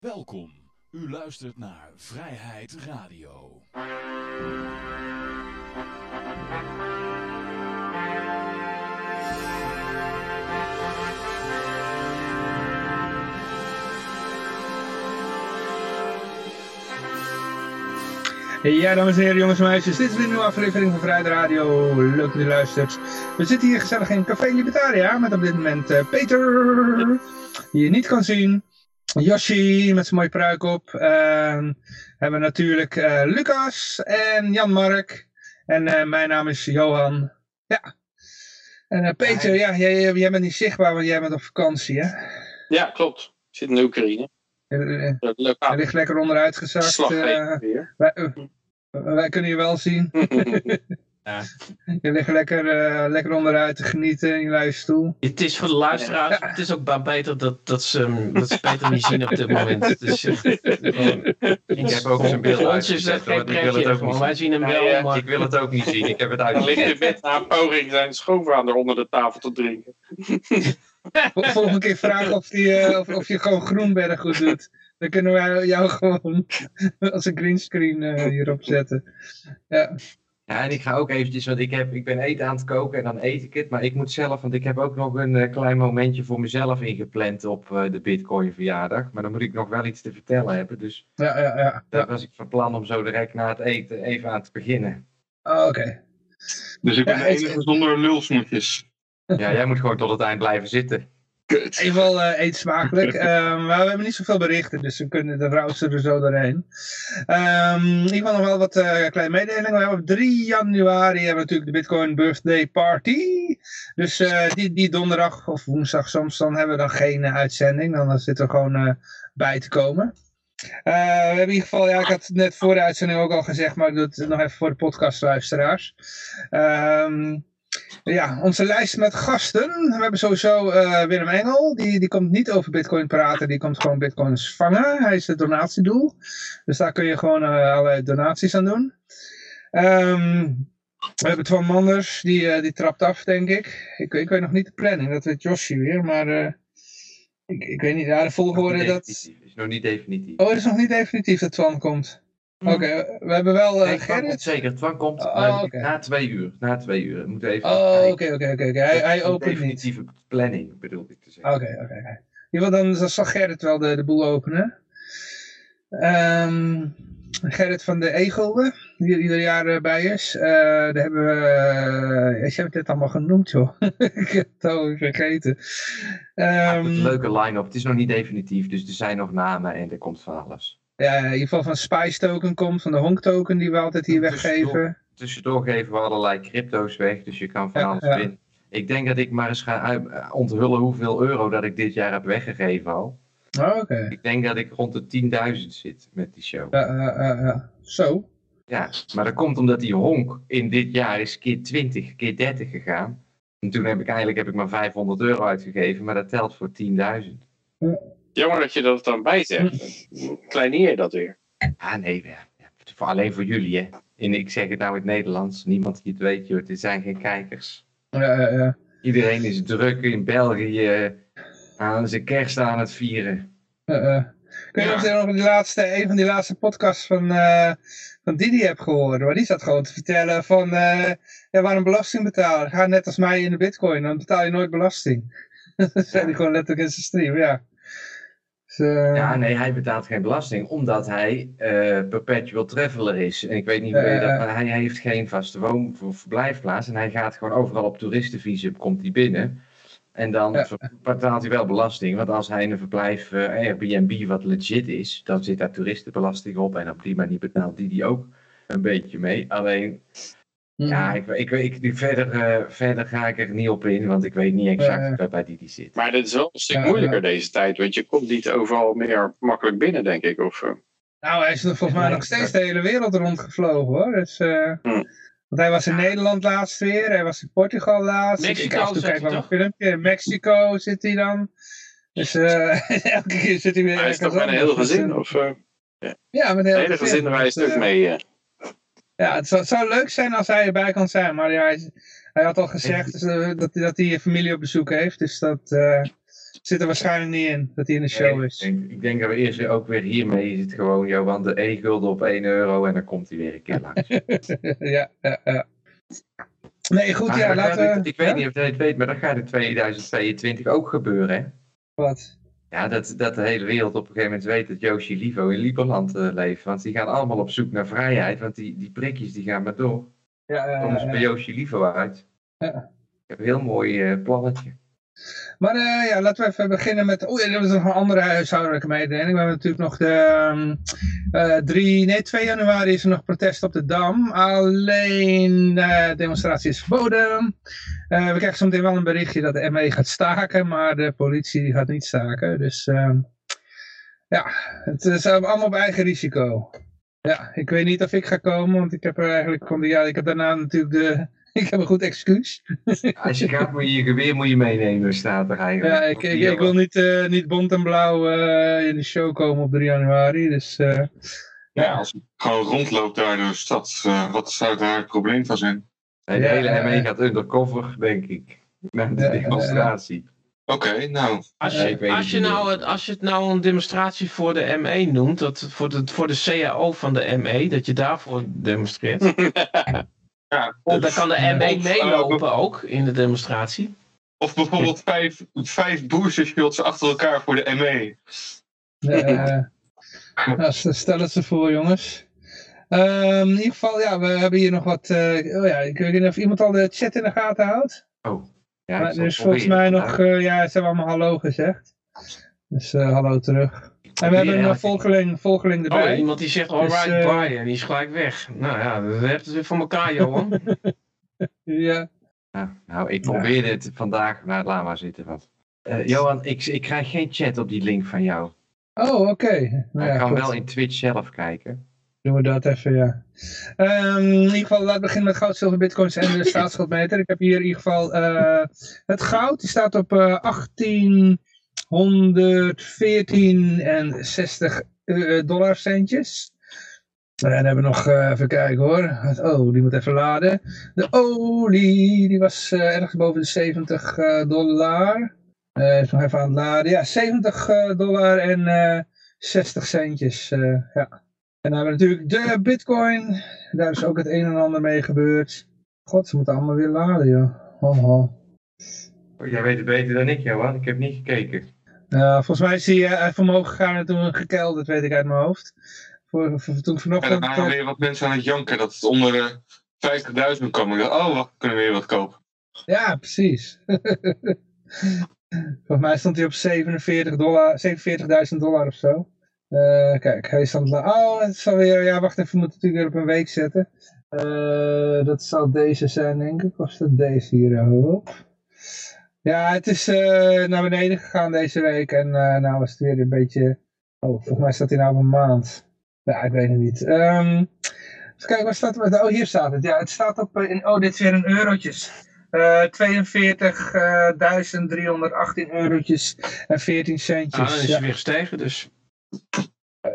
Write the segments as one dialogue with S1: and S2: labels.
S1: Welkom. U luistert naar Vrijheid Radio.
S2: Ja, dames en heren, jongens en meisjes, dit is weer een nieuwe aflevering van Vrijheid Radio. Leuk dat u luistert. We zitten hier gezellig in Café Libertaria met op dit moment eh, Peter, die je niet kan zien. Yoshi met zijn mooie pruik op. Ehm, hebben we natuurlijk eh, Lucas en Jan-Mark. En eh, mijn naam is Johan. Ja. En eh, Peter, ja, jij, jij bent niet zichtbaar, want jij bent op vakantie, hè?
S3: Ja, klopt. Ik zit in de Oekraïne. Leuk
S2: Hij ligt lekker onderuit gezakt. wij, eh, wij kunnen je wel zien.
S4: Ja.
S2: Je ligt lekker, eh, lekker onderuit te genieten in je luie stoel.
S4: Het is voor de luisteraars, het is ook bij Peter dat, dat, ze, dat ze Peter niet zien op dit moment. Dus,
S5: Ik heb ook zijn beeld
S4: voor ons is
S5: uitgezet,
S4: dat geen pretje. Wij zien hem wel, maar
S5: Ik wil het ook niet zien. Ik heb het
S3: Hij ligt in bed na een poging zijn schoonvader onder de tafel te drinken.
S2: Vol- Volgende keer vragen of, die, eh, of, of je gewoon Groenberg goed doet. Dan kunnen wij jou gewoon als een greenscreen eh hierop zetten. Ja.
S5: Ja, en ik ga ook eventjes, want ik, heb, ik ben eten aan het koken en dan eet ik het. Maar ik moet zelf, want ik heb ook nog een eh, klein momentje voor mezelf ingepland op eh, de Bitcoin verjaardag. Maar dan moet ik nog wel iets te vertellen hebben. Dus
S2: Ja, ja, ja.
S5: daar was ik van plan om zo direct na het eten even aan te beginnen.
S2: Oh, Oké.
S6: Dus ik ben
S2: Ja,
S6: de enige zonder lulsmoetjes.
S5: Ja, jij moet gewoon tot het eind blijven zitten.
S6: Kut.
S2: Even wel eh, eet smakelijk. Ehm, maar we hebben niet zoveel berichten, dus we kunnen de rooster er zo doorheen. Ehm ik wil nog wel wat eh, kleine mededelingen. We hebben op 3 januari hebben we natuurlijk de Bitcoin Birthday Party. Dus eh, die, die donderdag of woensdag soms, dan hebben we dan geen uitzending. Dan zitten we gewoon bij te komen. We hebben in ieder geval, ja, ik had het net voor de uitzending ook al gezegd, maar ik doe het nog even voor de podcastluisteraars. Ehm ja, onze lijst met gasten. We hebben sowieso eh, Willem Engel. Die, die komt niet over bitcoin praten. Die komt gewoon bitcoins vangen. Hij is het donatiedoel. Dus daar kun je gewoon eh, allerlei donaties aan doen. Ehm, we hebben Twan Manders. Die, eh, die trapt af, denk ik. ik. Ik weet nog niet de planning. Dat weet Joshi weer. Maar ik, ik weet niet. Ja, de volgorde dat...
S5: Is nog niet definitief.
S2: Oh, het is nog niet definitief dat Twan komt. Oké, we hebben wel eh
S5: Nee,
S2: Gerrit.
S5: zeker. Twan komt
S2: Oh,
S5: eh, na twee uur. Na twee uur. We moeten even
S2: Oh, oké, oké, oké. oké. Hij, opent niet.
S5: definitieve planning, bedoel ik te zeggen.
S2: Oké, oké, oké. Ja, want dan, dan zal Gerrit wel de, de boel openen. Ehm, Gerrit van de E-gulden, die er ieder jaar eh, bij is. Eh daar hebben we... Uh, je hebt het allemaal genoemd, joh. ik heb het al vergeten.
S5: Ja,
S2: Ehm,
S5: het is een leuke line-up. Het is nog niet definitief, dus er zijn nog namen en er komt van alles.
S2: Ja, in ieder geval van Spice Token komt, van de Honk Token die we altijd hier
S5: Tussendoor.
S2: weggeven.
S5: Tussendoor geven we allerlei crypto's weg, dus je kan van
S2: Ja,
S5: alles
S2: ja.
S5: winnen. Ik denk dat ik maar eens ga onthullen hoeveel euro dat ik dit jaar heb weggegeven al.
S2: Oh, Oké.
S5: Ik denk dat ik rond de 10.000 zit met die show.
S2: Ja, ja, ja, ja. Zo.
S5: Ja, maar dat komt omdat die honk in dit jaar is keer 20, keer 30 gegaan. En toen heb ik eigenlijk heb ik maar 500 euro uitgegeven, maar dat telt voor 10.000.
S3: Jammer dat je dat dan bij zegt. Kleineer je dat weer.
S5: Ah nee, ja, voor, alleen voor jullie hè. En ik zeg het nou in het Nederlands, niemand die het weet joh, dit zijn geen kijkers.
S2: Ja, ja, ja.
S5: Iedereen is druk in België aan zijn kerst aan het vieren.
S2: Uh, kun je nog die laatste, een van die laatste podcasts van, eh van Didi heb gehoord? Maar die zat gewoon te vertellen van, eh ja, waarom belasting betalen? Ga net als mij in de bitcoin, dan betaal je nooit belasting. dat zei hij gewoon letterlijk in zijn stream, ja. Eh,
S5: Ja, nee, hij betaalt geen belasting omdat hij eh, perpetual traveler is. En ik weet niet hoe je dat,
S2: Eh.
S5: maar hij heeft geen vaste woon- of verblijfplaats. En hij gaat gewoon overal op toeristenvisum, komt hij binnen. En dan betaalt hij wel belasting. Want als hij in een verblijf eh, Airbnb wat legit is, dan zit daar toeristenbelasting op. En op die manier betaalt die die ook een beetje mee. Alleen,
S2: mm.
S5: ja, ik, ik, ik, ik- verder, eh, verder ga ik er niet op in, want ik weet niet exact dat bij die die zit.
S3: Maar dit is wel een stuk
S2: Ja,
S3: moeilijker
S2: ja.
S3: deze tijd. Want je komt niet overal meer makkelijk binnen, denk ik. Of, eh,
S2: Nou, hij is nog volgens mij nog steeds de hele wereld rondgevlogen hoor. Dus, eh,
S3: Hm.
S2: Want hij was in Nederland laatst weer, hij was in Portugal laatst. Ik-
S4: Mexico
S2: ik
S4: hij
S2: wel een
S4: toch?
S2: filmpje. In Mexico zit hij dan. Dus eh, elke keer zit hij weer
S3: hij is toch met een heel
S2: anders.
S3: gezin? Of, eh,
S2: Ja, met een heel
S3: hele gezin reist
S2: Dus,
S3: ook mee. eh.
S2: Ja, het zou, het zou leuk zijn als hij erbij kan zijn. Maar ja, hij, hij had al gezegd dus, dat, hij- dat hij familie op bezoek heeft. Dus dat, eh, zit er waarschijnlijk niet in, dat hij in de show
S5: Nee, ik,
S2: is.
S5: denk, ik denk dat we eerst ook weer hiermee is het gewoon, Johan, de e-gulden op 1 euro en dan komt hij weer een keer langs.
S2: ja, ja, ja. Nee, goed,
S5: Maar
S2: ja, laten we...
S5: Ik weet
S2: ja?
S5: niet of jij het weet, maar dat gaat in 2022 ook gebeuren, hè?
S2: Wat?
S5: Ja, dat, dat de hele wereld op een gegeven moment weet dat Yoshi Livo in Lieberland eh, leeft. Want die gaan allemaal op zoek naar vrijheid, want die, die prikjes die gaan maar door.
S2: Ja,
S5: Komen ze bij Yoshi Livo uit.
S2: Ja.
S5: Ik heb een heel mooi eh, plannetje.
S2: Maar eh, ja, laten we even beginnen met... Oh ja, dat is nog een andere huishoudelijke mededeling. We hebben natuurlijk nog de... ehm, eh 3, nee, 2 januari is er nog protest op de Dam. Alleen eh demonstratie is verboden. We krijgen zometeen wel een berichtje dat de ME gaat staken, maar de politie gaat niet staken. Dus ehm, ja, het is allemaal op eigen risico. Ja, ik weet niet of ik ga komen, want ik heb er eigenlijk... want Ja, ik heb daarna natuurlijk de... Ik heb een goed excuus.
S5: Als je gaat, moet je je geweer moet je meenemen, staat er eigenlijk.
S2: Ja, ik, ik, ik wil niet, eh, niet bont en blauw eh, in de show komen op 3 januari. Dus eh,
S6: Ja, als ik gewoon rondloopt daar door de stad, eh, wat zou daar het probleem van zijn?
S5: Nee, de
S2: Ja,
S5: hele ME gaat undercover, denk ik. Na de
S2: Ja,
S5: demonstratie.
S6: Oké, nou,
S4: Als
S5: Ja,
S4: je, als,
S5: het
S4: je nou, het- als je het nou een demonstratie voor de ME noemt, dat voor, de, voor de CAO van de ME, dat je daarvoor demonstreert,
S6: ja.
S4: dan kan de ME
S6: of,
S4: meelopen ook in de demonstratie.
S6: Of bijvoorbeeld vijf, vijf achter elkaar voor de ME.
S2: eh, nou, stel het ze voor, jongens. Ehm, in ieder geval, ja, we hebben hier nog wat... eh, oh ja, ik weet niet of iemand al de chat in de gaten houdt.
S5: Oh. Ja,
S2: Maar
S5: zal
S2: er is volgens mij nog... eh, ja, ze hebben allemaal hallo gezegd. Dus eh, hallo terug. En we hebben een volgeling, volgeling erbij.
S4: Oh, iemand die zegt
S2: dus,
S4: alright
S2: eh, Brian
S4: bye en die is gelijk weg. Nou ja, dat hebben je weer voor elkaar Johan.
S2: ja.
S5: Nou, ik probeer dit vandaag naar het lama zitten. Wat. Eh, Johan, ik, ik krijg geen chat op die link van jou.
S2: Oh, oké. Nou, ja,
S5: ik kan wel in Twitch zelf kijken.
S2: Doen we dat even, ja. Ehm, in ieder geval, laten we beginnen met goud, zilver, bitcoins en de staatsschuldmeter. Ik heb hier in ieder geval eh, het goud. Die staat op uh, 18... 114 en eh, eh, dollar centjes. Nou en dan hebben we nog, eh, even kijken hoor. Oh, die moet even laden. De olie, die was ergens boven de 70 dollar. Uh, nog even aan het laden. Ja, 70 dollar en 60 centjes. Ja. En dan hebben we natuurlijk de bitcoin. Daar is ook het een en ander mee gebeurd. God, ze moeten allemaal weer laden, joh. Oh, oh.
S5: Oh, jij weet het beter dan ik, Johan. Ik heb niet gekeken.
S2: Ja, volgens mij is hij eh, even omhoog gegaan en toen gekelderd, weet ik uit mijn hoofd. Voor, voor- toen
S6: En
S2: vanochtend...
S6: er waren weer wat mensen aan het janken dat het onder de 50.000 kwam. Ik dacht, oh, wacht, we kunnen weer wat kopen.
S2: Ja, precies. Volgens mij stond hij op 47 dollar, 47.000 dollar of zo. Eh, kijk, hij is aan het Oh, het zal weer... Ja, wacht even, we moeten natuurlijk weer op een week zetten. Eh, dat zal deze zijn, denk ik. Of is dat deze hier? Hop. Ja, het is eh, naar beneden gegaan deze week. En eh nou was het weer een beetje... Oh, volgens mij staat hij nou op een maand. Ja, ik weet het niet. Ehm even kijken, waar staat het? Oh, hier staat het. Ja, het staat op... eh, In, oh, dit is weer in eurotjes. Eh 42.318 eurotjes en 14
S4: Ah,
S2: centjes.
S4: dan is
S2: Ja.
S4: weer gestegen, dus.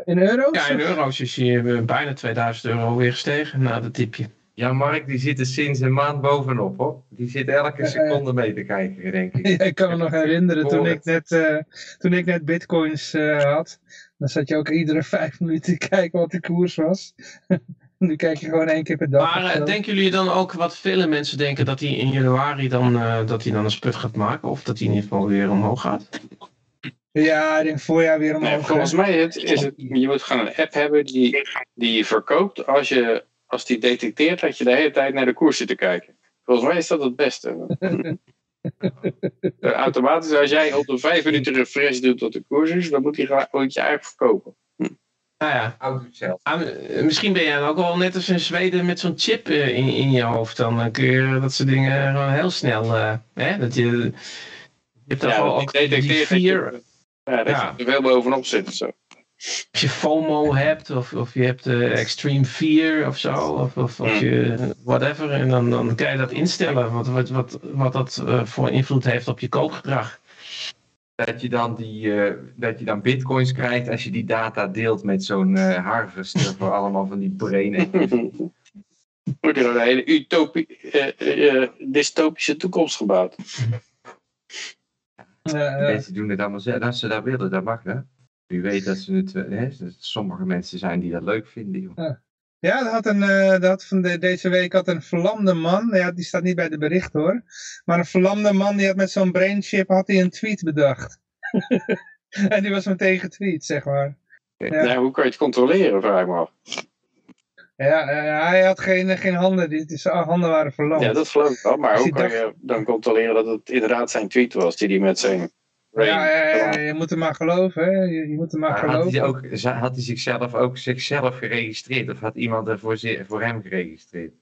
S2: In euro's?
S4: Ja, in euro's is hij eh, bijna 2000 euro weer gestegen na dat tipje.
S5: Ja, Mark, die zit er sinds een maand bovenop, hoor. Die zit elke seconde mee te kijken, denk ik.
S2: Ja, ik kan me nog herinneren toen ik net, eh, toen ik net bitcoins eh, had. Dan zat je ook iedere vijf minuten te kijken wat de koers was. nu kijk je gewoon één keer per dag.
S4: Maar eh, denken jullie dan ook wat vele mensen denken dat hij in januari dan, eh, dat hij dan een sput gaat maken? Of dat hij in ieder geval weer omhoog gaat?
S2: Ja, ik denk voorjaar weer omhoog.
S3: Nee, volgens mij het, is het, je moet gewoon een app hebben die, die je verkoopt als, je, als die detecteert dat je de hele tijd naar de koers zit te kijken. Volgens mij is dat het beste. Eh, Automatisch, als jij op de vijf minuten refresh doet tot de koers is, dan moet, moet je eigenlijk verkopen.
S4: Nou ja,
S5: Auto zelf.
S4: ah, eh, misschien ben jij dan ook wel net als in Zweden met zo'n chip eh, in, in je hoofd. Dan kun je dat soort dingen gewoon heel snel. eh, hè, dat je, je hebt toch
S3: Ja,
S4: wel
S3: dat
S4: ook
S3: die
S4: vier.
S3: dat je, ja, dat
S4: Ja.
S3: je er veel bovenop zit. of Zo.
S4: Als je FOMO hebt, of, of je hebt eh, Extreme Fear of zo, of, of, of je whatever, en dan, dan kan je dat instellen, wat, wat, wat, wat dat eh, voor invloed heeft op je koopgedrag.
S5: Dat je, dan die, eh, dat je dan bitcoins krijgt als je die data deelt met zo'n eh harvester voor allemaal van die brain.
S3: Wordt er een hele utopie, dystopische toekomst gebouwd.
S5: Mensen doen het allemaal zelf. Dat ze dat willen, dat mag hè. Wie weet dat ze het, eh, hè, er sommige mensen zijn die dat leuk vinden, joh.
S2: Ja, dat had een, eh, dat had van de, deze week had een verlamde man, ja, die staat niet bij de bericht hoor, maar een verlamde man die had met zo'n brainchip had hij een tweet bedacht. en die was meteen getweet, zeg maar. Ja.
S3: Nou, hoe kan je het controleren, vraag ik me af.
S2: Ja, eh, hij had geen, geen handen, die, die, zijn handen waren verlamd.
S3: Ja, dat geloof ik wel. Maar
S2: Dus
S3: hoe kan je dan controleren dat het inderdaad zijn tweet was die hij met zijn.
S2: Ja, ja, ja, je moet hem maar geloven, hè. Je, je moet hem maar
S5: Maar had
S2: geloven.
S5: hij, ook, had hij zichzelf ook zichzelf geregistreerd? Of had iemand er voor, hem geregistreerd?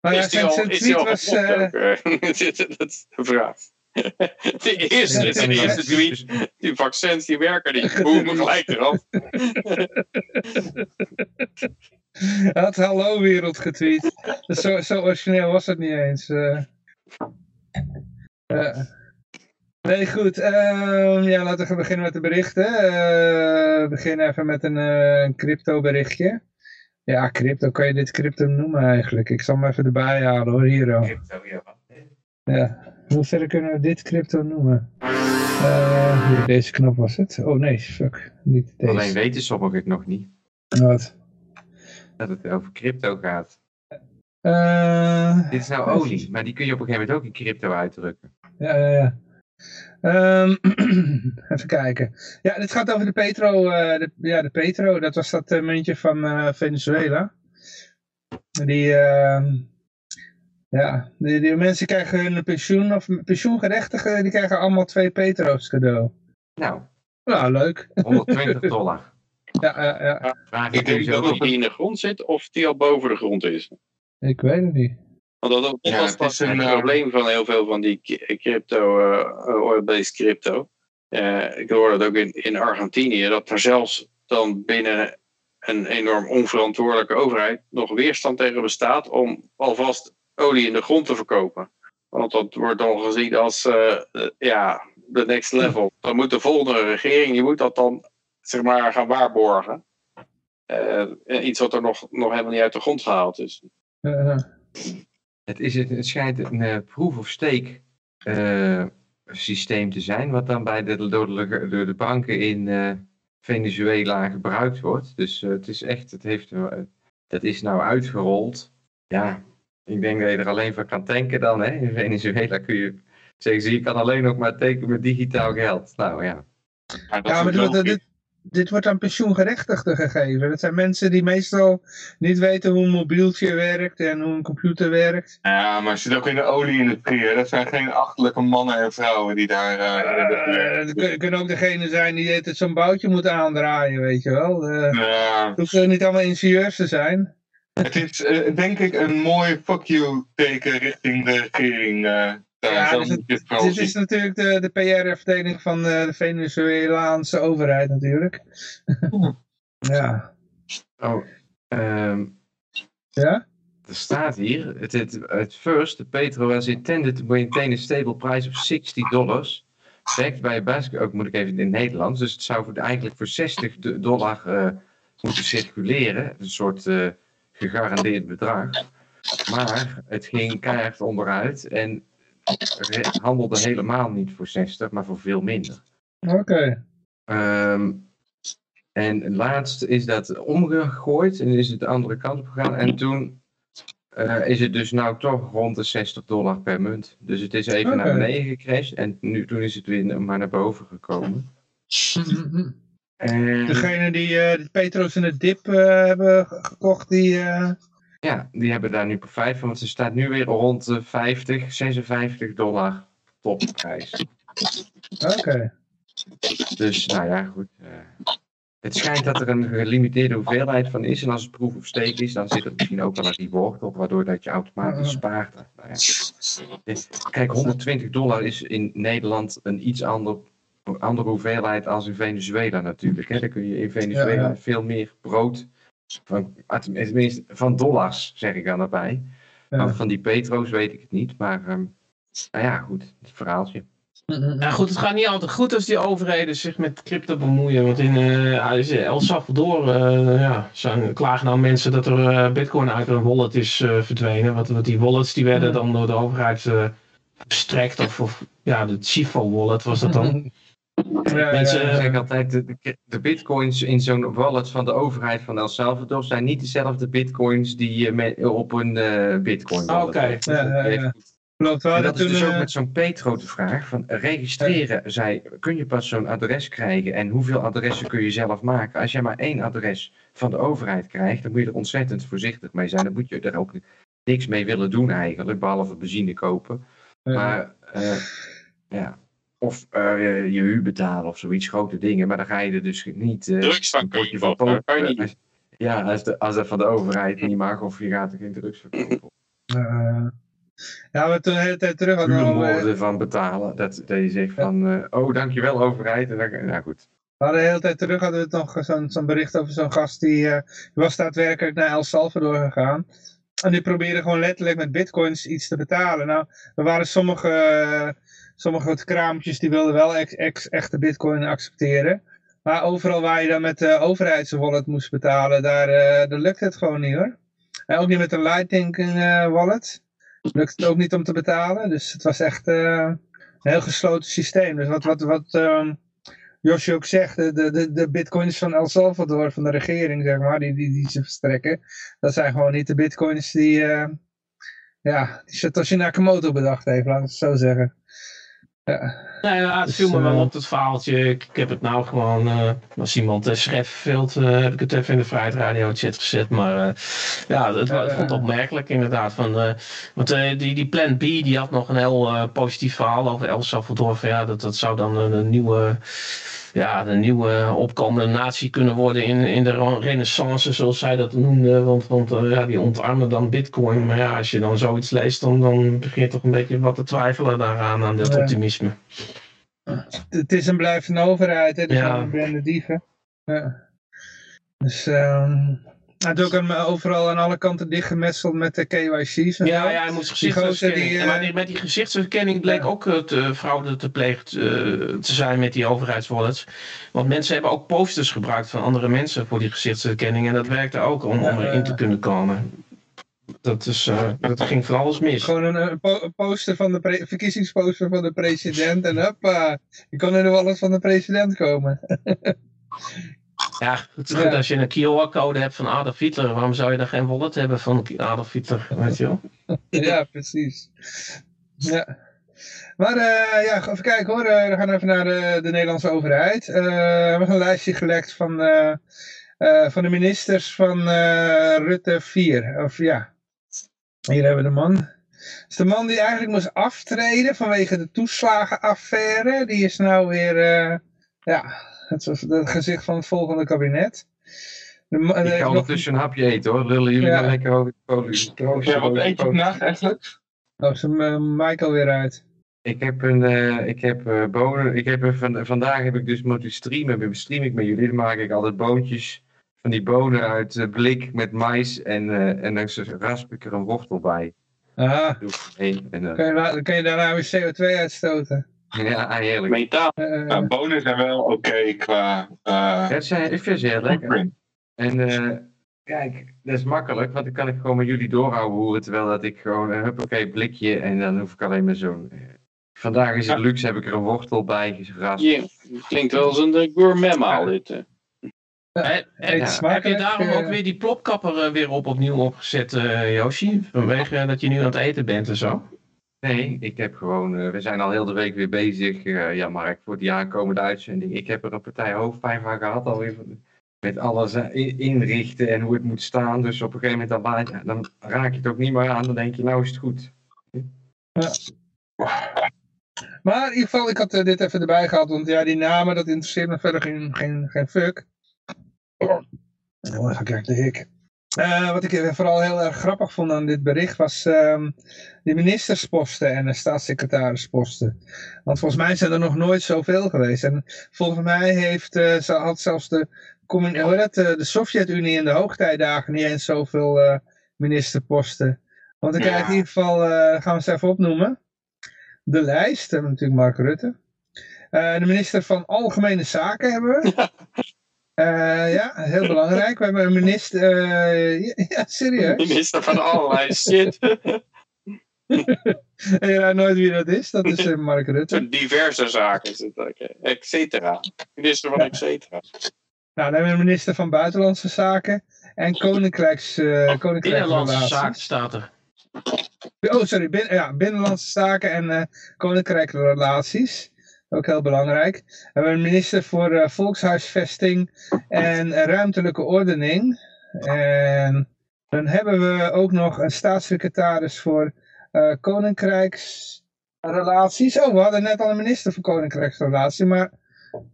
S2: Maar ja,
S3: is die
S2: zijn, tweet
S3: al
S2: was... eh,
S3: eh? dat is de vraag. De eerste,
S2: Ja,
S3: de
S2: ja.
S3: eerste tweet, die vaccins die werken niet. Boem, gelijk eraf.
S2: Hij had hallo wereld getweet. Zo, zo origineel was het niet eens. eh. Eh. Nee, goed. ehm, ja, laten we gaan beginnen met de berichten. Eh, we beginnen even met een eh, crypto berichtje. Ja, crypto. Kan je dit crypto noemen eigenlijk? Ik zal hem even erbij halen hoor, hier al.
S5: Crypto, ja.
S2: Ja. Hoe verder kunnen we dit crypto noemen? Eh, hier, deze knop was het. Oh nee, fuck. Niet deze.
S5: Alleen weten sommigen het nog niet.
S2: Wat?
S5: Dat het over crypto gaat.
S2: Eh,
S5: Dit is nou olie, maar die kun je op een gegeven moment ook in crypto uitdrukken.
S2: Ja, ja, ja. Ehm, even kijken. Ja, dit gaat over de Petro. eh, de, ja, de Petro, dat was dat eh, muntje van eh, Venezuela. Die, ehm, ja, die, die mensen krijgen hun pensioen, of pensioengerechtigen, die krijgen allemaal twee Petro's cadeau.
S5: Nou,
S2: Nou, leuk.
S5: 120 dollar.
S2: Ja, ja, ja.
S5: Vraag
S3: Ik denk dat die in de grond zit of die al boven de grond is.
S2: ik weet het niet.
S3: Want dat, dat
S6: Ja,
S3: was
S6: het een, eh,
S3: probleem van heel veel van die crypto, eh, oil-based crypto. Eh, ik hoorde het ook in, in Argentinië, dat er zelfs dan binnen een enorm onverantwoordelijke overheid nog weerstand tegen bestaat om alvast olie in de grond te verkopen. Want dat wordt dan gezien als eh, eh, ja, de next level. Dan moet de volgende regering, die moet dat dan zeg maar gaan waarborgen. Eh, iets wat er nog, nog helemaal niet uit de grond gehaald is.
S2: Eh,
S5: Het, is, het, het schijnt een eh, proof-of-stake eh, systeem te zijn, wat dan bij de, door, de, door de banken in eh, Venezuela gebruikt wordt. Dus het is echt, het heeft, dat is nou uitgerold. Ja, ik denk dat je er alleen van kan tanken dan. Hè? In Venezuela kun je zeggen ze, je kan alleen nog maar tekenen met digitaal geld. Nou ja,
S6: Maar dat
S2: ja, maar dit. Dit, wordt aan pensioengerechtigden gegeven. Dat zijn mensen die meestal niet weten hoe een mobieltje werkt en hoe een computer werkt.
S6: Ja, maar er zit ook in de olie-industrie. Dat zijn geen achtelijke mannen en vrouwen die daar...
S2: kun- kunnen ook degene zijn die het zo'n boutje moeten aandraaien, weet je wel. Eh,
S6: ja,
S2: het hoeft niet allemaal ingenieurs te zijn.
S6: het is denk ik een mooi fuck you teken richting de regering.
S2: Ja,
S6: zo
S2: dus
S6: het
S2: Dit is natuurlijk de, de PR-afdeling van eh, de Venezolaanse overheid natuurlijk. ja.
S5: oh, ehm,
S2: Ja?
S5: Er staat hier, het, het, het first, the Petro has intended to maintain a stable price of 60 dollars. Backed by a basket, ook moet ik even in het Nederlands. Dus het zou voor, eigenlijk voor 60 do- dollar eh, moeten circuleren. Een soort eh, gegarandeerd bedrag. Maar het ging keihard onderuit en re- handelde helemaal niet voor 60, maar voor veel minder.
S2: Oké.
S5: Ehm, en laatst is dat omgegooid en is het de andere kant op gegaan. En toen eh, is het dus nou toch rond de 60 dollar per munt. Dus het is even naar beneden gecrashed en nu, toen is het weer maar naar boven gekomen. En
S2: Degene die eh, de Petro's in de dip eh, hebben ge- gekocht, die...
S5: ja, die hebben daar nu profijt van, want ze staat nu weer rond de 50, 56 dollar topprijs.
S2: Oké.
S5: Dus nou ja, goed. eh, het schijnt dat er een gelimiteerde hoeveelheid van is. En als het proef of steek is, dan zit er misschien ook wel een reward op, waardoor dat je automatisch spaart. Nou ja. Kijk, 120 dollar is in Nederland een iets ander, andere hoeveelheid als in Venezuela natuurlijk. Hè. Dan kun je in Venezuela
S2: Ja, ja.
S5: veel meer brood, van, tenminste van dollars zeg ik dan erbij.
S2: Ja.
S5: Van die petro's weet ik het niet, maar ehm, nou ja, goed, het verhaaltje.
S4: Nou goed, het gaat niet altijd goed als die overheden zich met crypto bemoeien. Want in eh, El Salvador eh, ja, zijn, klagen nou mensen dat er eh, bitcoin uit een wallet is eh, verdwenen. Want, want die wallets die werden dan door de overheid verstrekt. Of, of ja, de Chivo wallet was dat dan.
S2: Ja,
S4: Mensen,
S2: ja,
S5: Ik
S2: ja.
S5: zeg altijd, de, de- bitcoins in zo'n wallet van de overheid van El Salvador zijn niet dezelfde bitcoins die je met, op een eh, bitcoin wallet
S4: Oké.
S5: hebt.
S2: Ja, ja, ja. Klopt wel.
S5: En
S2: dat
S5: dat is dus ook
S2: eh,
S5: met zo'n Petro de vraag van registreren. Zij, kun je pas zo'n adres krijgen en hoeveel adressen kun je zelf maken? Als jij maar één adres van de overheid krijgt, dan moet je er ontzettend voorzichtig mee zijn. Dan moet je er ook niks mee willen doen eigenlijk, behalve benzine kopen. Maar eh, ja, of eh, je huur betalen of zoiets, grote dingen. Maar dan ga je er dus niet... eh,
S3: Drugs van kun je
S5: potje van poten-
S3: kan je niet.
S5: Ja, als, de, als dat van de overheid niet mag of je gaat er geen drugs verkopen.
S2: eh, ja, we toen de hele tijd terug hadden
S5: Huurmoorden van betalen. Dat, dat je zegt van, eh, oh dankjewel overheid. En dan, nou goed.
S2: We hadden de hele tijd terug hadden we het nog zo'n zo'n bericht over zo'n gast die, eh, die was daadwerkelijk naar El Salvador gegaan. En die probeerde gewoon letterlijk met bitcoins iets te betalen. Nou, er waren sommige, sommige kraampjes die wilden wel ex, echte bitcoin accepteren. Maar overal waar je dan met de overheidswallet moest betalen, daar, eh daar lukt het gewoon niet hoor. En ook niet met een Lightning eh, wallet. Lukt het ook niet om te betalen. Dus het was echt eh, een heel gesloten systeem. Dus wat, wat, wat ehm, Josje ook zegt, de, de, de, bitcoins van El Salvador, van de regering, zeg maar, die, die, die ze verstrekken, dat zijn gewoon niet de bitcoins die, ja, die Satoshi Nakamoto bedacht heeft, laat ik het zo zeggen. Ja,
S4: Nou ja, het
S2: Dus,
S4: viel me wel
S2: eh,
S4: op het verhaaltje. Ik, ik heb het nou gewoon, eh, als iemand uh, Schrefveld, uh, heb ik het even in de Vrijheid Radio chat gezet. Maar ja, het, vond opmerkelijk inderdaad. Van, want die, die Plan B, die had nog een heel positief verhaal over El Salvador. Van, ja, dat, dat zou dan een nieuwe, ja, de nieuwe opkomende natie kunnen worden in, in de renaissance, zoals zij dat noemde. Want, want uh, ja, die ontarmen dan bitcoin. Maar ja, als je dan zoiets leest, dan, dan begin je toch een beetje wat te twijfelen daaraan, aan dat optimisme.
S2: het is een blijvende overheid, hè, dus
S4: Ja.
S2: brandde dieven. Ja. Dus, um, hij had ook aan, overal aan alle kanten dichtgemetseld met de KYC's en
S4: Ja, ja, hij moest gezichtsherkenning.
S2: die,
S4: En maar
S2: eh,
S4: die- met die gezichtsherkenning bleek
S2: Ja.
S4: ook het uh, fraude te pleegd eh, te zijn met die overheidswallets. Want mensen hebben ook posters gebruikt van andere mensen voor die gezichtsherkenning. En dat werkte ook om, om erin te kunnen komen. Dat, is, eh, dat ging van alles mis.
S2: Gewoon een, een po- een poster van de verkiezingsposter van de president en hoppa, je kon in de wallet van de president komen.
S4: Ja, het is goed als je een QR-code hebt van Adolf Hitler. Waarom zou je dan geen wallet hebben van Adolf Hitler? Weet je wel?
S2: ja, precies. Ja. Maar eh, ja, even kijken hoor. Eh, we gaan even naar de, de Nederlandse overheid. Eh, we hebben een lijstje gelekt van, eh, eh, van de ministers van eh, Rutte 4. Of ja, hier hebben we de man. Is de man die eigenlijk moest aftreden vanwege de toeslagenaffaire. Die is nou weer, eh, ja, het, was het gezicht van het volgende kabinet. De,
S5: Ik
S2: heeft
S5: ga
S2: nog-
S5: ondertussen een hapje eten hoor. Lullen jullie
S2: Ja.
S5: maar lekker over de.
S6: Ja, wat eet je vandaag eigenlijk?
S2: Oh, is hem, eh, Michael weer uit.
S5: Ik heb een, eh, ik heb eh, bonen, ik heb er van, vandaag heb ik dus moeten streamen, dan stream ik met jullie, dan maak ik altijd boontjes van die bonen uit eh, blik met mais en, eh, en dan rasp ik er een wortel bij.
S2: Ah,
S5: en, eh,
S2: kan je, dan kan je daarna weer CO2 uitstoten.
S5: Ja, heerlijk.
S3: Metaal.
S2: Eh,
S6: Ja, bonen zijn wel oké qua eh
S5: Dat zijn, ik vind ze heel lekker. En eh, kijk, dat is makkelijk, want dan kan ik gewoon met jullie doorhouden hoeren, terwijl dat ik gewoon, uh, huppakee, blikje en dan hoef ik alleen maar zo'n... eh, vandaag is het luxe, heb ik er een wortel bij geraspt.
S3: Je, klinkt wel als een eh, gourmetmaal dit. eh.
S4: He- heb je daarom
S2: eh,
S4: ook weer die plopkapper eh, weer op opnieuw opgezet, eh Yoshi? Vanwege eh, dat je nu aan het eten bent en zo?
S5: Nee, ik heb gewoon, eh, we zijn al heel de week weer bezig. eh, ja, Mark, voor die aankomende uitzending. Ik heb er een partij hoofdpijn van gehad alweer. Met alles eh, in- inrichten en hoe het moet staan. Dus op een gegeven moment dan, ja, raak je het ook niet meer aan. Dan denk je, nou is het goed.
S2: Maar in ieder geval, ik had dit even erbij gehad, want ja, die namen, dat interesseert me verder geen, geen, geen fuck. Oh, dan ga ik de. Eh, wat ik vooral heel erg grappig vond aan dit bericht was ehm de ministersposten en de staatssecretarisposten. Want volgens mij zijn er nog nooit zoveel geweest. En volgens mij heeft, eh, ze had zelfs de, dat, eh, de Sovjet-Unie in de hoogtijdagen niet eens zoveel ministerposten. Want ik
S3: Ja.
S2: krijg in ieder geval, gaan we eens even opnoemen. De lijst, hebben we natuurlijk Mark Rutte. De minister van Algemene Zaken hebben we. Eh, ja, heel belangrijk. We hebben een minister... eh, ja, ja, serieus.
S3: Minister van allerlei shit.
S2: En je raadt nooit wie dat is. Dat is eh, Mark Rutte.
S3: Diverse zaken is het. Et cetera. Minister van et cetera.
S2: Nou, dan hebben we een minister van Buitenlandse Zaken. En Koninkrijks, eh
S4: Binnenlandse zaken staat er.
S2: Oh, sorry. Bin, ja, Binnenlandse Zaken en eh Koninkrijksrelaties. Ook heel belangrijk. We hebben een minister voor eh, Volkshuisvesting en Ruimtelijke Ordening. En dan hebben we ook nog een staatssecretaris voor eh, Koninkrijksrelaties. Oh, we hadden net al een minister voor Koninkrijksrelaties, maar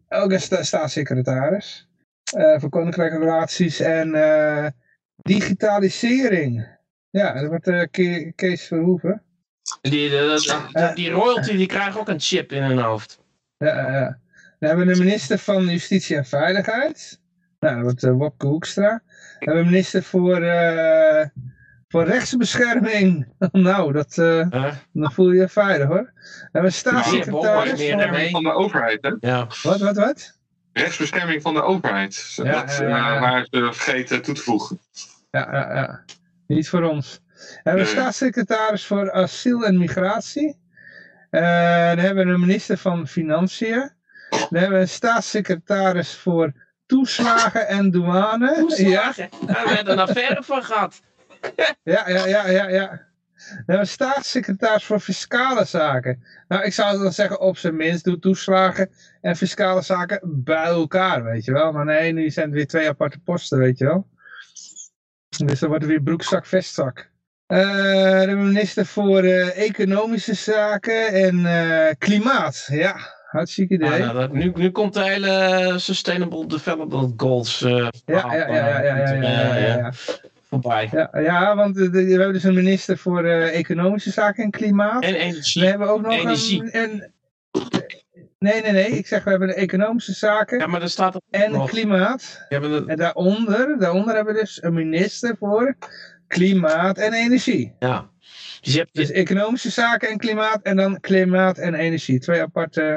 S2: ook een sta- staatssecretaris. eh, voor Koninkrijksrelaties en digitalisering. Ja, dat wordt Ke- Kees Verhoeven.
S4: Die, die, die, die royalty die krijgen ook een chip in hun hoofd.
S2: Ja, ja, ja. Dan hebben we de minister van Justitie en Veiligheid. Nou, dat wordt eh, Wopke Hoekstra. Dan hebben we een minister voor, eh, voor rechtsbescherming. nou, dat, eh,
S4: Huh?
S2: dan voel je je veilig hoor. Dan hebben we staatssecretaris voor...
S4: ermee.
S6: Van de overheid, hè?
S4: Ja.
S2: Wat, wat, wat?
S6: Rechtsbescherming van de overheid.
S2: Ja,
S6: dat
S2: ja, ja, ja.
S6: eh, waren ze vergeten toe te voegen.
S2: Ja, ja, ja. Niet voor ons. Dan hebben we staatssecretaris voor asiel en migratie. Eh, dan hebben we een minister van Financiën. Dan hebben we een staatssecretaris voor toeslagen en douane.
S4: Toeslagen. Ja, we hebben een affaire van gehad.
S2: ja, ja, ja, ja. ja. Dan hebben we een staatssecretaris voor fiscale zaken. Nou, ik zou dan zeggen, op zijn minst doe toeslagen en fiscale zaken bij elkaar, weet je wel. Maar nee, nu zijn het weer twee aparte posten, weet je wel. Dus dan wordt het weer broekzak, vestzak. Uh, de minister voor eh, Economische Zaken en eh, Klimaat. Ja, hartstikke
S4: ah, idee. Nou, nu, nu komt de hele Sustainable Development Goals
S2: ja, ja, ja, ja,
S4: voorbij.
S2: Ja, ja want we hebben dus een minister voor Economische Zaken en Klimaat.
S4: En energie.
S2: We hebben ook nog
S4: energie.
S2: een, Nee, nee, nee. Ik zeg, we hebben de economische zaken.
S4: Ja, maar staat er
S2: en klimaat. En daaronder, daaronder hebben we dus een minister voor klimaat en energie.
S4: ja. Dus je hebt
S2: Dus economische zaken en klimaat en dan klimaat en energie. Twee aparte...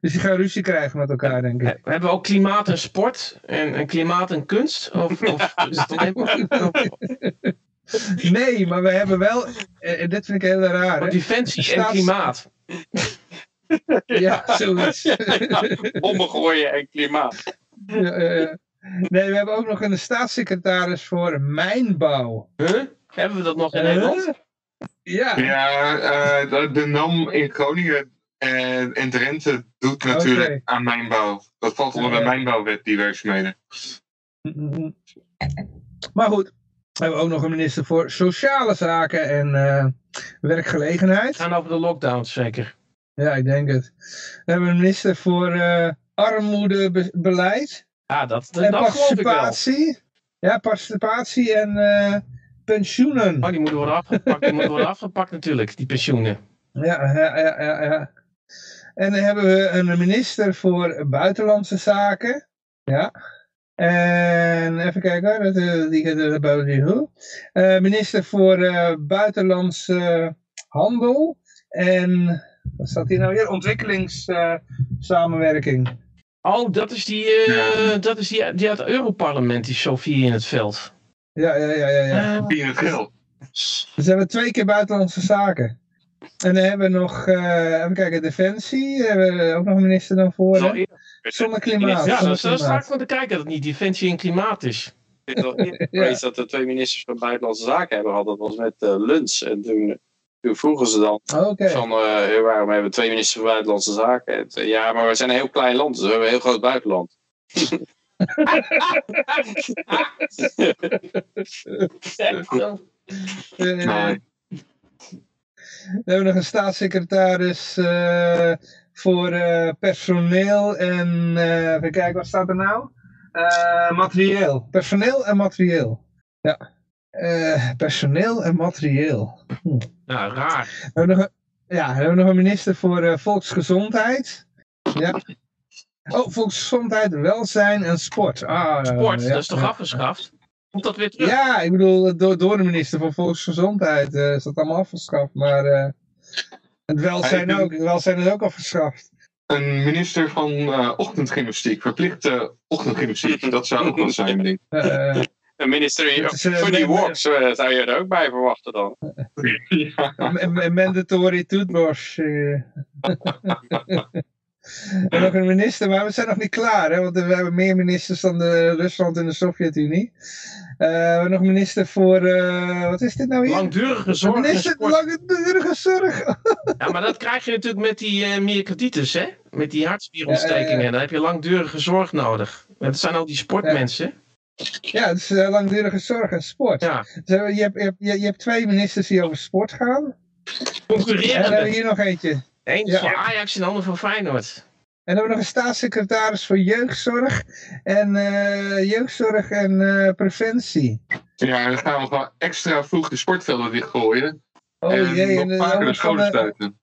S2: Dus die gaan ruzie krijgen met elkaar, denk ik.
S4: Hebben we ook klimaat en sport? En, en klimaat en kunst? Of, of is het alleen maar
S2: Nee, maar we hebben wel... eh, En dit vind ik heel raar, hè?
S4: defensie en klimaat?
S2: Ja, zoiets.
S3: Bommen gooien en klimaat.
S2: Ja, ja, ja. Nee, we hebben ook nog een staatssecretaris voor mijnbouw.
S4: Huh? Hebben we dat nog in? Nederland?
S2: Ja,
S6: Ja, eh, de, NAM in Groningen en, en Drenthe doet natuurlijk aan mijnbouw. Dat valt onder de mijnbouwwet, die werkzaamheden.
S2: maar goed. We hebben ook nog een minister voor sociale zaken en eh, werkgelegenheid.
S4: gaan over de lockdowns zeker.
S2: Ja, ik denk het. We hebben een minister voor eh, armoedebeleid
S4: Ja, dat, dat,
S2: en
S4: dat
S2: participatie. Ja, participatie en eh, pensioenen.
S4: Maar die moeten worden afgepakt, die moeten worden afgepakt natuurlijk, die pensioenen.
S2: Ja, ja, ja, ja, ja. En dan hebben we een minister voor buitenlandse zaken. Ja. En even kijken hoor, dat, eh, die die hoe. Eh, minister voor buitenlandse handel. En wat staat hier nou weer? Ontwikkelingssamenwerking.
S4: Oh, dat is die, eh, dat is die, die uit het Europarlement, die Sofie in het veld.
S2: ja, ja, ja, ja. ja.
S4: Eh,
S6: Die in het geel.
S2: Dus we hebben twee keer buitenlandse zaken. En dan hebben we nog, eh, even kijken, Defensie. Daar hebben we ook nog een minister dan voor.
S4: eerder.
S2: Zonder klimaat.
S4: ja,
S2: zonder
S4: dat is, dat is
S2: klimaat.
S4: vaak van te kijken dat het niet defensie en klimaat is.
S3: Ik weet nog niet geweest dat er twee ministers van Buitenlandse Zaken hebben gehad. Dat was met Luns. En toen, toen vroegen ze dan
S2: Oké.
S3: van eh, waarom hebben we twee ministers van Buitenlandse Zaken? Ja, maar we zijn een heel klein land, dus we hebben een heel groot buitenland.
S6: Nee.
S2: We hebben nog een staatssecretaris eh, voor eh, personeel en eh even kijken, wat staat er nou? Materieel. Personeel en materieel. Ja. Eh, personeel en materieel.
S4: Nou, raar.
S2: We hebben nog een, ja, we hebben nog een minister voor eh, volksgezondheid. Ja. Oh, volksgezondheid, welzijn en sport. Ah,
S4: Sport,
S2: ja,
S4: dat is toch
S2: ja.
S4: afgeschaft? Komt dat weer terug?
S2: Ja, ik bedoel, door, door de minister van Volksgezondheid eh, is dat allemaal afgeschaft. Maar eh, het welzijn ook. Het welzijn is ook afgeschaft.
S6: Een minister van eh, ochtendgymnastiek, verplichte ochtendgymnastiek. Dat zou ook wat zijn, denk ik.
S3: Een
S2: eh,
S3: Funny
S2: men-
S3: Walks zou je er ook bij verwachten dan.
S6: ja.
S2: M- Mandatory toothbrush. eh. en nog een minister, maar we zijn nog niet klaar, hè, want we hebben meer ministers dan de Rusland en de Sovjet-Unie. Eh, we hebben nog een minister voor, eh, wat is dit nou hier?
S4: Langdurige zorg
S2: minister langdurige zorg.
S4: Ja, maar dat krijg je natuurlijk met die eh myocarditis, hè? Met die hartspierontstekingen.
S2: Ja, ja, ja.
S4: Dan heb je langdurige zorg nodig. Dat zijn al die sportmensen.
S2: Ja, het is eh, langdurige zorg en sport.
S4: Ja,
S2: Dus, je, hebt, je, hebt, je, hebt twee ministers die over sport gaan. En dan hebben we
S4: concurrerende.
S2: hier nog eentje.
S4: Eén
S2: Ja.
S4: voor Ajax en de ander voor Feyenoord.
S2: En dan hebben we nog een staatssecretaris voor jeugdzorg en eh, jeugdzorg en eh, preventie.
S6: ja, dan gaan we gewoon extra vroeg de sportvelden dichtgooien.
S2: Oh
S6: en
S2: jee,
S6: nog
S2: en, er is
S6: vaker
S2: ook
S6: de
S2: nog van
S6: scholen sluiten.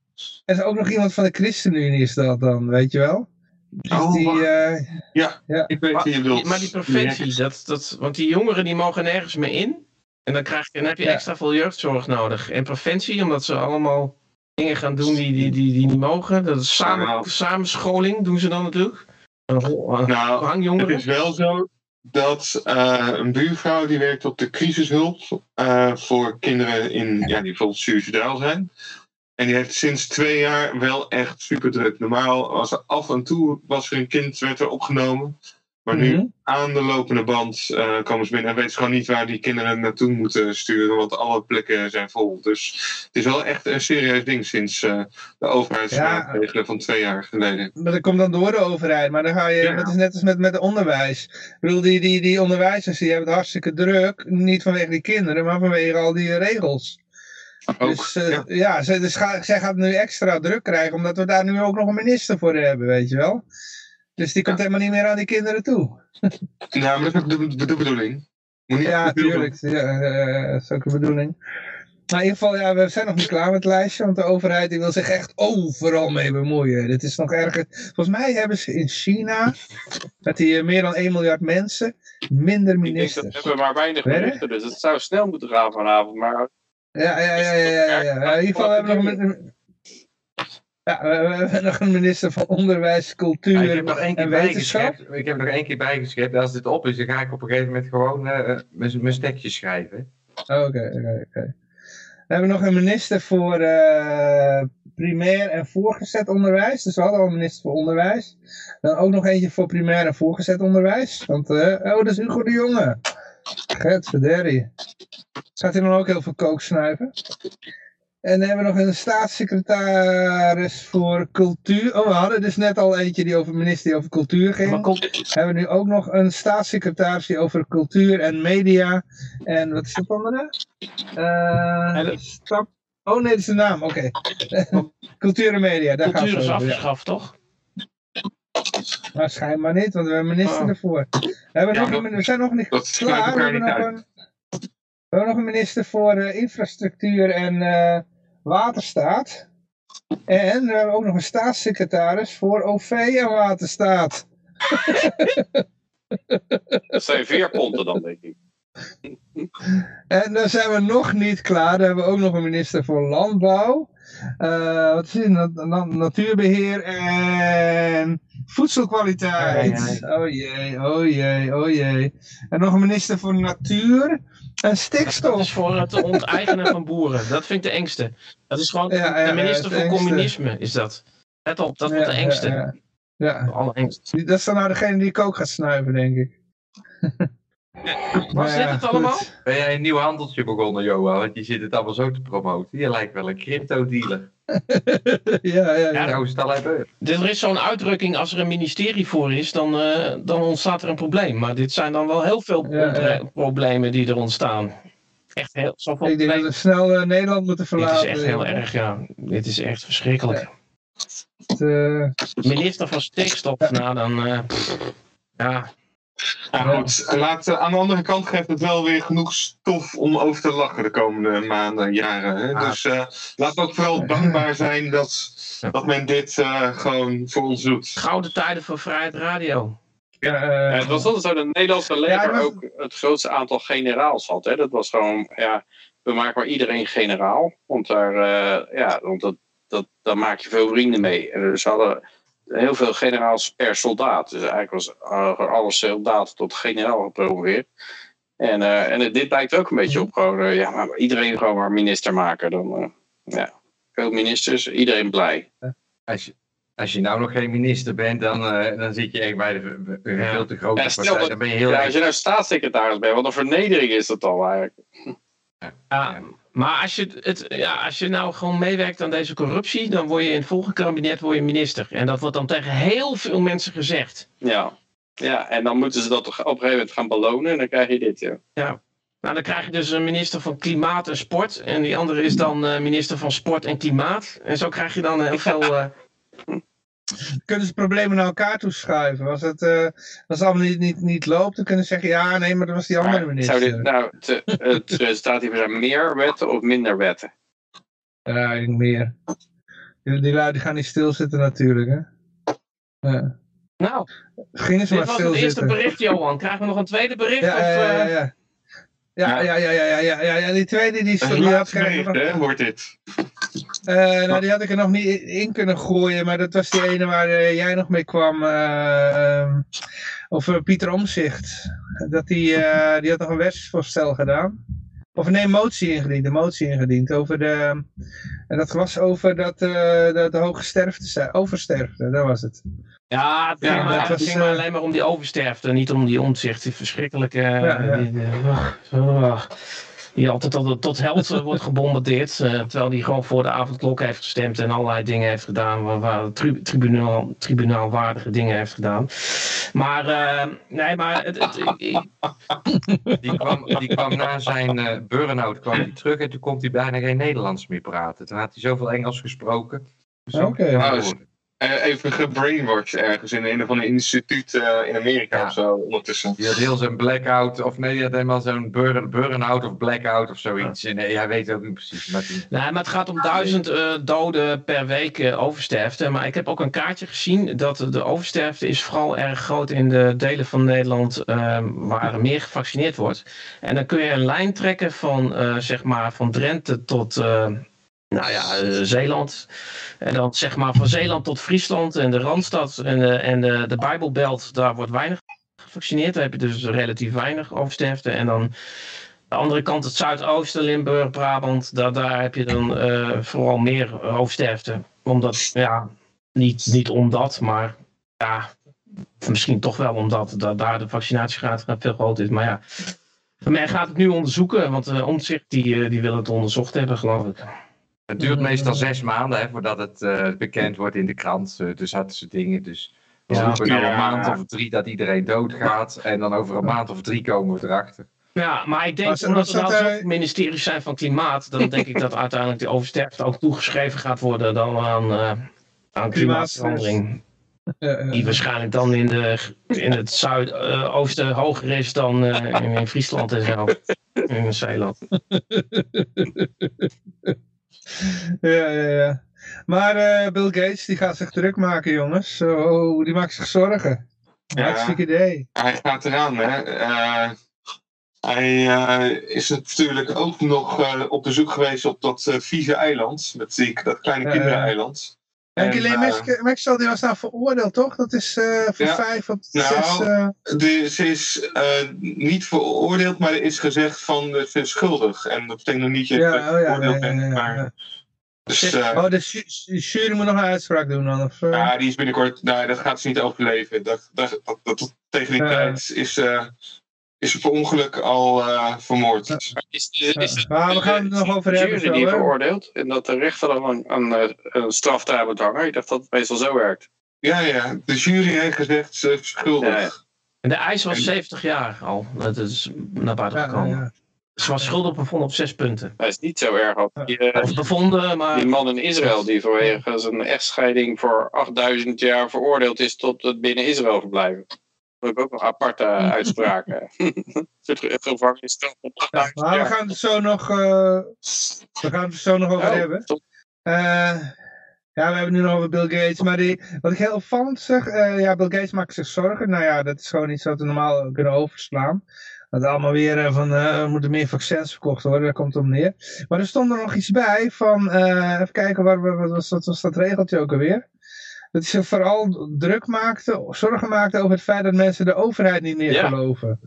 S2: er is ook nog iemand van de ChristenUnie is dat dan, weet je wel? Dus
S6: Oh,
S2: die, eh,
S6: Ja,
S2: Ja.
S6: ik weet
S4: Maar,
S6: wie je wilt.
S4: maar die preventie, dat, dat, want die jongeren die mogen nergens meer in. En dan, krijg je, dan heb je
S2: Ja.
S4: extra veel jeugdzorg nodig. En preventie, omdat ze allemaal dingen gaan doen die, die, die, die niet mogen. Dat is samen,
S6: Nou.
S4: samenscholing doen ze dan natuurlijk. Een ho- een
S6: Nou, Het is wel zo dat eh, een buurvrouw die werkt op de crisishulp eh, voor kinderen in, ja, die bijvoorbeeld suicidaal zijn. En die heeft sinds twee jaar wel echt super druk. Normaal was er af en toe was er een kind, werd er opgenomen. Maar nu
S2: mhm.
S6: aan de lopende band eh, komen ze binnen en weten ze gewoon niet waar die kinderen naartoe moeten sturen, want alle plekken zijn vol. Dus het is wel echt een serieus ding sinds eh, de overheidsmaatregelen van twee jaar geleden.
S2: Maar dat komt dan door de overheid, maar dan ga je,
S6: Ja.
S2: dat is net als met, met het onderwijs. Ik bedoel, die, die, die onderwijzers die hebben het hartstikke druk, niet vanwege die kinderen, maar vanwege al die regels.
S6: Ook,
S2: dus eh,
S6: ja.
S2: ja, zij, dus ga, zij gaat nu extra druk krijgen, omdat we daar nu ook nog een minister voor hebben, weet je wel. Dus die komt helemaal niet meer aan die kinderen toe.
S6: Nou, maar dat is ook de, de bedoeling.
S2: Ja, tuurlijk. Ja, eh, dat is ook de bedoeling. Maar in ieder geval, ja, we zijn nog niet klaar met het lijstje, want de overheid die wil zich echt overal mee bemoeien. Dit is nog erger. Volgens mij hebben ze in China, met die eh, meer dan 1 miljard mensen, minder
S3: Ik denk dat
S2: ministers.
S3: we hebben maar weinig berichten, dus het zou snel moeten gaan vanavond. Maar
S2: Ja, ja, ja, ja, ja. In ieder geval hebben we nog een, ja, we hebben nog een minister van Onderwijs,
S5: Ja,
S2: Cultuur
S5: ik heb nog één keer
S2: en Wetenschap.
S5: Ik heb nog één keer bijgeschept. Als dit op is, dan ga ik op een gegeven moment gewoon eh, mijn mijn stekje schrijven.
S2: Oké, oké, oké. We hebben nog een minister voor eh, primair en voorgezet onderwijs. Dus we hadden al een minister voor onderwijs. Dan ook nog eentje voor primair en voorgezet onderwijs. Want, eh, oh, dat is Hugo de Jonge. Getverderrie. Gaat hij dan ook heel veel kook snuiven? En dan hebben we nog een staatssecretaris voor cultuur. Oh, we hadden dus net al eentje die over minister die over cultuur ging.
S4: Maar komt,
S2: We hebben nu ook nog een staatssecretaris die over cultuur en media. En wat is dat andere? Eh,
S4: En de-
S2: stap. Oh nee, dat is de naam, oké. cultuur en media, daar
S4: cultuur
S2: gaat
S4: is
S2: het over. Ja.
S4: afgeschaft, toch?
S2: Maar schijnbaar niet, want we hebben minister
S4: Oh.
S2: ervoor. We, hebben
S6: Ja,
S2: nog
S6: dat-
S2: een, we zijn nog niet klaar. We
S6: elkaar
S2: hebben,
S6: niet
S2: nog
S6: uit.
S2: een, we hebben nog een minister voor eh, infrastructuur en eh, waterstaat. En we hebben ook nog een staatssecretaris voor OV en waterstaat.
S3: dat zijn veerponten dan, denk ik.
S2: En dan zijn we nog niet klaar. Dan hebben we ook nog een minister voor Landbouw. Eh, wat is het? Na- na- natuurbeheer en voedselkwaliteit. Oh jee, oh jee, oh jee. En nog een minister voor Natuur en
S4: Dat
S2: stikstof.
S4: is voor het onteigenen van boeren. Dat vind ik de engste. Dat is gewoon
S2: Ja, ja, ja,
S4: de minister voor
S2: engste.
S4: communisme, is dat. Let op, dat wordt de engste.
S2: Ja, ja. Ja,
S4: De allerengste.
S2: dat is dan nou degene die ik ook gaat snuiven, denk ik.
S4: Dit
S2: ja,
S4: het
S2: goed.
S4: allemaal?
S5: Ben jij een nieuw handeltje begonnen, Johan? Want je zit het allemaal zo te promoten. Je lijkt wel een crypto-dealer.
S2: ja, ja, ja.
S4: Ja.
S5: Zou het al hebben?
S4: Er is zo'n uitdrukking, als er een ministerie voor is, dan, eh, dan ontstaat er een probleem. Maar dit zijn dan wel heel veel
S2: Ja,
S4: ontre-
S2: ja.
S4: problemen die er ontstaan. Echt heel, zoveel
S2: Ik denk dat we snel eh, Nederland moeten
S4: Dit is
S2: verlaten.
S4: echt heel erg, ja. Dit is echt verschrikkelijk.
S2: Het, eh,
S4: Minister van stikstof, nou dan... eh, pff, ja,
S6: Ja, goed. Laat, eh, aan de andere kant geeft het wel weer genoeg stof om over te lachen de komende maanden, jaren. Hè?
S4: Ah.
S6: Dus eh laat ook vooral dankbaar zijn dat, dat men dit eh, gewoon voor ons doet.
S4: gouden tijden voor Vrijheid Radio.
S2: ja, eh,
S3: Ja, het was altijd zo dat het Nederlandse leger
S2: Ja,
S3: ook het grootste aantal generaals had. Hè? Dat was gewoon, ja, we maken maar iedereen generaal. Want daar, eh, ja, want dat, dat, daar maak je veel vrienden mee. En dus ze hadden heel veel generaals per soldaat. Dus eigenlijk was uh, alle soldaten tot generaal gepromoveerd. En, eh, en dit lijkt ook een beetje
S2: Mhm.
S3: op gewoon, eh, ja, maar iedereen gewoon maar minister maken. Dan, eh, ja, veel ministers, iedereen blij.
S5: Als je, als je nou nog geen minister bent, dan, eh, dan zit je echt bij de bij
S4: Ja.
S5: veel te grote
S3: Ja,
S5: partij.
S3: dat-
S5: Dan ben je heel
S3: Ja, als je nou staatssecretaris bent, wat een vernedering is dat al eigenlijk.
S4: Ja, maar als je, het, ja, als je nou gewoon meewerkt aan deze corruptie, dan word je in het volgende kabinet word je minister. En dat wordt dan tegen heel veel mensen gezegd.
S3: Ja. ja, en dan moeten ze dat op een gegeven moment gaan belonen en dan krijg je dit, ja.
S4: Nou, dan krijg je dus een minister van Klimaat en Sport. En die andere is dan eh, minister van Sport en Klimaat. En zo krijg je dan heel veel. eh,
S2: Kunnen ze problemen naar elkaar toeschuiven? Als het, eh, als het allemaal niet, niet, niet loopt, dan kunnen ze zeggen, ja, nee, maar dat was die andere
S3: Maar
S2: minister.
S3: Zou dit, nou, het, het resultaat hiervan zijn meer wetten of minder wetten?
S2: Ja, ik denk meer. Die, die lui die gaan niet stilzitten natuurlijk, hè. Ja.
S4: nou,
S2: Gingen ze
S4: dit
S2: maar
S4: was het eerste bericht, Johan. Krijgen we nog een tweede bericht?
S2: Ja,
S4: of,
S2: ja, ja,
S4: eh,
S2: ja. Ja, ja, ja, ja, ja, ja, ja, die tweede die, stond- die had ik
S6: hè, wordt dit.
S2: eh, nou, die had ik er nog niet in kunnen gooien, maar dat was die ene waar eh, jij nog mee kwam, eh, ehm, over Pieter Omzicht. Dat die, die had nog een wetsvoorstel gedaan. Of nee, een motie ingediend, een motie ingediend over de, en dat was over dat, de, de hoge sterfte, oversterfte, dat was het.
S4: Ja, het ging,
S6: Ja,
S4: maar,
S2: dat
S4: het
S2: was,
S4: ging maar alleen maar om die oversterfte, niet om die omzicht. Die verschrikkelijke.
S2: Ja, ja.
S4: Die, eh, oh, die altijd tot, tot held eh, wordt gebombardeerd. eh, terwijl die gewoon voor de avondklok heeft gestemd en allerlei dingen heeft gedaan. Waar, waar tri- tribunaal, tribunaalwaardige dingen heeft gedaan. Maar, eh, nee, maar. Het, het, ik-
S5: Die kwam, die kwam na zijn eh burn-out kwam terug en toen kon hij bijna geen Nederlands meer praten. Toen had hij zoveel Engels gesproken. Zo
S2: Oké.
S6: Nou, Eh, even gebrainwashed ergens in een of ander instituut eh, in Amerika
S5: Ja.
S6: of zo ondertussen.
S5: Die had heel zijn blackout, of nee, die had helemaal zo'n burn- burn-out of blackout of zoiets. En eh, hij weet het ook niet precies. Maar die,
S4: Nee, maar het gaat om duizend eh, doden per week oversterfte. Maar ik heb ook een kaartje gezien dat de oversterfte is vooral erg groot in de delen van Nederland eh, waar er meer gevaccineerd wordt. En dan kun je een lijn trekken van, eh, zeg maar, van Drenthe tot eh, nou ja, eh, Zeeland. En dan zeg maar van Zeeland tot Friesland en de Randstad en de, en de, de Bijbelbelt, daar wordt weinig gevaccineerd. Daar heb je dus relatief weinig oversterfte. En dan de andere kant, het zuidoosten, Limburg, Brabant, daar, daar heb je dan eh, vooral meer hoofdsterfte. Omdat, ja, niet, niet omdat, maar ja, misschien toch wel omdat da- daar de vaccinatiegraad veel groter is. Maar ja, mij gaat het nu onderzoeken, want uh, Omtzigt die, eh, die wil het onderzocht hebben, geloof ik.
S5: Het duurt meestal zes maanden hè, voordat het eh, bekend wordt in de krant. eh, dus hadden ze dingen. Dus we
S4: Ja.
S5: hopen
S6: Ja.
S5: een maand of drie dat iedereen doodgaat. En dan over een maand of drie komen we erachter.
S4: Ja, maar ik denk,
S2: Was-
S4: omdat
S2: was
S4: er nou
S2: dat,
S4: zoveel ministeries zijn van klimaat, dan denk ik dat uiteindelijk de oversterfte ook toegeschreven gaat worden dan aan, eh, aan klimaatverandering. Die waarschijnlijk dan in, de, in het zuidoosten hoger is dan eh, in, in Friesland en zo. In Zeeland.
S2: Ja, ja, ja. Maar eh, Bill Gates die gaat zich druk maken, jongens. Oh, die maakt zich zorgen.
S6: Ja.
S2: Hartstikke idee.
S6: Hij gaat eraan, hè. Eh, hij eh, is natuurlijk ook nog op bezoek geweest op dat vieze eiland. Met die, dat kleine kindereiland.
S2: En
S6: En,
S2: Ghislaine
S6: eh,
S2: Max- Maxwell die was nou veroordeeld, toch? Dat is eh voor
S6: Ja.
S2: vijf of
S6: Nou,
S2: zes... eh,
S6: De, ze is eh, niet veroordeeld, maar er is gezegd van eh, ze is schuldig. En dat betekent nog niet dat je
S2: ja, oh ja,
S6: veroordeeld bent. maar, dus, eh,
S2: Oh, de ju- de jury moet nog een uitspraak doen dan? Of, eh?
S6: ja, die is binnenkort, nou, dat gaat ze niet overleven. Dat, dat, dat, dat- tegen die tijd is, eh, is ze per ongeluk al eh, vermoord.
S3: Is, is, is het
S2: Maar we gaan het nog over
S3: de
S2: hebben
S3: jury
S2: zo,
S3: die
S2: hè?
S3: veroordeelt en dat de rechter dan een, een, eh, een straf daar moet hangen? Ik dacht dat het meestal zo werkt.
S6: Ja, ja, de jury heeft gezegd ze is schuldig.
S3: Ja, ja.
S4: En de eis was 70 jaar al. Dat is naar buiten gekomen.
S2: ja.
S4: Ze was schuldig bevonden op zes punten.
S3: Dat is niet zo erg als die, eh,
S4: Of bevonden, maar...
S3: die man in Israël die vanwege zijn echtscheiding voor 8000 jaar veroordeeld is tot het binnen Israël verblijven. Dat heb ik ook nog aparte uitspraken. Gevangenisstraf van
S2: Ja,
S3: 8000
S2: maar we gaan het zo nog, eh, we gaan het er zo nog over
S3: Oh,
S2: hebben. Eh, ja, we hebben het nu nog over Bill Gates. Maar die, wat ik heel opvallend zeg, eh, ja, Bill Gates maakt zich zorgen. Nou ja, dat is gewoon iets wat we normaal kunnen overslaan. Dat allemaal weer van, eh, er moeten meer vaccins verkocht worden, daar komt het om neer. Maar er stond er nog iets bij van, eh, even kijken, wat, wat, was, wat was dat regeltje ook alweer? Dat ze vooral druk maakte, zorgen maakte over het feit dat mensen de overheid niet meer
S3: Ja.
S2: geloven.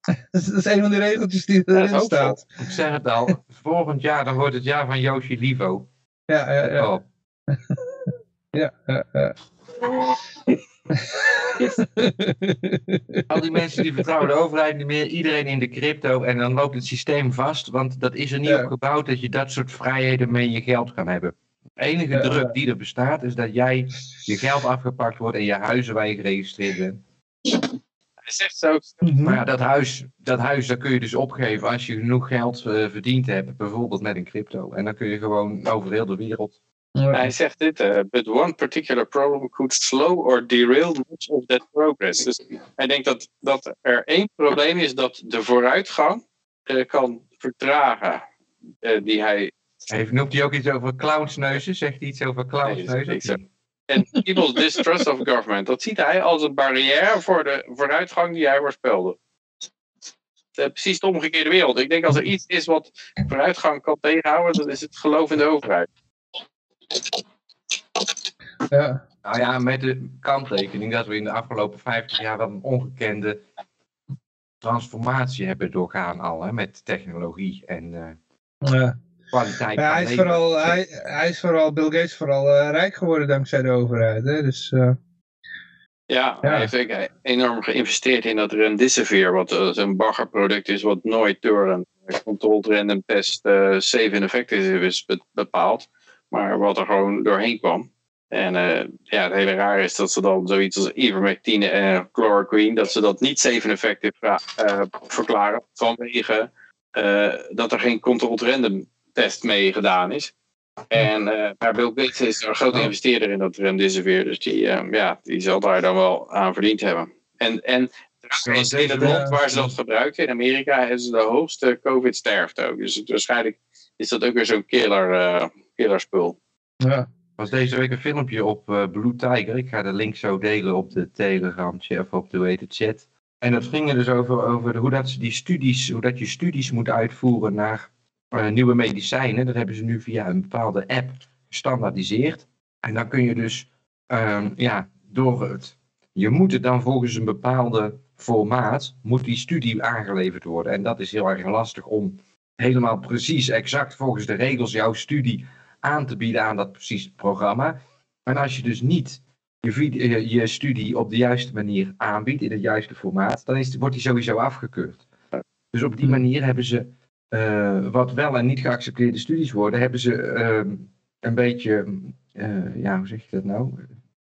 S2: Dat is, een van die regeltjes die erin staat.
S5: Ik zeg het al, volgend jaar dan wordt het jaar van Yoshi Livo.
S2: Ja, ja, ja.
S5: Oh,
S2: ja, ja, ja.
S5: al die mensen die vertrouwen de overheid niet meer, iedereen in de crypto en dan loopt het systeem vast, want dat is er niet
S2: Ja.
S5: op gebouwd dat je dat soort vrijheden mee je geld kan hebben. De enige druk die er bestaat is dat jij je geld afgepakt wordt en je huizen waar je geregistreerd bent.
S3: Hij zegt zo.
S2: Mhm.
S5: Maar ja, dat huis, dat huis dat kun je dus opgeven als je genoeg geld eh, verdiend hebt, bijvoorbeeld met een crypto. En dan kun je gewoon over heel de wereld.
S2: Ja.
S3: Hij zegt dit, eh, but one particular problem could slow or derail much of that progress. Dus hij denkt dat, dat er één probleem is dat de vooruitgang eh, kan vertragen. eh, die hij,
S5: Heeft, noemt hij ook iets over clownsneuzen? Zegt hij iets over clownsneuzen?
S3: Nee, en people's distrust of government, dat ziet hij als een barrière voor de vooruitgang die hij voorspelde. Eh, precies de omgekeerde wereld. Ik denk als er iets is wat vooruitgang kan tegenhouden, dan is het geloof in de overheid.
S2: Ja.
S5: Nou ja, met de kanttekening dat we in de afgelopen 50 jaar wel een ongekende transformatie hebben doorgaan al, hè, met technologie en eh,
S2: Ja.
S5: Kwaliteit
S2: Ja,
S5: van
S2: hij, is
S5: leven.
S2: vooral, hij, hij is vooral, Bill Gates vooral eh, rijk geworden dankzij de overheid. Hè? Dus, eh,
S3: Ja,
S2: Ja.
S3: hij heeft enorm geïnvesteerd in dat Remdesivir, wat eh, zo'n baggerproduct is, wat nooit door een controlled random test eh safe in effective is be- bepaald, maar wat er gewoon doorheen kwam. En eh, ja, het hele raar is dat ze dan zoiets als ivermectine en chloroquine, dat ze dat niet safe in eh, verklaren, vanwege eh, dat er geen controlled random test mee gedaan is. En eh, maar Bill Gates is een grote
S5: Oh.
S3: investeerder in dat remdesivir. Dus die, eh, ja, die zal daar dan wel aan verdiend hebben. En, en in land waar ze dat gebruiken, in Amerika, hebben ze de hoogste COVID-sterfte ook. Dus waarschijnlijk is dat ook weer zo'n killer, eh killerspul.
S2: ja.
S5: Er was deze week een filmpje op eh, Blue Tiger. Ik ga de link zo delen op de Telegram of op de hoe heet het, chat. En dat ging er dus over, over hoe dat ze die studies, hoe dat je studies moet uitvoeren naar eh, nieuwe medicijnen. Dat hebben ze nu via een bepaalde app gestandaardiseerd. En dan kun je dus, ehm, ja, door het. Je moet het dan volgens een bepaalde formaat, moet die studie aangeleverd worden. En dat is heel erg lastig om helemaal precies, exact volgens de regels jouw studie aan te bieden aan dat precies programma. En als je dus niet je, vid- je, studie op de juiste manier aanbiedt, in het juiste formaat, dan is, wordt die sowieso afgekeurd. Dus op die manier hebben ze, eh, wat wel en niet geaccepteerde studies worden, hebben ze ehm, een beetje, eh, ja, hoe zeg je dat nou?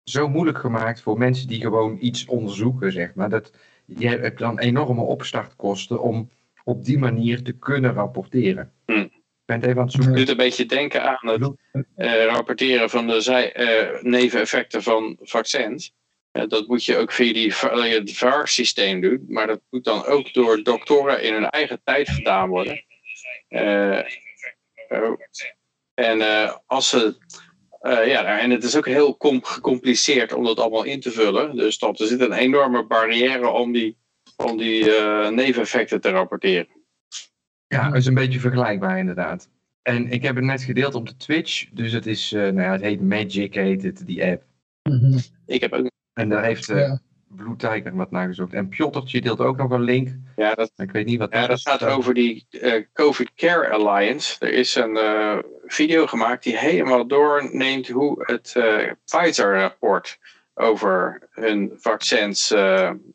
S5: Zo moeilijk gemaakt voor mensen die gewoon iets onderzoeken, zeg maar. Dat, je hebt dan enorme opstartkosten om op die manier te kunnen rapporteren.
S3: Hm.
S5: Ik ben het even aan het zoeken.
S3: Het doet een beetje denken aan het eh, rapporteren van de zij, eh, neveneffecten van vaccins. Eh, dat moet je ook via die, eh, het VAR-systeem doen. Maar dat moet dan ook door doktoren in hun eigen tijd gedaan worden. Eh, oh. en eh, als ze. eh, ja, en het is ook heel com- gecompliceerd om dat allemaal in te vullen. Dus dat, er zit een enorme barrière om die, om die eh, neveneffecten te rapporteren.
S5: Ja, dat is een beetje vergelijkbaar inderdaad. En ik heb het net gedeeld op de Twitch. Dus het is, eh, nou ja, het heet Magic, heet het, die app.
S2: Mhm.
S3: Ik heb ook.
S5: En daar heeft eh,
S2: Ja.
S5: Blue Tiger wat naar gezocht. En Pjottertje deelt ook nog een link.
S3: Ja, dat,
S5: Ik weet niet wat
S3: Ja, dat gaat over die eh, COVID Care Alliance. Er is een eh, video gemaakt die helemaal doorneemt hoe het eh, Pfizer-rapport over hun vaccins,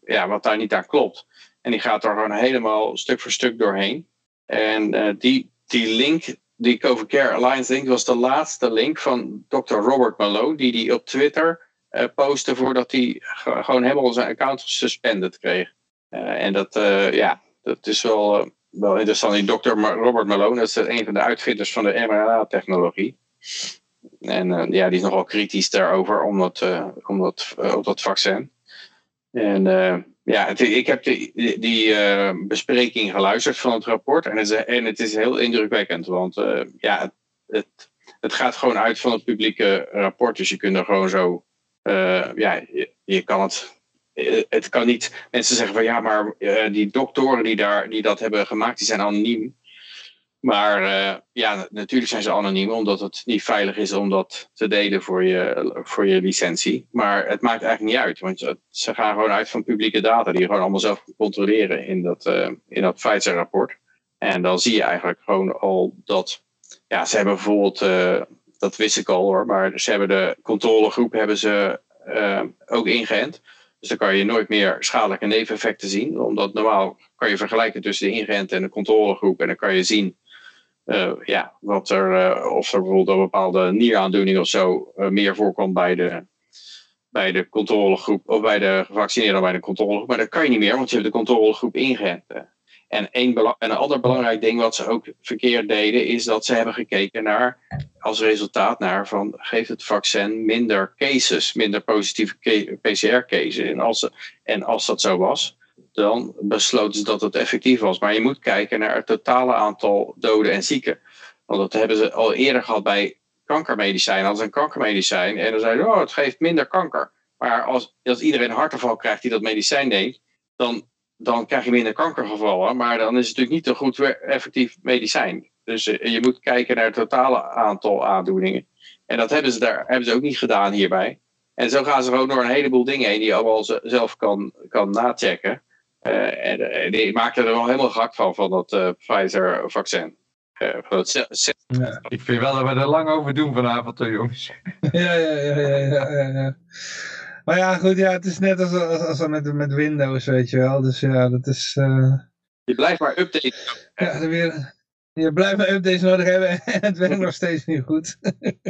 S3: ja, wat daar niet aan klopt. En die gaat er gewoon helemaal stuk voor stuk doorheen. En die, die link, die COVID Care Alliance link, was de laatste link van Dr. Robert Malone, die die op Twitter eh, postte voordat hij ge- gewoon helemaal zijn account gesuspended kreeg. Eh, en dat, eh, ja, dat is wel, wel interessant. Die dokter Robert Malone, dat is een van de uitvinders van de mRNA-technologie. En ja, die is nogal kritisch daarover, om dat, op dat vaccin. En ja, ik heb die, die, bespreking geluisterd van het rapport. En het is, en het is heel indrukwekkend, want ja, het, het, het gaat gewoon uit van het publieke rapport. Dus je kunt er gewoon zo, eh, ja, je, kan het eh, het kan niet. Mensen zeggen van ja, maar eh, die doktoren die, daar, die dat hebben gemaakt, die zijn anoniem. Maar eh, ja, natuurlijk zijn ze anoniem, omdat het niet veilig is om dat te delen voor je, voor je licentie. Maar het maakt eigenlijk niet uit, want ze- gaan gewoon uit van publieke data die je gewoon allemaal zelf kan controleren in dat, eh in dat Pfizer-rapport. En dan zie je eigenlijk gewoon al dat, ja, ze hebben bijvoorbeeld, dat wist ik al hoor, maar ze hebben de controlegroep hebben ze eh, ook ingeënt. Dus dan kan je nooit meer schadelijke neveneffecten zien. Omdat normaal kan je vergelijken tussen de ingeënte en de controlegroep. En dan kan je zien eh, ja, wat er, eh, of er bijvoorbeeld een bepaalde nieraandoening of zo eh, meer voorkomt bij de, bij de controlegroep. Of bij de gevaccineerden bij de controlegroep. Maar dat kan je niet meer, want je hebt de controlegroep ingeënt. En een, een ander belangrijk ding wat ze ook verkeerd deden, is dat ze hebben gekeken naar, als resultaat naar, van geeft het vaccin minder cases, minder positieve PCR-cases. En als, en als dat zo was, dan besloten ze dat het effectief was. Maar je moet kijken naar het totale aantal doden en zieken. Want dat hebben ze al eerder gehad bij kankermedicijnen. Als een kankermedicijn en dan zeiden ze, oh, het geeft minder kanker. Maar als, als iedereen een hartaanval krijgt die dat medicijn neemt, dan, dan krijg je minder kankergevallen. Maar dan is het natuurlijk niet een goed effectief medicijn. Dus eh, je moet kijken naar het totale aantal aandoeningen. En dat hebben ze, daar, hebben ze ook niet gedaan hierbij. En zo gaan ze gewoon door een heleboel dingen heen die je allemaal ze- zelf kan, kan nachecken. Eh, en eh, die maakten er wel helemaal gek van, van dat Pfizer-vaccin. Eh,
S5: Ik vind wel dat we er lang over doen vanavond, hoor, jongens.
S2: Ja, ja, ja, ja, ja, ja, ja. Maar ja, goed, ja, het is net als, als, als met, met Windows, weet je wel. Dus ja, dat is... eh,
S3: je blijft maar updaten.
S2: ja, er weer, je blijft maar updates nodig hebben en het werkt nog steeds niet goed.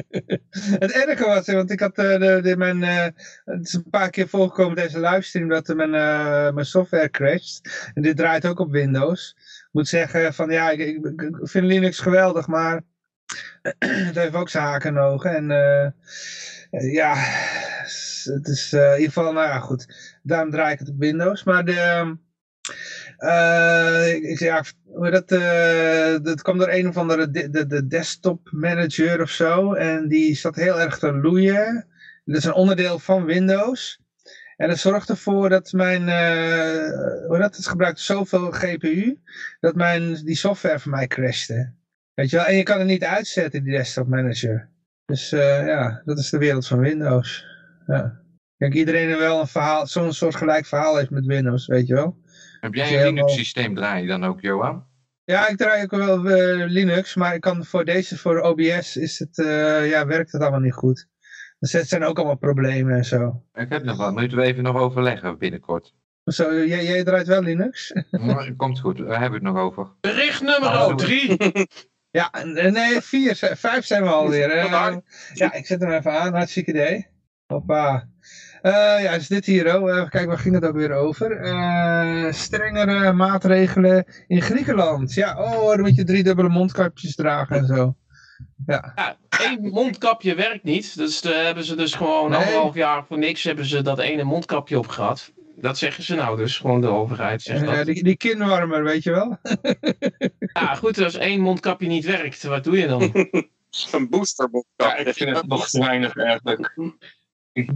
S2: het erge was, hè, want ik had eh, de, de, mijn, eh, het is een paar keer voorgekomen deze livestream dat mijn, mijn software crasht. En dit draait ook op Windows. Ik moet zeggen van ja, ik, ik, ik vind Linux geweldig, maar het heeft ook zijn haken en ogen. En ja, het is eh, in ieder geval, nou ja, goed. Daarom draai ik het op Windows. Maar de, eh, ik, ja, dat, eh, dat kwam door een of andere de, de, de desktop manager of zo. En die zat heel erg te loeien. Dat is een onderdeel van Windows. En dat zorgt ervoor dat mijn, hoe dat, het gebruikt zoveel GPU, dat mijn, die software van mij crashte. Weet je wel, en je kan het niet uitzetten, die desktop manager. Dus eh, ja, dat is de wereld van Windows. Ja. Kijk, iedereen er wel een verhaal, zo'n soort gelijk verhaal heeft met Windows, weet je wel.
S5: Heb jij een
S2: helemaal-
S5: Linux-systeem draai je dan ook, Johan?
S2: Ja, ik draai ook wel eh, Linux, maar ik kan voor deze, voor OBS, is het, eh, ja, werkt het allemaal niet goed. Dus het zijn ook allemaal problemen en zo.
S5: Ik heb nog wel. Moeten we even nog overleggen binnenkort.
S2: Zo, jij, jij draait wel Linux?
S5: Maar Komt goed, we hebben het nog over.
S4: Bericht nummer
S5: Oh.
S4: 3.
S2: Ja, n- nee, vier, vijf zijn we alweer. Eh, ja, ik zet hem even aan, hartstikke idee. Hoppa. Eh, ja, is dit hier ook. Even kijken, waar ging het ook weer over? Eh, strengere maatregelen in Griekenland. Ja, oh, dan moet je drie dubbele mondkapjes dragen en zo. Ja,
S4: Ja, één mondkapje werkt niet. Dus daar hebben ze dus gewoon
S2: Nee.
S4: anderhalf jaar voor niks hebben ze dat ene mondkapje op gehad. Dat zeggen ze nou dus, gewoon de overheid zegt
S2: en, eh,
S4: dat.
S2: die, die kinwarmer, weet je wel?
S4: Ja goed, als één mondkapje niet werkt, wat doe je dan?
S3: Een booster
S6: Ja, ik vind het nog te weinig eigenlijk.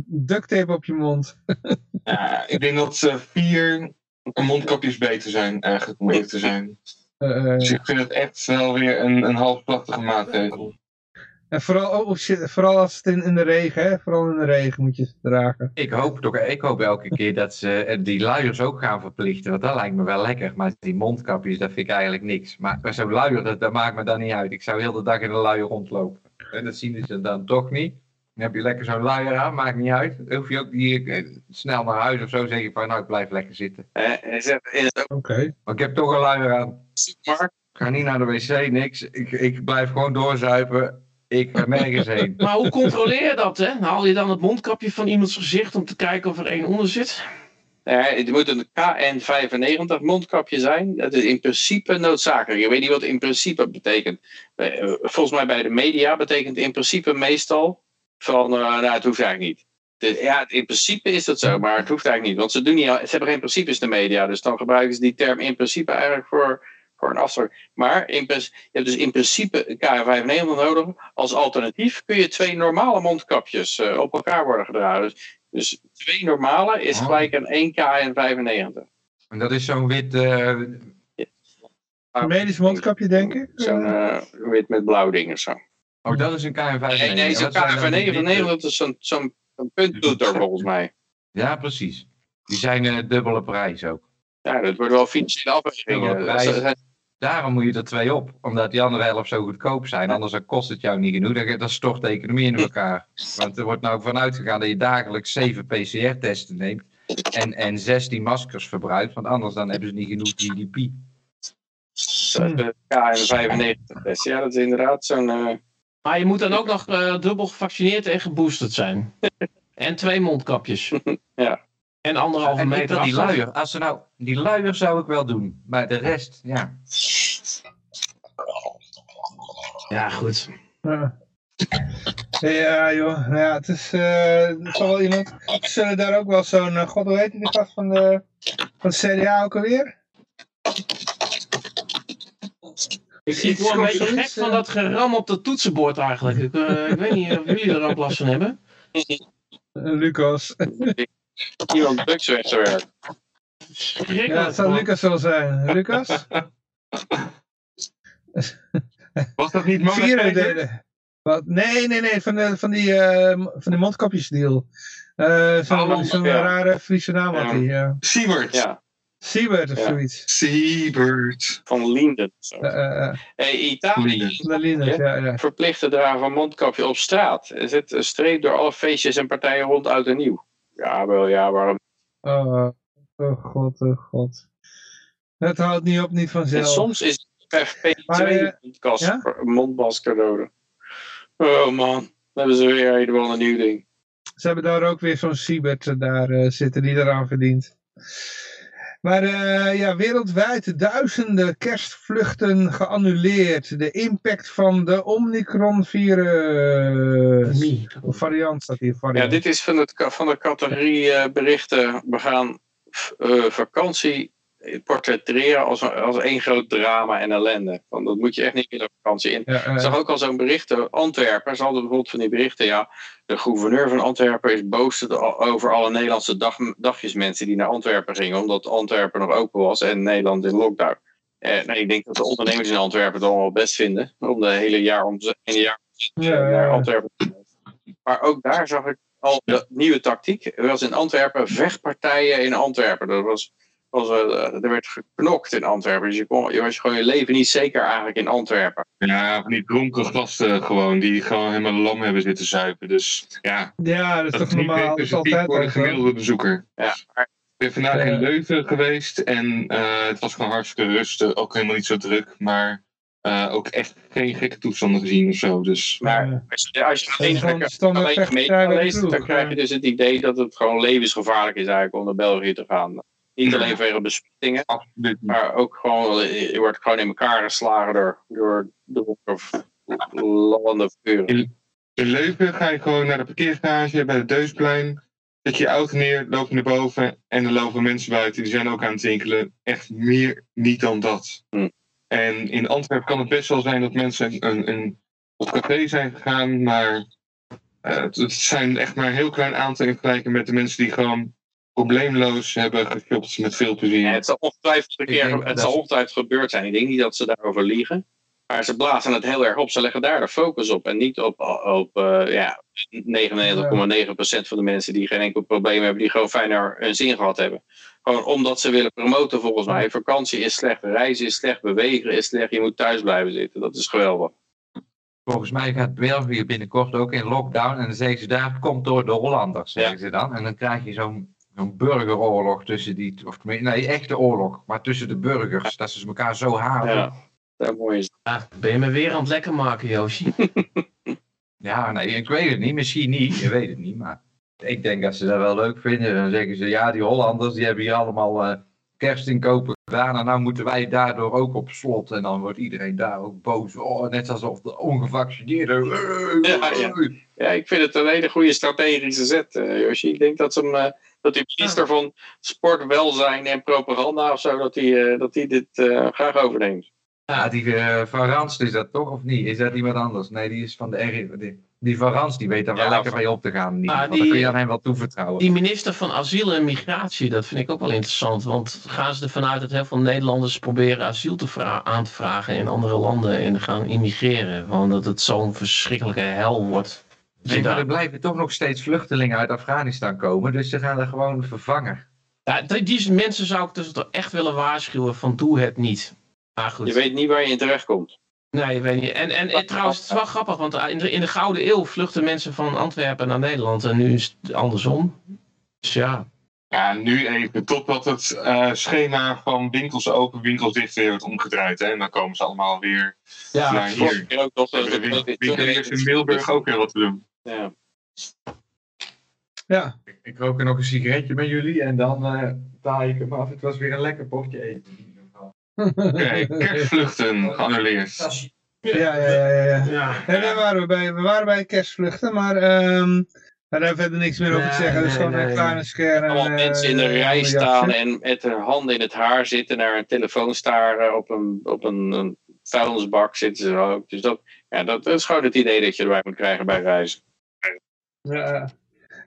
S2: Duct tape op je mond.
S6: Ja, ik denk dat eh, vier mondkapjes beter zijn, eigenlijk, om eerlijk te zijn.
S2: Eh, eh,
S6: Dus ik vind het echt wel weer een, een halfplachtige maatregel.
S2: En vooral, oh, oh shit, vooral als het in, in de regen, hè? Vooral in de regen moet je het dragen.
S5: Ik hoop, toch, ik hoop elke keer dat ze eh, die luiers ook gaan verplichten. Want dat lijkt me wel lekker. Maar die mondkapjes, dat vind ik eigenlijk niks. Maar zo'n luier, dat, dat maakt me dan niet uit. Ik zou heel de dag in een luier rondlopen. En dat zien ze dan toch niet. Dan heb je lekker zo'n luier aan, maakt niet uit. Dan hoef je ook niet eh, snel naar huis of zo. zeg je van, nou, ik blijf lekker zitten.
S3: Eh, ze
S2: Oké.
S5: Maar ik heb toch een luier aan.
S3: supermarkt.
S5: Ik ga niet naar de wc, niks. Ik, ik blijf gewoon doorzuipen. Ik ga nergens heen.
S4: Maar hoe controleer je dat, hè? Haal je dan het mondkapje van iemands gezicht om te kijken of er één onder zit?
S3: Het moet een KN95 mondkapje zijn. Dat is in principe noodzakelijk. Ik weet niet wat in principe betekent. Bij- eh, Volgens mij bij de media betekent in principe meestal van, eh, nou het hoeft eigenlijk niet. Ja, in principe is dat zo, maar het hoeft eigenlijk niet. Want ze, doen niet, ze hebben geen principes de media, dus dan gebruiken ze die term in principe eigenlijk voor, voor een. Maar in, je hebt dus in principe een KN95 nodig. Als alternatief kun je twee normale mondkapjes eh, op elkaar worden gedragen. Dus dus twee normale is
S5: Oh.
S3: gelijk aan 1 KN95.
S5: En dat is zo'n wit... eh,
S2: Een medisch mondkapje, denk ik.
S3: Zo'n
S2: Eh,
S3: wit met blauw ding of zo.
S5: Oh, dat is een KN5.
S3: Nee, nee, zo'n KNV9 dat is zo'n zo'n een punttoeter volgens mij.
S5: Ja, precies. Die zijn eh, dubbele prijs ook.
S3: Ja, dat wordt wel financiële afwegingen.
S5: Daarom moet je er twee op. Omdat die andere helft zo goedkoop zijn. Anders kost het jou niet genoeg. Dan, stort de economie in elkaar. Want er wordt nou vanuit gegaan dat je dagelijks 7 PCR-testen neemt. En, en 16 maskers verbruikt. Want anders dan hebben ze niet genoeg GDP.
S3: de KN95 test. Ja, dat is inderdaad zo'n... eh,
S4: Maar je moet dan ook nog eh, dubbel gevaccineerd en geboosterd zijn. En twee mondkapjes.
S3: Ja.
S4: En anderhalve
S5: En
S4: meter
S5: die luier. Als ze nou, die luier zou ik wel doen. Maar de rest, ja.
S4: Ja, goed.
S2: Ja. Ja, joh. Ja, het is. zal wel iemand. Ze zullen daar ook wel zo'n. eh, God, hoe heet die gast van de. Van de CDA ook alweer?
S4: Ik, ik word een beetje gek van dat geram op dat toetsenbord eigenlijk. Ik, eh, ik weet niet of jullie er ook last van hebben.
S2: Lucas.
S3: iemand drugs weg te werken.
S2: Ja, het zou. Lucas wel zijn. Lucas?
S6: Was dat niet.
S2: Wat? Nee, nee, nee. Van, de, van die, eh, van die mondkapjesdeal. Eh Zo'n
S3: Oh,
S2: zo'n
S3: ja.
S2: rare Friese naam had hij. Ja.
S6: Siebert.
S3: Ja,
S2: Siebert of
S3: Ja.
S2: zoiets.
S6: Siebert.
S3: van Linden. Zo.
S2: Eh, eh, eh,
S3: Hey, Italië
S6: Linden.
S2: ja, ja.
S3: verplicht te dragen van mondkapje op straat. Er zit een streep door alle feestjes en partijen rond oud en nieuw. Ja, wel, ja, waarom?
S2: Oh, oh god, oh god. Het houdt niet op, niet
S3: En
S2: vanzelf.
S3: soms is FP2
S2: Maar, eh,
S3: mondkas,
S2: ja?
S3: mondmasker nodig. Oh man, dan hebben ze weer helemaal een nieuw ding.
S2: Ze hebben daar ook weer zo'n Siebert eh, daar eh, zitten die eraan verdient. Maar eh, ja, wereldwijd duizenden kerstvluchten geannuleerd. De impact van de Omicron-virus.
S4: Nee.
S2: Of variant staat hier,
S3: Ja, dit is van, het, van de categorie eh, berichten. We gaan eh, vakantie portretteren als, als één groot drama en ellende. Van, dat moet je echt niet willen vakantie in.
S2: Ja, eh,
S3: Ik zag ook al zo'n berichten. Antwerpen, ze hadden bijvoorbeeld van die berichten. Ja, de gouverneur van Antwerpen is boos over alle Nederlandse dag, dagjesmensen die naar Antwerpen gingen. Omdat Antwerpen nog open was en Nederland in lockdown. Eh, ik denk dat de ondernemers in Antwerpen het allemaal best vinden. Om de hele jaar om hele jaar
S2: ja,
S3: naar. Antwerpen te gaan. Maar ook daar zag ik al de nieuwe tactiek. Er was in Antwerpen vechtpartijen in Antwerpen. Dat was, was, eh, er werd geknokt in Antwerpen. Dus je, kon, je was gewoon je leven niet zeker eigenlijk in Antwerpen.
S6: Ja, van die dronken gasten gewoon, die gewoon helemaal lam hebben zitten zuipen. Dus ja,
S2: ja, dat is toch normaal. Dat is altijd
S6: voor
S2: zo.
S6: gemiddelde bezoeker.
S3: Ja, maar
S6: Ik ben vandaag in Leuven geweest en eh, het was gewoon hartstikke rustig, ook helemaal niet zo druk, maar eh, ook echt geen gekke toestanden gezien of zo. Dus
S3: Maar als je, als alleen, alleen de leest, dan krijg je dus het idee dat het gewoon levensgevaarlijk is eigenlijk om naar België te gaan. Niet alleen vanwege besmettingen, maar ook gewoon, je wordt gewoon in elkaar geslagen door, door de of lallende vuren.
S6: In Leuven ga je gewoon naar de parkeergarage bij het Deusplein. Zet je auto neer, loop je naar boven en er lopen mensen buiten. Die zijn ook aan het winkelen. Echt meer niet dan dat.
S3: Hm.
S6: En in Antwerpen kan het best wel zijn dat mensen een, een, op café zijn gegaan. Maar eh, het, het zijn echt maar een heel klein aantal in vergelijking met de mensen die gewoon probleemloos hebben geshopt met veel plezier.
S3: Ja, het zal ongetwijfeld, keer, het zal ongetwijfeld gebeurd zijn. Ik denk niet dat ze daarover liegen. Maar ze blazen het heel erg op. Ze leggen daar de focus op. En niet op, op eh, ja, 99,9% van de mensen die geen enkel probleem hebben. Die gewoon fijn naar hun zin gehad hebben. Gewoon omdat ze willen promoten volgens mij. Vakantie is slecht. Reizen is slecht. Bewegen is slecht. Je moet thuis blijven zitten. Dat is geweldig.
S5: Volgens mij gaat België binnenkort ook in lockdown. En dan zeggen ze daar, komt door de Hollanders, zeggen
S3: Ja.
S5: ze dan. En dan krijg je zo'n zo'n burgeroorlog tussen die, of nee, echte oorlog. Maar tussen de burgers, dat ze elkaar zo haten.
S3: Ja, dat mooi is.
S4: Ja, ben je me weer aan het lekker maken, Yoshi?
S5: Ja, nee, ik weet het niet. Misschien niet. Je weet het niet. Maar ik denk dat ze dat wel leuk vinden. Dan zeggen ze, ja, die Hollanders, die hebben hier allemaal eh kerst inkopen gedaan. En nou moeten wij daardoor ook op slot. En dan wordt iedereen daar ook boos. Oh, net alsof de ongevaccineerden...
S3: Ja, ja. Ja, ik vind het een hele goede strategische zet, eh Yoshi. Ik denk dat, ze hem, eh, dat die minister van Sport, Welzijn en Propaganda of zo, dat hij eh, dat die dit eh, graag overneemt.
S5: Ja, die eh, Van Ranst is dat toch of niet? Is dat iemand anders? Nee, die is van de R. die- Die Van Rans, die weet daar wel
S3: Ja,
S5: lekker
S3: van-
S5: mee op te gaan. ieder
S4: Ah.
S5: Dan
S4: die-
S5: kun je aan hem wel toevertrouwen.
S4: Die minister van Asiel en Migratie, dat vind ik ook wel interessant. Want gaan ze ervan uit dat heel veel Nederlanders proberen asiel te aan te vragen in andere landen en gaan immigreren? Gewoon dat het zo'n verschrikkelijke hel wordt.
S5: Nee, maar er blijven toch nog steeds vluchtelingen uit Afghanistan komen. Dus ze gaan er gewoon vervangen.
S4: Ja, die, mensen zou ik dus toch echt willen waarschuwen van doe het niet. Maar goed.
S3: Je weet niet waar je in terecht komt.
S4: Nee, je weet niet. En, en, en trouwens, het is wel grappig, want in de, in de Gouden Eeuw vluchten mensen van Antwerpen naar Nederland en nu is het andersom. Dus ja,
S6: Ja, nu even. Totdat het eh, schema van winkels open, winkels dicht weer wordt omgedraaid. Hè? En dan komen ze allemaal weer
S4: ja
S6: naar hier.
S3: keer ook nog.
S6: Winkeliers in Middelburg ook weer wat te doen.
S3: Ja.
S2: Ja,
S5: Ik rook er nog een sigaretje met jullie en dan eh taai ik hem af. Het was weer een lekker potje eten.
S6: Oké, kerstvluchten geannuleerd.
S2: ja, ja, ja. ja, ja.
S4: ja.
S2: En daar waren we bij. We waren bij kerstvluchten, maar ehm daar hebben we verder niks meer over te
S4: Nee,
S2: zeggen. Dus
S4: nee,
S2: gewoon een
S4: nee.
S2: kleine scare.
S3: Allemaal
S2: en,
S3: mensen in de
S2: eh,
S3: rij staan en met hun handen in het haar zitten naar een telefoon staren op een, op een, een vuilnisbak zitten ze ook. Dus dat, ja, dat is gewoon het idee dat je erbij moet krijgen bij reizen.
S2: Ja.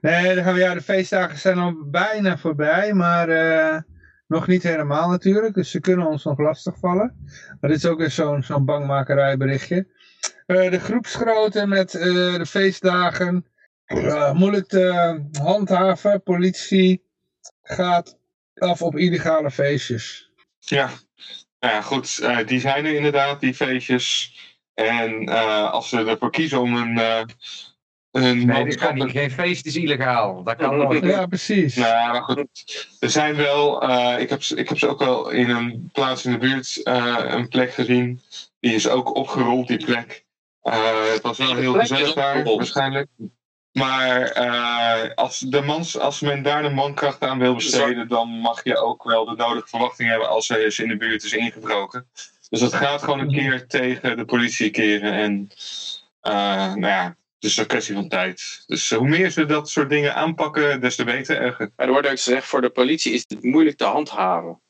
S2: Nee, dan we, ja, de feestdagen zijn al bijna voorbij, maar eh, nog niet helemaal natuurlijk. Dus ze kunnen ons nog lastigvallen. Maar dit is ook weer zo'n zo'n bangmakerijberichtje. Eh, de groepsgrootte met eh, de feestdagen. moeilijk te handhaven. Politie gaat af op illegale feestjes.
S6: Ja, nou ja goed. die zijn er inderdaad, die feestjes. En als ze ervoor kiezen om een, een
S5: Nee, dit kan niet. Geen feest is illegaal. Dat kan nooit.
S2: Ja, precies.
S6: Nou, maar goed. Er zijn wel, eh, ik, heb, ze- ik heb ze ook wel in een plaats in de buurt eh, een plek gezien. Die is ook opgerold, die plek. Eh, het was wel heel gezellig daar, waarschijnlijk. Maar eh, als, de mans, als men daar de mankracht aan wil besteden, dan mag je ook wel de nodige verwachting hebben als er eens in de buurt is ingebroken. Dus dat gaat gewoon een keer tegen de politie keren. En eh, nou ja, het is een kwestie van tijd. Dus hoe meer ze dat soort dingen aanpakken, des te beter.
S3: Maar er wordt ook gezegd, voor de politie is het moeilijk te handhaven.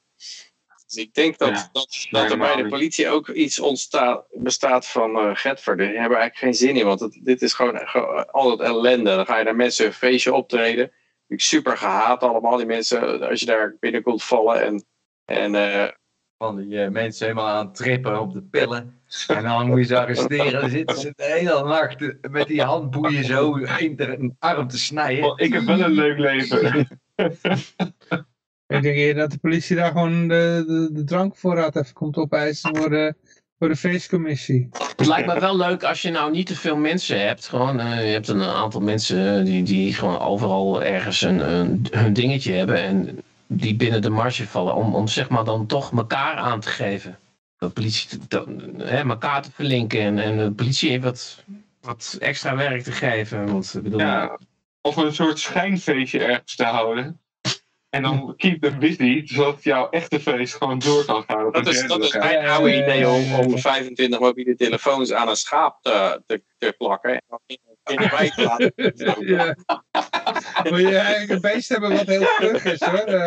S3: Dus ik denk dat,
S6: Ja,
S3: dat, dat er bij de politie ook iets ontstaat, bestaat van uh, Getver. Die hebben eigenlijk geen zin in, want het, dit is gewoon, gewoon altijd ellende. Dan ga je naar mensen een feestje optreden. Ik super gehaat allemaal, die mensen, als je daar binnenkomt vallen. En, en uh,
S5: Van die uh, mensen helemaal aan het trippen op de pillen. En dan moet je ze arresteren. Dan zitten ze de hele nacht met die handboeien zo in een arm te snijden.
S6: Oh, ik heb wel een leuk leven.
S2: Ik denk eerder dat de politie daar gewoon de, de, de drankvoorraad even komt opeisen voor de, voor de feestcommissie.
S4: Het lijkt me wel leuk als je nou niet te veel mensen hebt. Gewoon, uh, je hebt een aantal mensen die, die gewoon overal ergens een, een, hun dingetje hebben. En die binnen de marge vallen. Om, om zeg maar dan toch elkaar aan te geven. De politie te, te, hè, elkaar te verlinken. En, en de politie wat, wat extra werk te geven. Want, ik bedoel,
S6: ja, of een soort schijnfeestje ergens te houden. En dan keep them busy, zodat jouw echte feest gewoon door kan gaan.
S3: Dat is, dat is mijn oude idee om, om 25 mobiele telefoons aan een schaap te, te, te plakken. En dan in, in de wijk te laten.
S2: ja. Wil je eigenlijk een beest hebben wat heel vlug is hoor.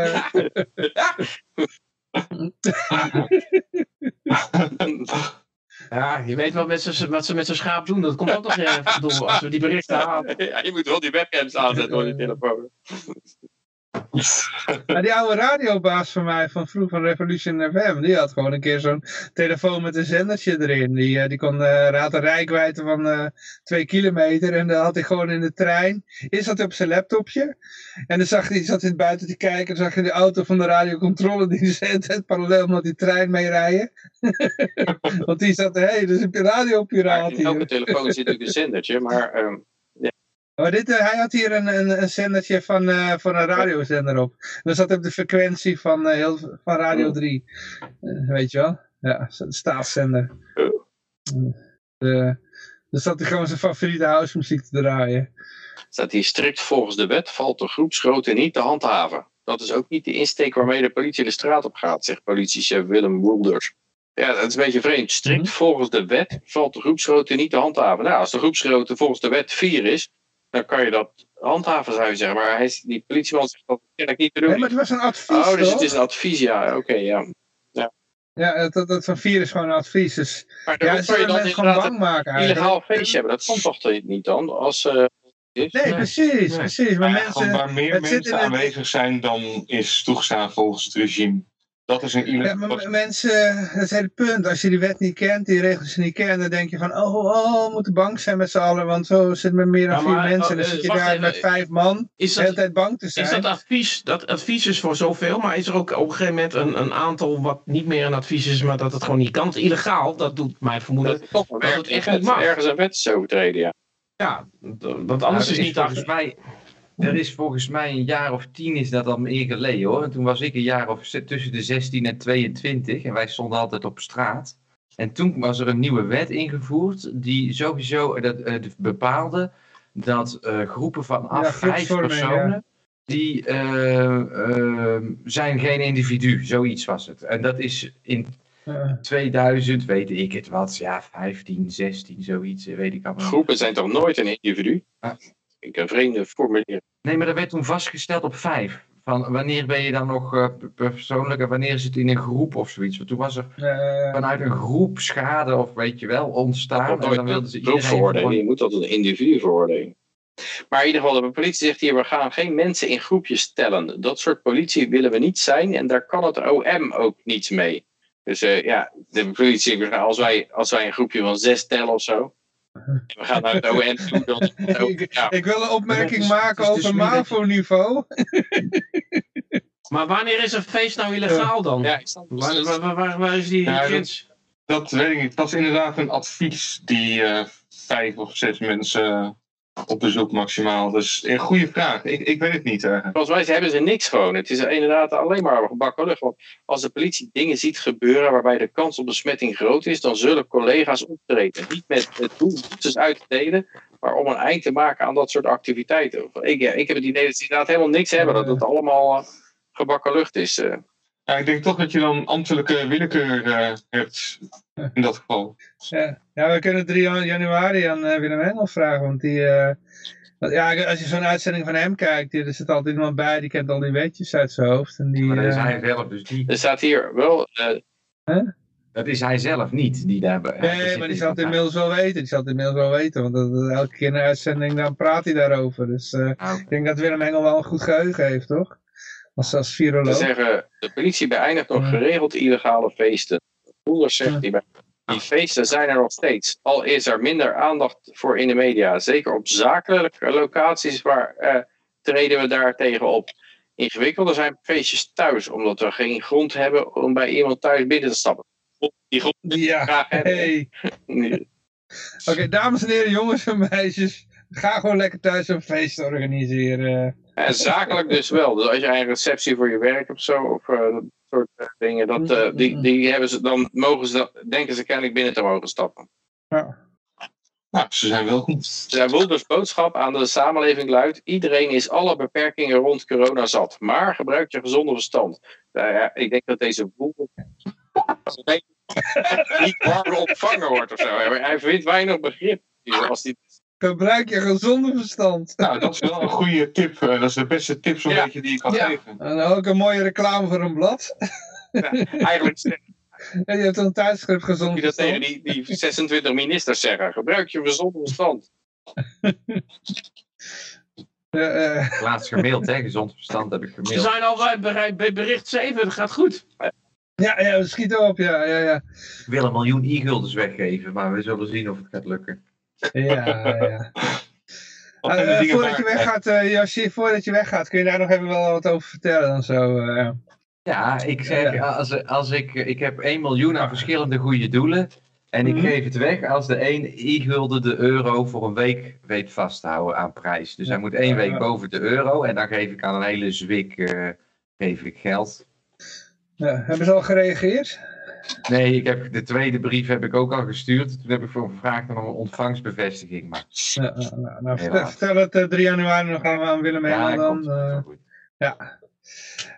S4: Ja, je weet wat, met ze, wat ze met zo'n schaap doen. Dat komt ook nog even door als we die berichten halen.
S3: Ja, je moet wel die webcams aanzetten op die telefoon.
S2: Die oude radiobaas van mij van vroeger van Revolution FM, die had gewoon een keer zo'n telefoon met een zendertje erin. Die, uh, die kon uh, had een rijkwijde van uh, twee kilometer en dan had hij gewoon in de trein. Eerst zat hij op zijn laptopje en dan zag hij, zat hij buiten te kijken en zag je de auto van de radiocontrole die zet parallel met die trein mee rijden. Want die zat, hé, hey, dus heb je radiopiraat
S3: hier. In elke telefoon zit natuurlijk een zendertje, maar... Um,
S2: maar dit, uh, hij had hier een, een, een zendertje van, uh, van een radiozender op. Dat zat op de frequentie van, uh, heel, van Radio 3. weet je wel? Ja, de staatszender. dus zat hij gewoon zijn favoriete house muziek te draaien.
S3: Staat hier strikt volgens de wet valt de groepsgrootte niet te handhaven. Dat is ook niet de insteek waarmee de politie de straat op gaat, zegt politiechef Willem Woelders. Ja, dat is een beetje vreemd. Strikt -hmm. volgens de wet valt de groepsgrootte niet te handhaven. Nou, als de groepsgrootte volgens de wet 4 is, dan kan je dat handhaven, zou je zeggen. Maar hij, die politieman zegt dat ik niet te doen.
S2: Nee, maar het was een advies,
S3: Oh, dus
S2: toch?
S3: het is een advies, ja. Oké, okay, ja. ja.
S2: Ja, dat, dat van vier is gewoon een advies. Dus
S3: Maar
S2: ja,
S3: daarom
S2: ze
S3: zou je dan
S2: mensen gewoon
S3: inderdaad
S2: bang
S3: een
S2: maken eigenlijk.
S3: illegaal feestje hebben. Dat kan toch niet dan? Als, eh,
S2: Nee,
S4: Nee.
S2: precies,
S4: Nee.
S2: precies. Maar
S6: Ja,
S2: mensen,
S6: waar meer mensen aanwezig zijn dan is toegestaan volgens het regime. Dat is een
S2: Ja, maar m- mensen, dat is het hele punt. Als je die wet niet kent, die regels niet kent, dan denk je van, oh, oh, we moeten bang zijn met z'n allen, want zo zit met meer dan
S4: Ja,
S2: vier mensen. En dan
S4: eh,
S2: zit je daar
S4: even.
S2: met vijf man,
S4: Is
S2: de hele
S4: dat,
S2: tijd bang te zijn.
S4: is dat advies, dat advies is voor zoveel, maar is er ook op een gegeven moment een, een aantal wat niet meer een advies is, maar dat het gewoon niet kan? Het illegaal, dat doet mij vermoeden.
S3: dat
S4: dat het echt niet mag.
S3: Ergens een wet is overtreden, ja.
S4: Ja, want
S5: Nou,
S4: anders
S5: er
S4: is niet
S5: volgens mij, er is volgens mij een jaar of tien is dat al meer geleden hoor. En toen was ik een jaar of tussen de 16 en 22 en wij stonden altijd op straat. En toen was er een nieuwe wet ingevoerd die sowieso dat, eh, bepaalde dat eh, groepen van
S2: Ja,
S5: af vijf personen, die eh, eh, zijn geen individu, zoiets was het. En dat is in
S2: Ja.
S5: 2000, weet ik het wat, ja 15, 16, zoiets, eh, weet ik allemaal.
S3: Groepen zijn toch nooit een individu?
S5: Ja.
S3: Ik een vreemde formulering.
S5: Nee, maar dat werd toen vastgesteld op vijf. Van wanneer ben je dan nog eh, persoonlijk en wanneer is het in een groep of zoiets. Want toen was er vanuit een groep schade of weet je wel ontstaan.
S3: Komt
S5: En dan wilden ze
S3: een
S5: iedereen gewoon-
S3: Je moet altijd een individu veroordelen. Maar in ieder geval, de politie zegt hier, we gaan geen mensen in groepjes tellen. Dat soort politie willen we niet zijn en daar kan het OM ook niets mee. Dus eh, ja, de politie, we gaan- als wij, als wij een groepje van zes tellen of zo, we gaan naar het toe, dan...
S2: ik,
S3: ja,
S2: ik wil een opmerking
S5: is-
S2: maken
S5: is dus
S2: over
S5: dat je-
S2: MAVO-niveau.
S4: Maar wanneer is een feest nou illegaal dan?
S3: ja.
S4: Waar, waar, waar, waar- waar is die
S6: Ja, dat-
S4: grens?
S6: Dat weet ik niet. Het was inderdaad een advies die eh, vijf of zes mensen op bezoek maximaal. Dus een goede vraag. Ik, ik weet het niet. eh.
S3: Volgens mij hebben ze niks gewoon. Het is inderdaad alleen maar gebakken lucht. Want als de politie dingen ziet gebeuren waarbij de kans op besmetting groot is, dan zullen collega's optreden. Niet met het doel boetes uit te delen, maar om een eind te maken aan dat soort activiteiten. Ik, ik heb het idee dat ze inderdaad helemaal niks hebben. Dat het allemaal eh, gebakken lucht is.
S6: Ja, ik denk toch dat je dan ambtelijke willekeur eh, hebt in dat geval.
S2: Ja. ja, we kunnen 3 jan- januari aan eh, Willem Engel vragen, want die... eh, ja, als je zo'n uitzending van hem kijkt, die- er zit altijd iemand bij, die kent al die weetjes uit zijn hoofd. En die,
S5: Maar dat is hij zelf dus niet.
S3: Er staat hier wel. eh,
S5: Dat is hij zelf niet die daar.
S2: Nee, maar die zal het inmiddels wel weten. Die zal het inmiddels wel weten. Want dat, dat- elke keer in een uitzending dan praat hij daarover. Dus eh,
S5: Ah,
S2: ik denk dat Willem Engel wel een goed geheugen heeft, toch? Als,
S3: zeggen, de politie beëindigt nog geregeld illegale feesten. Voelers zegt die, bij- die feesten zijn er nog steeds. Al is er minder aandacht voor in de media. Zeker op zakelijke locaties waar eh, treden we daar tegen op. Ingewikkelder zijn feestjes thuis, omdat we geen grond hebben om bij iemand thuis binnen te stappen. Die grond
S2: Ja,
S3: graag
S2: hey.
S3: Nee.
S2: Oké, dames en heren, jongens en meisjes. Ga gewoon lekker thuis een feest organiseren.
S3: En zakelijk dus wel. Dus als je een receptie voor je werk of zo, of eh, dat soort eh, dingen, dat, eh, die, die hebben ze, dan mogen ze, dat- denken ze kennelijk binnen te mogen stappen.
S2: Ja.
S6: Nou, ze zijn welkom.
S3: Zijn Wilders boodschap aan de samenleving luidt: iedereen is alle beperkingen rond corona zat, maar gebruik je gezonde verstand. Nou ja, ik denk dat deze boel niet warm ontvangen wordt of zo. Hij vindt weinig begrip. Als die,
S2: Gebruik je gezonde verstand.
S6: Nou, dat is wel een goede tip. eh, dat is de beste tip zo'n
S3: Ja.
S6: beetje die ik kan
S4: Ja.
S6: geven.
S2: En ook een mooie reclame voor een blad.
S3: eigenlijk zeg
S2: En je hebt een tijdschrift gezond
S3: je dat tegen die, die 26 ministers zeggen: gebruik je gezonde verstand.
S2: Eh, eh,
S5: Laatst gemaild, hè? Gezond verstand heb ik
S4: Ze
S5: gemaild.
S4: zijn al bij bericht 7, dat gaat goed.
S2: ja, ja, schiet op. Ja, ja, ja.
S5: Ik wil een miljoen e-guldens weggeven, maar we zullen zien of het gaat lukken.
S2: Ja, ja.
S6: De
S2: eh, voordat je weggaat, eh Yoshi, voordat je weggaat, kun je daar nog even wel wat over vertellen dan zo. eh.
S5: Ja, ik zeg. Als, als ik, ik heb 1 miljoen aan verschillende goede doelen. En ik
S2: Mhm.
S5: geef het weg als de 1 e-gulden de euro voor een week weet vast te houden aan prijs. Dus hij moet één week boven de euro en dan geef ik aan een hele zwik eh, geef ik geld.
S2: Ja, hebben ze al gereageerd?
S5: Nee, ik heb, de tweede brief heb ik ook al gestuurd. Toen heb ik voor gevraagd om een ontvangstbevestiging. Maar
S2: Ja, nou, nou, nou, vertel, het eh, 3 januari nog aan, aan Willem
S5: ja, komt
S2: dan. eh.
S5: goed.
S2: Ja.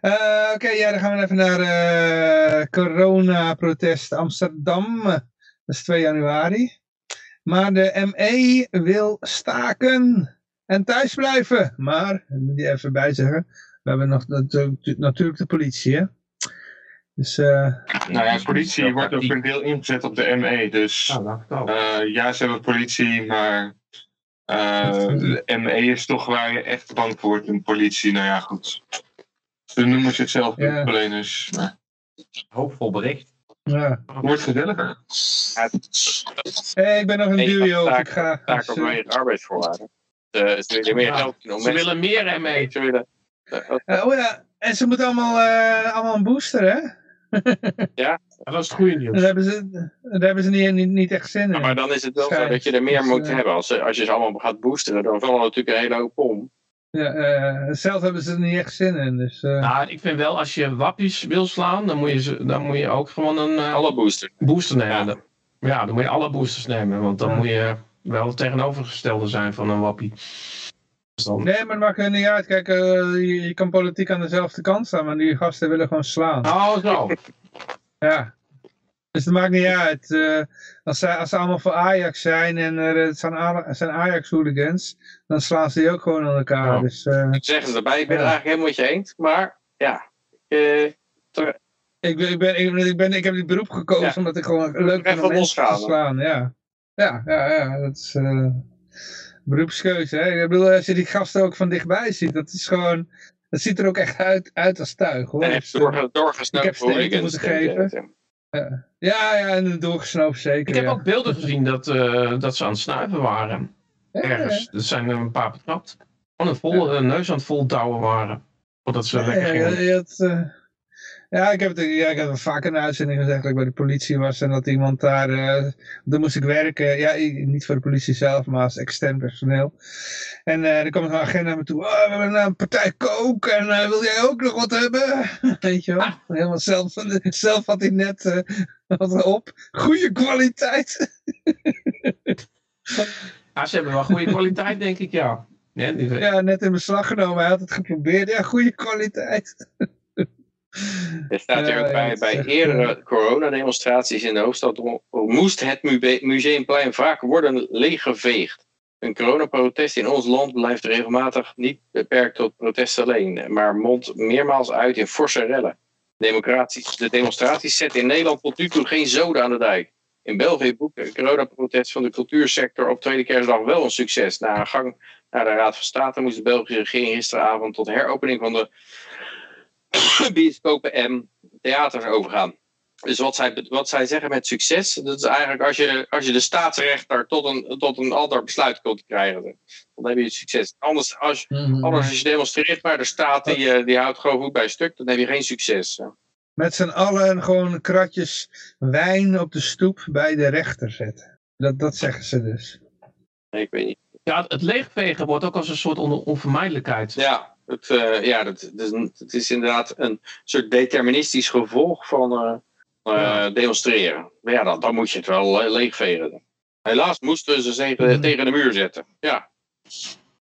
S2: Eh, Oké, ja, dan gaan we even naar eh corona-protest Amsterdam. Dat is 2 januari. Maar de ME wil staken en thuis blijven. Maar, dat moet je even bij zeggen, we hebben nog natuurlijk, natuurlijk de politie, hè. Dus eh,
S6: Nou ja, politie wordt ook een deel ingezet op de ME. Dus
S4: Nou,
S6: eh, ja, ze hebben politie, maar eh, de ME is toch waar je echt bang voor wordt in politie. Nou ja, goed. Ze noemen ze het zelf
S2: Ja.
S6: hulpverleners. Maar
S5: Hoopvol bericht.
S2: ja.
S6: het wordt gezellig.
S2: Hey, ik ben nog een
S3: Nee,
S2: duo.
S3: taak-
S2: Ik ga.
S3: Taak op mijn arbeidsvoorwaarden. Eh, ze willen meer
S4: Ja,
S3: geld om
S4: Ze
S3: mensen
S4: willen meer ME.
S3: Ze willen,
S2: oh ja, en ze moeten allemaal, eh, allemaal een booster, hè?
S4: Ja, dat is het goede nieuws.
S2: Daar hebben ze, daar hebben ze niet, niet, niet echt zin in.
S3: maar dan is het wel zo dat je er meer
S2: Dus,
S3: moet
S2: eh,
S3: hebben. Als, ze- als je ze allemaal gaat boosteren, dan vallen er natuurlijk een hele hoop om.
S2: Ja, eh, zelf hebben ze er niet echt zin in. Dus, eh,
S4: Nou, ik vind wel, als je wappies wil slaan, dan moet je, ze, dan moet je ook gewoon een eh,
S3: Alle boosters.
S4: booster nemen.
S3: Ja.
S4: Dan- Ja, dan moet je alle boosters nemen, want dan
S2: Ja.
S4: moet je wel het tegenovergestelde zijn van een wappie. Dan...
S2: Nee, maar het maakt er niet uit. Kijk, eh, je, je kan politiek aan dezelfde kant staan, maar die gasten willen gewoon slaan.
S4: Oh, zo.
S2: Ja. Dus het maakt niet uit. eh, als, ze, als ze allemaal voor Ajax zijn en er het zijn, Ajax-hooligans, dan slaan ze die ook gewoon aan elkaar.
S4: Ja.
S2: Dus eh,
S3: Ik zeg het erbij, ik ben
S2: Ja.
S3: het eigenlijk helemaal met je eens. Maar ja, eh,
S2: ik, ben, ik, ben, ik, ben, ik, ben, ik heb dit beroep gekozen
S3: Ja.
S2: omdat ik gewoon leuk vind om mensen te slaan. Ja, ja, ja, ja dat is eh, beroepskeuze. Hè? Ik bedoel, als je die gasten ook van dichtbij ziet, dat is gewoon... Dat ziet er ook echt uit, uit als tuig, hoor.
S3: en
S2: Dus,
S3: heeft doorge,
S2: ik heb
S3: doorgesnoven
S2: steken
S3: hooligans.
S2: moeten geven. ja, ja, en doorgesnoven zeker.
S4: Ik heb
S2: ja.
S4: ook beelden gezien dat, eh, dat ze aan het snuiven waren.
S2: Ja,
S4: Ergens. Er zijn er een paar betrapt. Gewoon een, vol, een neus aan het voldouwen waren. Voordat ze
S2: Ja,
S4: lekker
S2: ja,
S4: gingen.
S2: ja, het, eh, ja, ik heb het, ja, ik heb het vaak in de uitzending gezegd dat ik bij de politie was en dat iemand daar, eh daar moest ik werken. Ja, niet voor de politie zelf, maar als extern personeel. En eh er kwam een agent naar me toe, oh, we hebben een partij kook en eh, wil jij ook nog wat hebben? Weet je wel, helemaal zelf, zelf had hij net eh, wat op. Goede kwaliteit.
S4: Ja, ze hebben wel goede kwaliteit, denk ik, ja. Ja,
S2: net in beslag genomen, hij had het geprobeerd. Ja, goede kwaliteit.
S3: Er staat hier ook bij, bij eerdere coronademonstraties in de hoofdstad moest het Museumplein vaak worden leeggeveegd. Een coronaprotest in ons land blijft regelmatig niet beperkt tot protest alleen, maar mondt meermaals uit in forse rellen. De demonstraties zetten in Nederland tot nu toe geen zoden aan de dijk. In België boekte een coronaprotest van de cultuursector op tweede kerstdag wel een succes. Na een gang naar de Raad van State moest de Belgische regering gisteravond tot heropening van de bioscopen en theaters overgaan. Dus wat zij, wat zij zeggen met succes, dat is eigenlijk als je, als je de staatsrechter tot een, tot een ander besluit kunt krijgen. Dan heb je succes. Anders als, anders als je demonstreert, maar de staat die, eh, die houdt gewoon goed bij stuk, dan heb je geen succes.
S2: Met z'n allen gewoon kratjes wijn op de stoep bij de rechter zetten. Dat, dat zeggen ze dus.
S3: Nee, ik weet niet.
S4: ja, het leegvegen wordt ook als een soort on- onvermijdelijkheid.
S3: Ja, het, eh, ja dat, dat is het inderdaad een soort deterministisch gevolg van eh, eh,
S4: Ja.
S3: demonstreren. Maar ja, dan, dan moet je het wel leegvegen. Helaas moesten ze
S2: Mhm.
S3: tegen de muur zetten. Ja,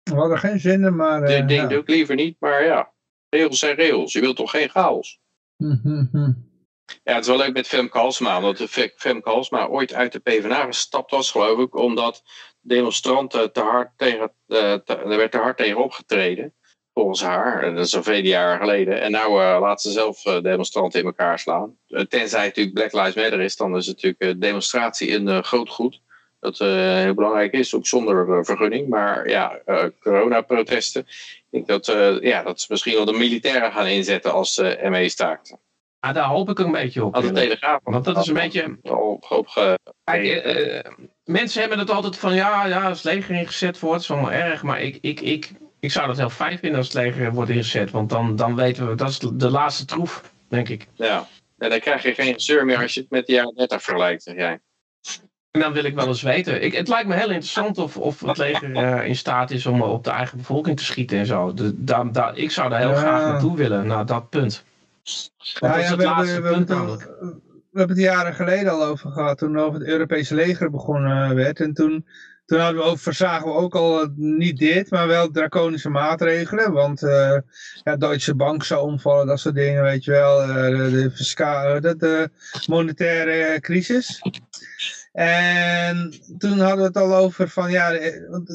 S2: We hadden geen zin in, maar... eh,
S3: ik denk
S2: ja.
S3: ook liever niet, maar ja. Regels zijn regels. Je wilt toch geen chaos?
S2: Mhm, mhm.
S3: Ja, het is wel leuk met Femke Halsema, omdat de Fe- Femke Halsema ooit uit de PvdA gestapt was, geloof ik, omdat demonstranten te hard tegen, te- er werd te hard tegen opgetreden, volgens haar. En dat is al vele jaren geleden. En nou eh, laat ze zelf eh, demonstranten in elkaar slaan. Eh, tenzij het natuurlijk Black Lives Matter is, dan is natuurlijk eh, demonstratie een groot goed. Dat heel belangrijk is, ook zonder vergunning. Maar ja, coronaprotesten. Ik denk dat, ja, dat ze misschien wel de militairen gaan inzetten als eh ME staakt.
S4: Ja, daar hoop ik een beetje op.
S3: Als de. Telegraaf.
S4: Want dat is een beetje...
S3: Op ge...
S4: Kijk, mensen hebben het altijd van ja, ja, als het leger ingezet wordt, is allemaal erg. Maar ik, ik, ik, ik zou dat heel fijn vinden als het leger wordt ingezet. Want dan, dan weten we, dat is de laatste troef, denk ik.
S3: Ja. En dan krijg je geen gezeur meer als je het met de jaren 30 vergelijkt, zeg jij.
S4: En dan wil ik wel eens weten. Ik, het lijkt me heel interessant of, of het leger eh, in staat is om op de eigen bevolking te schieten en zo. De, da, da- ik zou daar heel
S2: Ja.
S4: graag naartoe willen, naar dat punt. Dat is
S2: Ja, ja,
S4: het
S2: we,
S4: laatste
S2: hebben, we,
S4: punt
S2: hebben
S4: namelijk.
S2: het, we hebben het jaren geleden al over gehad, toen over het Europese leger begonnen werd. En toen, toen hadden we ook, verzagen we ook al eh, niet dit, maar wel draconische maatregelen. Want eh ja, Deutsche Bank zou omvallen, dat soort dingen, weet je wel. eh, de, de, de, monetaire crisis. En toen hadden we het al over van ja,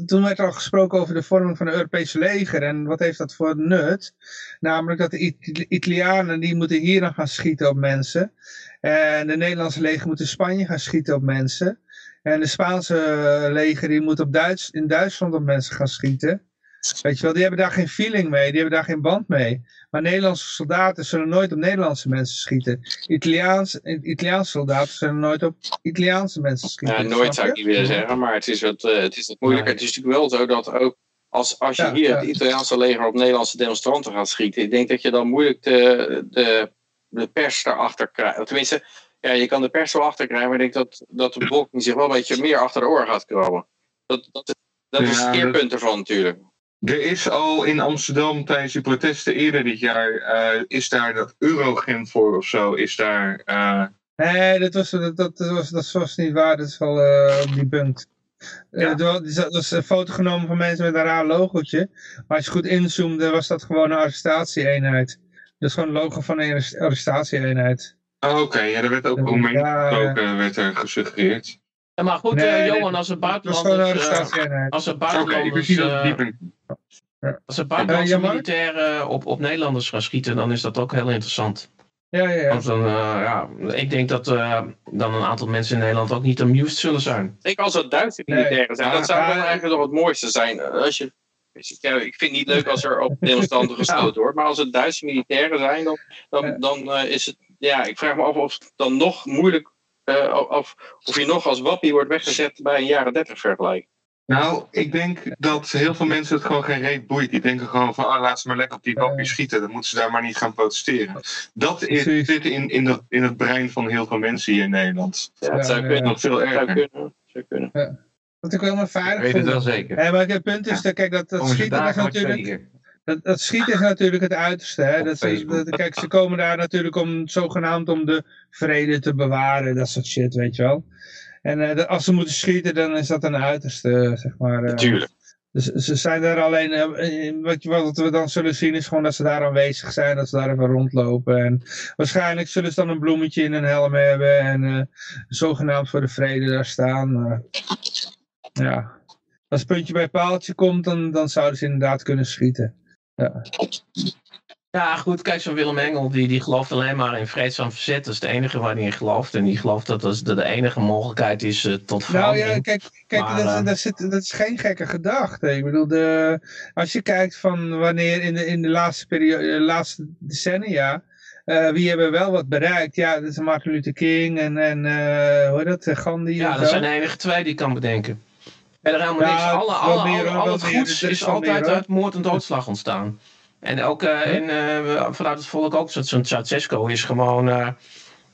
S2: toen werd er al gesproken over de vorming van een Europese leger. En wat heeft dat voor nut? Namelijk dat de It- Italianen die moeten hier dan gaan schieten op mensen. En de Nederlandse leger moet in Spanje gaan schieten op mensen. En de Spaanse eh, leger die moet op Duits, in Duitsland op mensen gaan schieten. Weet je wel, die hebben daar geen feeling mee, die hebben daar geen band mee. Maar Nederlandse soldaten zullen nooit op Nederlandse mensen schieten. Italiaans, Italiaanse soldaten zullen nooit op Italiaanse mensen schieten.
S3: Ja, nooit
S2: snap
S3: zou ik niet willen zeggen, maar het is wat, eh, het is wat moeilijker. Het is natuurlijk wel zo dat ook als, als je
S2: Ja,
S3: hier
S2: ja.
S3: het Italiaanse leger op Nederlandse demonstranten gaat schieten, ik denk dat je dan moeilijk de, de, de pers daarachter krijgt. Tenminste, ja, je kan de pers wel achter krijgen, maar ik denk dat, dat de bevolking zich wel een beetje meer achter de oren gaat krabben. Dat, dat, is- dat is
S6: Ja,
S3: het keerpunt ervan natuurlijk.
S6: Er is al in Amsterdam tijdens die protesten eerder dit jaar, eh, is daar dat Eurogent voor of zo, is daar... eh,
S2: Nee, dat was, dat, dat, was, dat was niet waar, dat is wel eh op die punt.
S3: Ja.
S2: Eh, er was- er was een foto genomen van mensen met een raar logootje. Maar als je goed inzoomde, was dat gewoon een arrestatieeenheid. Dat is gewoon een logo van een arrest- arrestatieeenheid.
S6: Oh, Oké, ja, er werd ook
S2: Ja,
S6: omheen
S2: ja.
S6: gesproken, werd er gesuggereerd.
S4: Ja, maar goed,
S2: Nee,
S4: eh, Johan, als er
S2: een
S4: buitenlanders... eh,
S2: arrestatieeenheid.
S4: als
S6: Oké, ik
S4: buitenlanders... eh,
S6: het
S4: Als er buitenlandse militairen op, op Nederlanders gaan schieten, dan is dat ook heel interessant.
S2: Ja, ja, ja.
S4: Want dan, eh, ja, ik denk dat eh, dan een aantal mensen in Nederland ook niet amused zullen zijn.
S3: Ik als dat Duitse
S2: Nee.
S3: militairen zijn, dat zou
S2: ja.
S3: eigenlijk nog het mooiste zijn. Als je, ja, ik vind het niet leuk als er op demonstranten geschoten wordt, maar als het Duitse militairen zijn, dan,
S2: Ja.
S3: dan, dan eh, is het, ja, ik vraag me af of het dan nog moeilijk, eh, of, of je nog als wappie wordt weggezet bij een jaren 30 vergelijking.
S6: Nou, ik denk dat heel veel mensen het gewoon geen reet boeit. Die denken gewoon van, ah, laat ze maar lekker op die wappie schieten. Dan moeten ze daar maar niet gaan protesteren. Dat is, zit in, in, dat, in het brein van heel veel mensen hier in Nederland.
S3: Ja,
S2: Ja,
S3: het zou kunnen.
S6: Nog veel
S3: Het zou
S6: erger.
S3: kunnen. Zou kunnen.
S2: Wat ik wel maar
S5: Ik
S2: veilig
S5: weet het wel zeker.
S2: Maar het punt is, dat, kijk, dat, dat schieten is
S5: dagelijks
S2: natuurlijk... Dat, dat schieten is natuurlijk het uiterste. Hè? Dat ze, dat, kijk, ze komen daar natuurlijk om zogenaamd om de vrede te bewaren. Dat soort shit, weet je wel. En eh, dat- als ze moeten schieten, dan is dat een uiterste, zeg maar.
S3: Natuurlijk.
S2: Dus ze zijn daar alleen, eh, wat, wat we dan zullen zien is gewoon dat ze daar aanwezig zijn, dat ze daar even rondlopen. En waarschijnlijk zullen ze dan een bloemetje in hun helm hebben en zogenaamd voor de vrede daar staan. Ja, als het puntje bij paaltje komt, dan, dan zouden ze inderdaad kunnen schieten. Ja.
S4: Ja, goed, kijk, zo'n Willem Engel, die, die gelooft alleen maar in vreedzaam verzet. Dat is de enige waar hij in gelooft. En die gelooft dat dat de, enige mogelijkheid is eh, tot
S2: Nou
S4: verandering.
S2: ja, kijk, kijk
S4: Maar,
S2: dat,
S4: eh,
S2: dat, zit, dat is geen gekke gedachte. Ik bedoel, de, als je kijkt van wanneer in de, in de laatste, periode, de laatste decennia, eh, wie hebben wel wat bereikt? Ja, dat is Martin Luther King en, en eh, hoe heet dat, eh, Gandhi
S4: Ja, dat
S2: zo.
S4: zijn de enige twee die ik kan bedenken. Verder helemaal
S2: Ja,
S4: niks. Alle, alle, alle- al het goeds
S2: Er is
S4: is altijd uit moord en doodslag ontstaan. En ook eh, in, eh, vanuit het volk ook, zo- zo'n Ceausescu is gewoon eh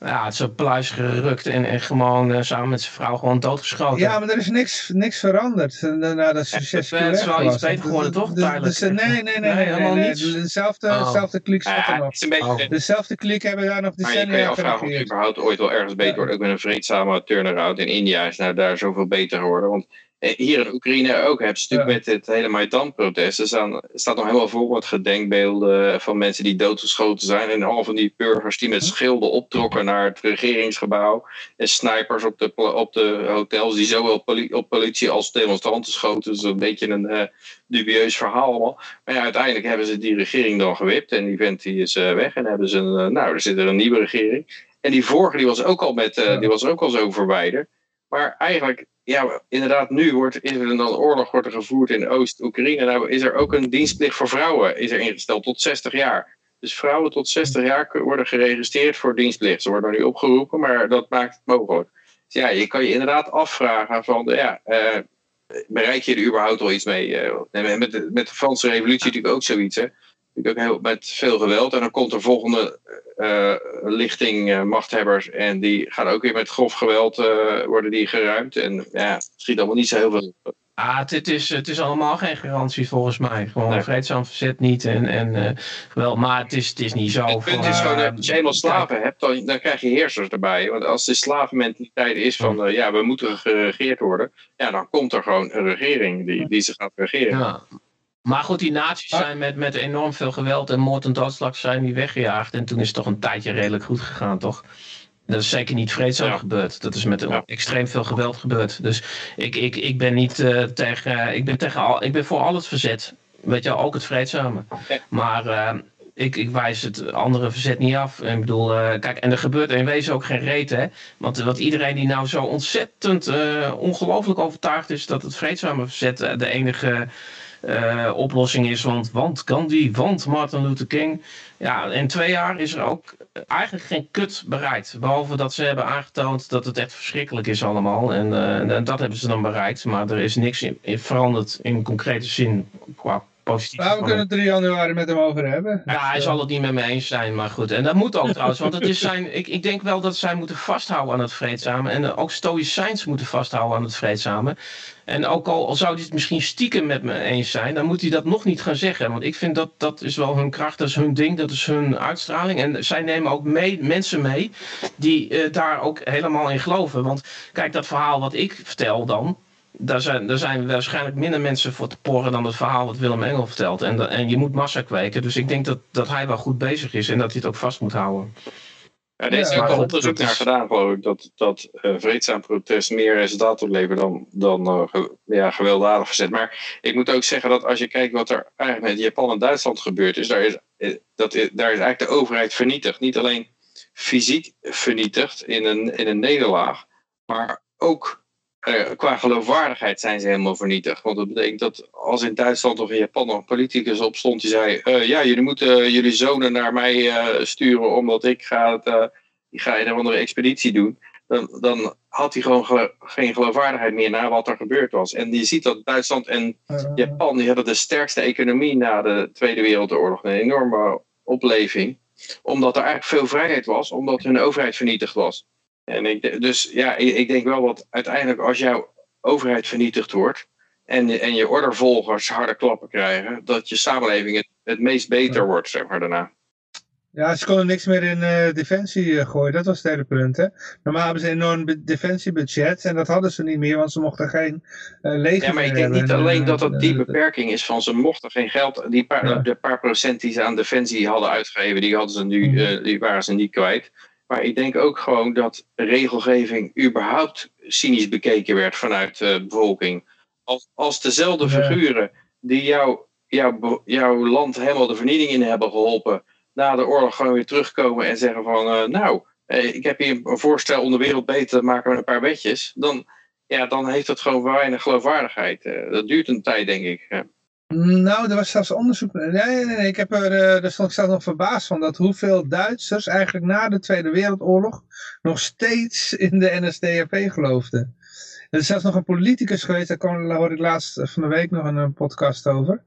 S4: ja, het zijn pluis gerukt en, en gewoon eh, samen met zijn vrouw gewoon doodgeschoten.
S2: Ja, maar er is niks, niks veranderd na dat succes.
S4: het is wel iets beter geworden, toch, tijdelijk?
S2: nee, nee, nee, nee, nee,
S4: helemaal
S2: nee,
S4: niets?
S2: Dezelfde,
S4: Oh.
S2: dezelfde kliek zat er nog.
S3: is
S4: Oh.
S2: Dezelfde kliek hebben daar nog
S3: maar je kan je
S2: decennia
S3: afvragen of het überhaupt ooit wel ergens beter wordt. Ook met een vreedzame turnaround in India is nou daar zoveel beter geworden. Want hier in Oekraïne ook hebben ze natuurlijk met het hele Maidan-protest. Er staan, staat nog helemaal vol met gedenkbeelden van mensen die doodgeschoten zijn. En al van die burgers die met schilden optrokken naar het regeringsgebouw. En snipers op de, op de hotels die zowel op politie als demonstranten schoten. Dus een beetje een eh, dubieus verhaal allemaal. Maar ja, uiteindelijk hebben ze die regering dan gewipt. En die vent die is eh, weg. En hebben ze een, eh, nou, er zit er een nieuwe regering. En die vorige die was ook al met, eh,
S2: Ja.
S3: die was ook al zo verwijderd. Maar eigenlijk, ja, inderdaad, nu wordt, is er dan oorlog wordt er gevoerd in Oost-Oekraïne. Nou is er ook een dienstplicht voor vrouwen is er ingesteld tot 60 jaar. Dus vrouwen tot 60 jaar kun- worden geregistreerd voor dienstplicht. Ze worden nu opgeroepen, maar dat maakt het mogelijk. Dus ja, je kan je inderdaad afvragen van, ja, eh, bereik je er überhaupt wel iets mee? eh? Met, met de Franse revolutie natuurlijk ook zoiets, hè. Ook heel, met veel geweld. En dan komt er volgende eh, lichting eh, machthebbers. En die gaan ook weer met grof geweld eh, worden die geruimd. En ja, het schiet allemaal niet zo heel veel.
S4: Ah, het, het, is, het is allemaal geen garantie volgens mij. Gewoon
S3: Nee.
S4: vreedzaam verzet niet. En, en, eh, wel, maar het is, het is niet zo.
S3: Het punt is gewoon,
S4: eh,
S3: dat als je eenmaal slaven hebt, dan, dan krijg je heersers erbij. Want als de slavenmentaliteit is van, eh, ja, we moeten geregeerd worden. Ja, dan komt er gewoon een regering die, die ze gaat regeren.
S4: Ja. Maar goed, die nazi's
S2: Ah.
S4: zijn met, met enorm veel geweld en moord en doodslag zijn die weggejaagd. En toen is het toch een tijdje redelijk goed gegaan, toch? Dat is zeker niet vreedzaam
S3: Ja.
S4: gebeurd. Dat is met
S3: Ja.
S4: extreem veel geweld gebeurd. Dus ik, ik, ik ben niet eh, tegen. Ik ben, tegen al, ik ben voor al het verzet. Weet je, ook het vreedzame. Maar eh, ik, ik wijs het andere verzet niet af. Ik bedoel, eh, kijk, en er gebeurt in wezen ook geen reet, hè? Want wat iedereen die nou zo ontzettend ongelooflijk overtuigd is dat het vreedzame verzet de enige eh, oplossing is. Want, want Gandhi, want Martin Luther King. Ja, in twee jaar is er ook eigenlijk geen kut bereikt. Behalve dat ze hebben aangetoond dat het echt verschrikkelijk is allemaal. En, eh, en dat hebben ze dan bereikt. Maar er is niks in veranderd in concrete zin qua positief.
S2: Maar we kunnen het 3 januari met hem over hebben.
S4: Ja, hij zal het niet met me eens zijn, maar goed. En dat moet ook trouwens, want het is zijn, ik, ik denk wel dat zij moeten vasthouden aan het vreedzame. En ook stoïcijns moeten vasthouden aan het vreedzame. En ook al, al zou hij het misschien stiekem met me eens zijn, dan moet hij dat nog niet gaan zeggen. Want ik vind dat dat is wel hun kracht, dat is hun ding, dat is hun uitstraling. En zij nemen ook mee, mensen mee die eh, daar ook helemaal in geloven. Want kijk, dat verhaal wat ik vertel dan, daar zijn, daar zijn waarschijnlijk minder mensen voor te porren dan het verhaal wat Willem Engel vertelt. En, en je moet massa kweken. Dus ik denk dat, dat hij wel goed bezig is en dat hij het ook vast moet houden.
S3: Ja, er is
S2: Ja,
S3: ook al onderzoek naar
S4: is-
S3: gedaan, geloof ik, dat, dat eh, vreedzaam protest meer resultaat oplevert dan, dan eh, ge- ja, gewelddadig verzet. Maar ik moet ook zeggen dat als je kijkt wat er eigenlijk met Japan en Duitsland gebeurd is, daar is, eh, dat is, daar is eigenlijk de overheid vernietigd. Niet alleen fysiek vernietigd in een, in een nederlaag, maar ook qua geloofwaardigheid zijn ze helemaal vernietigd. Want dat betekent dat als in Duitsland of in Japan nog een politicus opstond die zei: eh, Ja, jullie moeten jullie zonen naar mij eh, sturen omdat ik ga, het, eh, ik ga een andere expeditie doen. Dan, dan had hij gewoon geen geloofwaardigheid meer naar wat er gebeurd was. En je ziet dat Duitsland en
S2: Eh,
S3: Japan die hadden de sterkste economie na de Tweede Wereldoorlog. Een enorme opleving. Omdat er eigenlijk veel vrijheid was, omdat hun overheid vernietigd was. En ik, dus ja, ik, denk wel dat uiteindelijk als jouw overheid vernietigd wordt. En, en je ordervolgers harde klappen krijgen. Dat je samenleving het, het meest beter wordt, zeg maar daarna.
S2: Ja, ze konden niks meer in eh, defensie eh, gooien. Dat was het hele punt. Hè? Normaal hebben ze een enorm defensiebudget. En dat hadden ze niet meer, want ze mochten geen eh leger
S3: Ja, maar ik denk niet.
S2: En,
S3: alleen dat dat die beperking is van ze mochten geen geld. Die paar,
S2: Ja.
S3: De paar procent die ze aan defensie hadden uitgegeven, die, hadden ze nu, eh, die waren ze niet kwijt. Maar ik denk ook gewoon dat regelgeving überhaupt cynisch bekeken werd vanuit de bevolking. Als, als dezelfde figuren die jou, jouw be- jouw land helemaal de vernieling in hebben geholpen, na de oorlog gewoon weer terugkomen en zeggen van eh, nou, eh, ik heb hier een voorstel om de wereld beter te maken met een paar wetjes. Dan, ja, dan heeft het gewoon weinig geloofwaardigheid. Eh, dat duurt een tijd, denk ik.
S2: Nou, er was zelfs onderzoek. Nee, nee, nee. Ik heb er, eh, daar stond ik zelf nog verbaasd van. Dat hoeveel Duitsers eigenlijk na de Tweede Wereldoorlog nog steeds in de NSDAP geloofden. Er is zelfs nog een politicus geweest, daar, kwam, daar hoorde ik laatst eh, van de week nog een, eh, podcast over.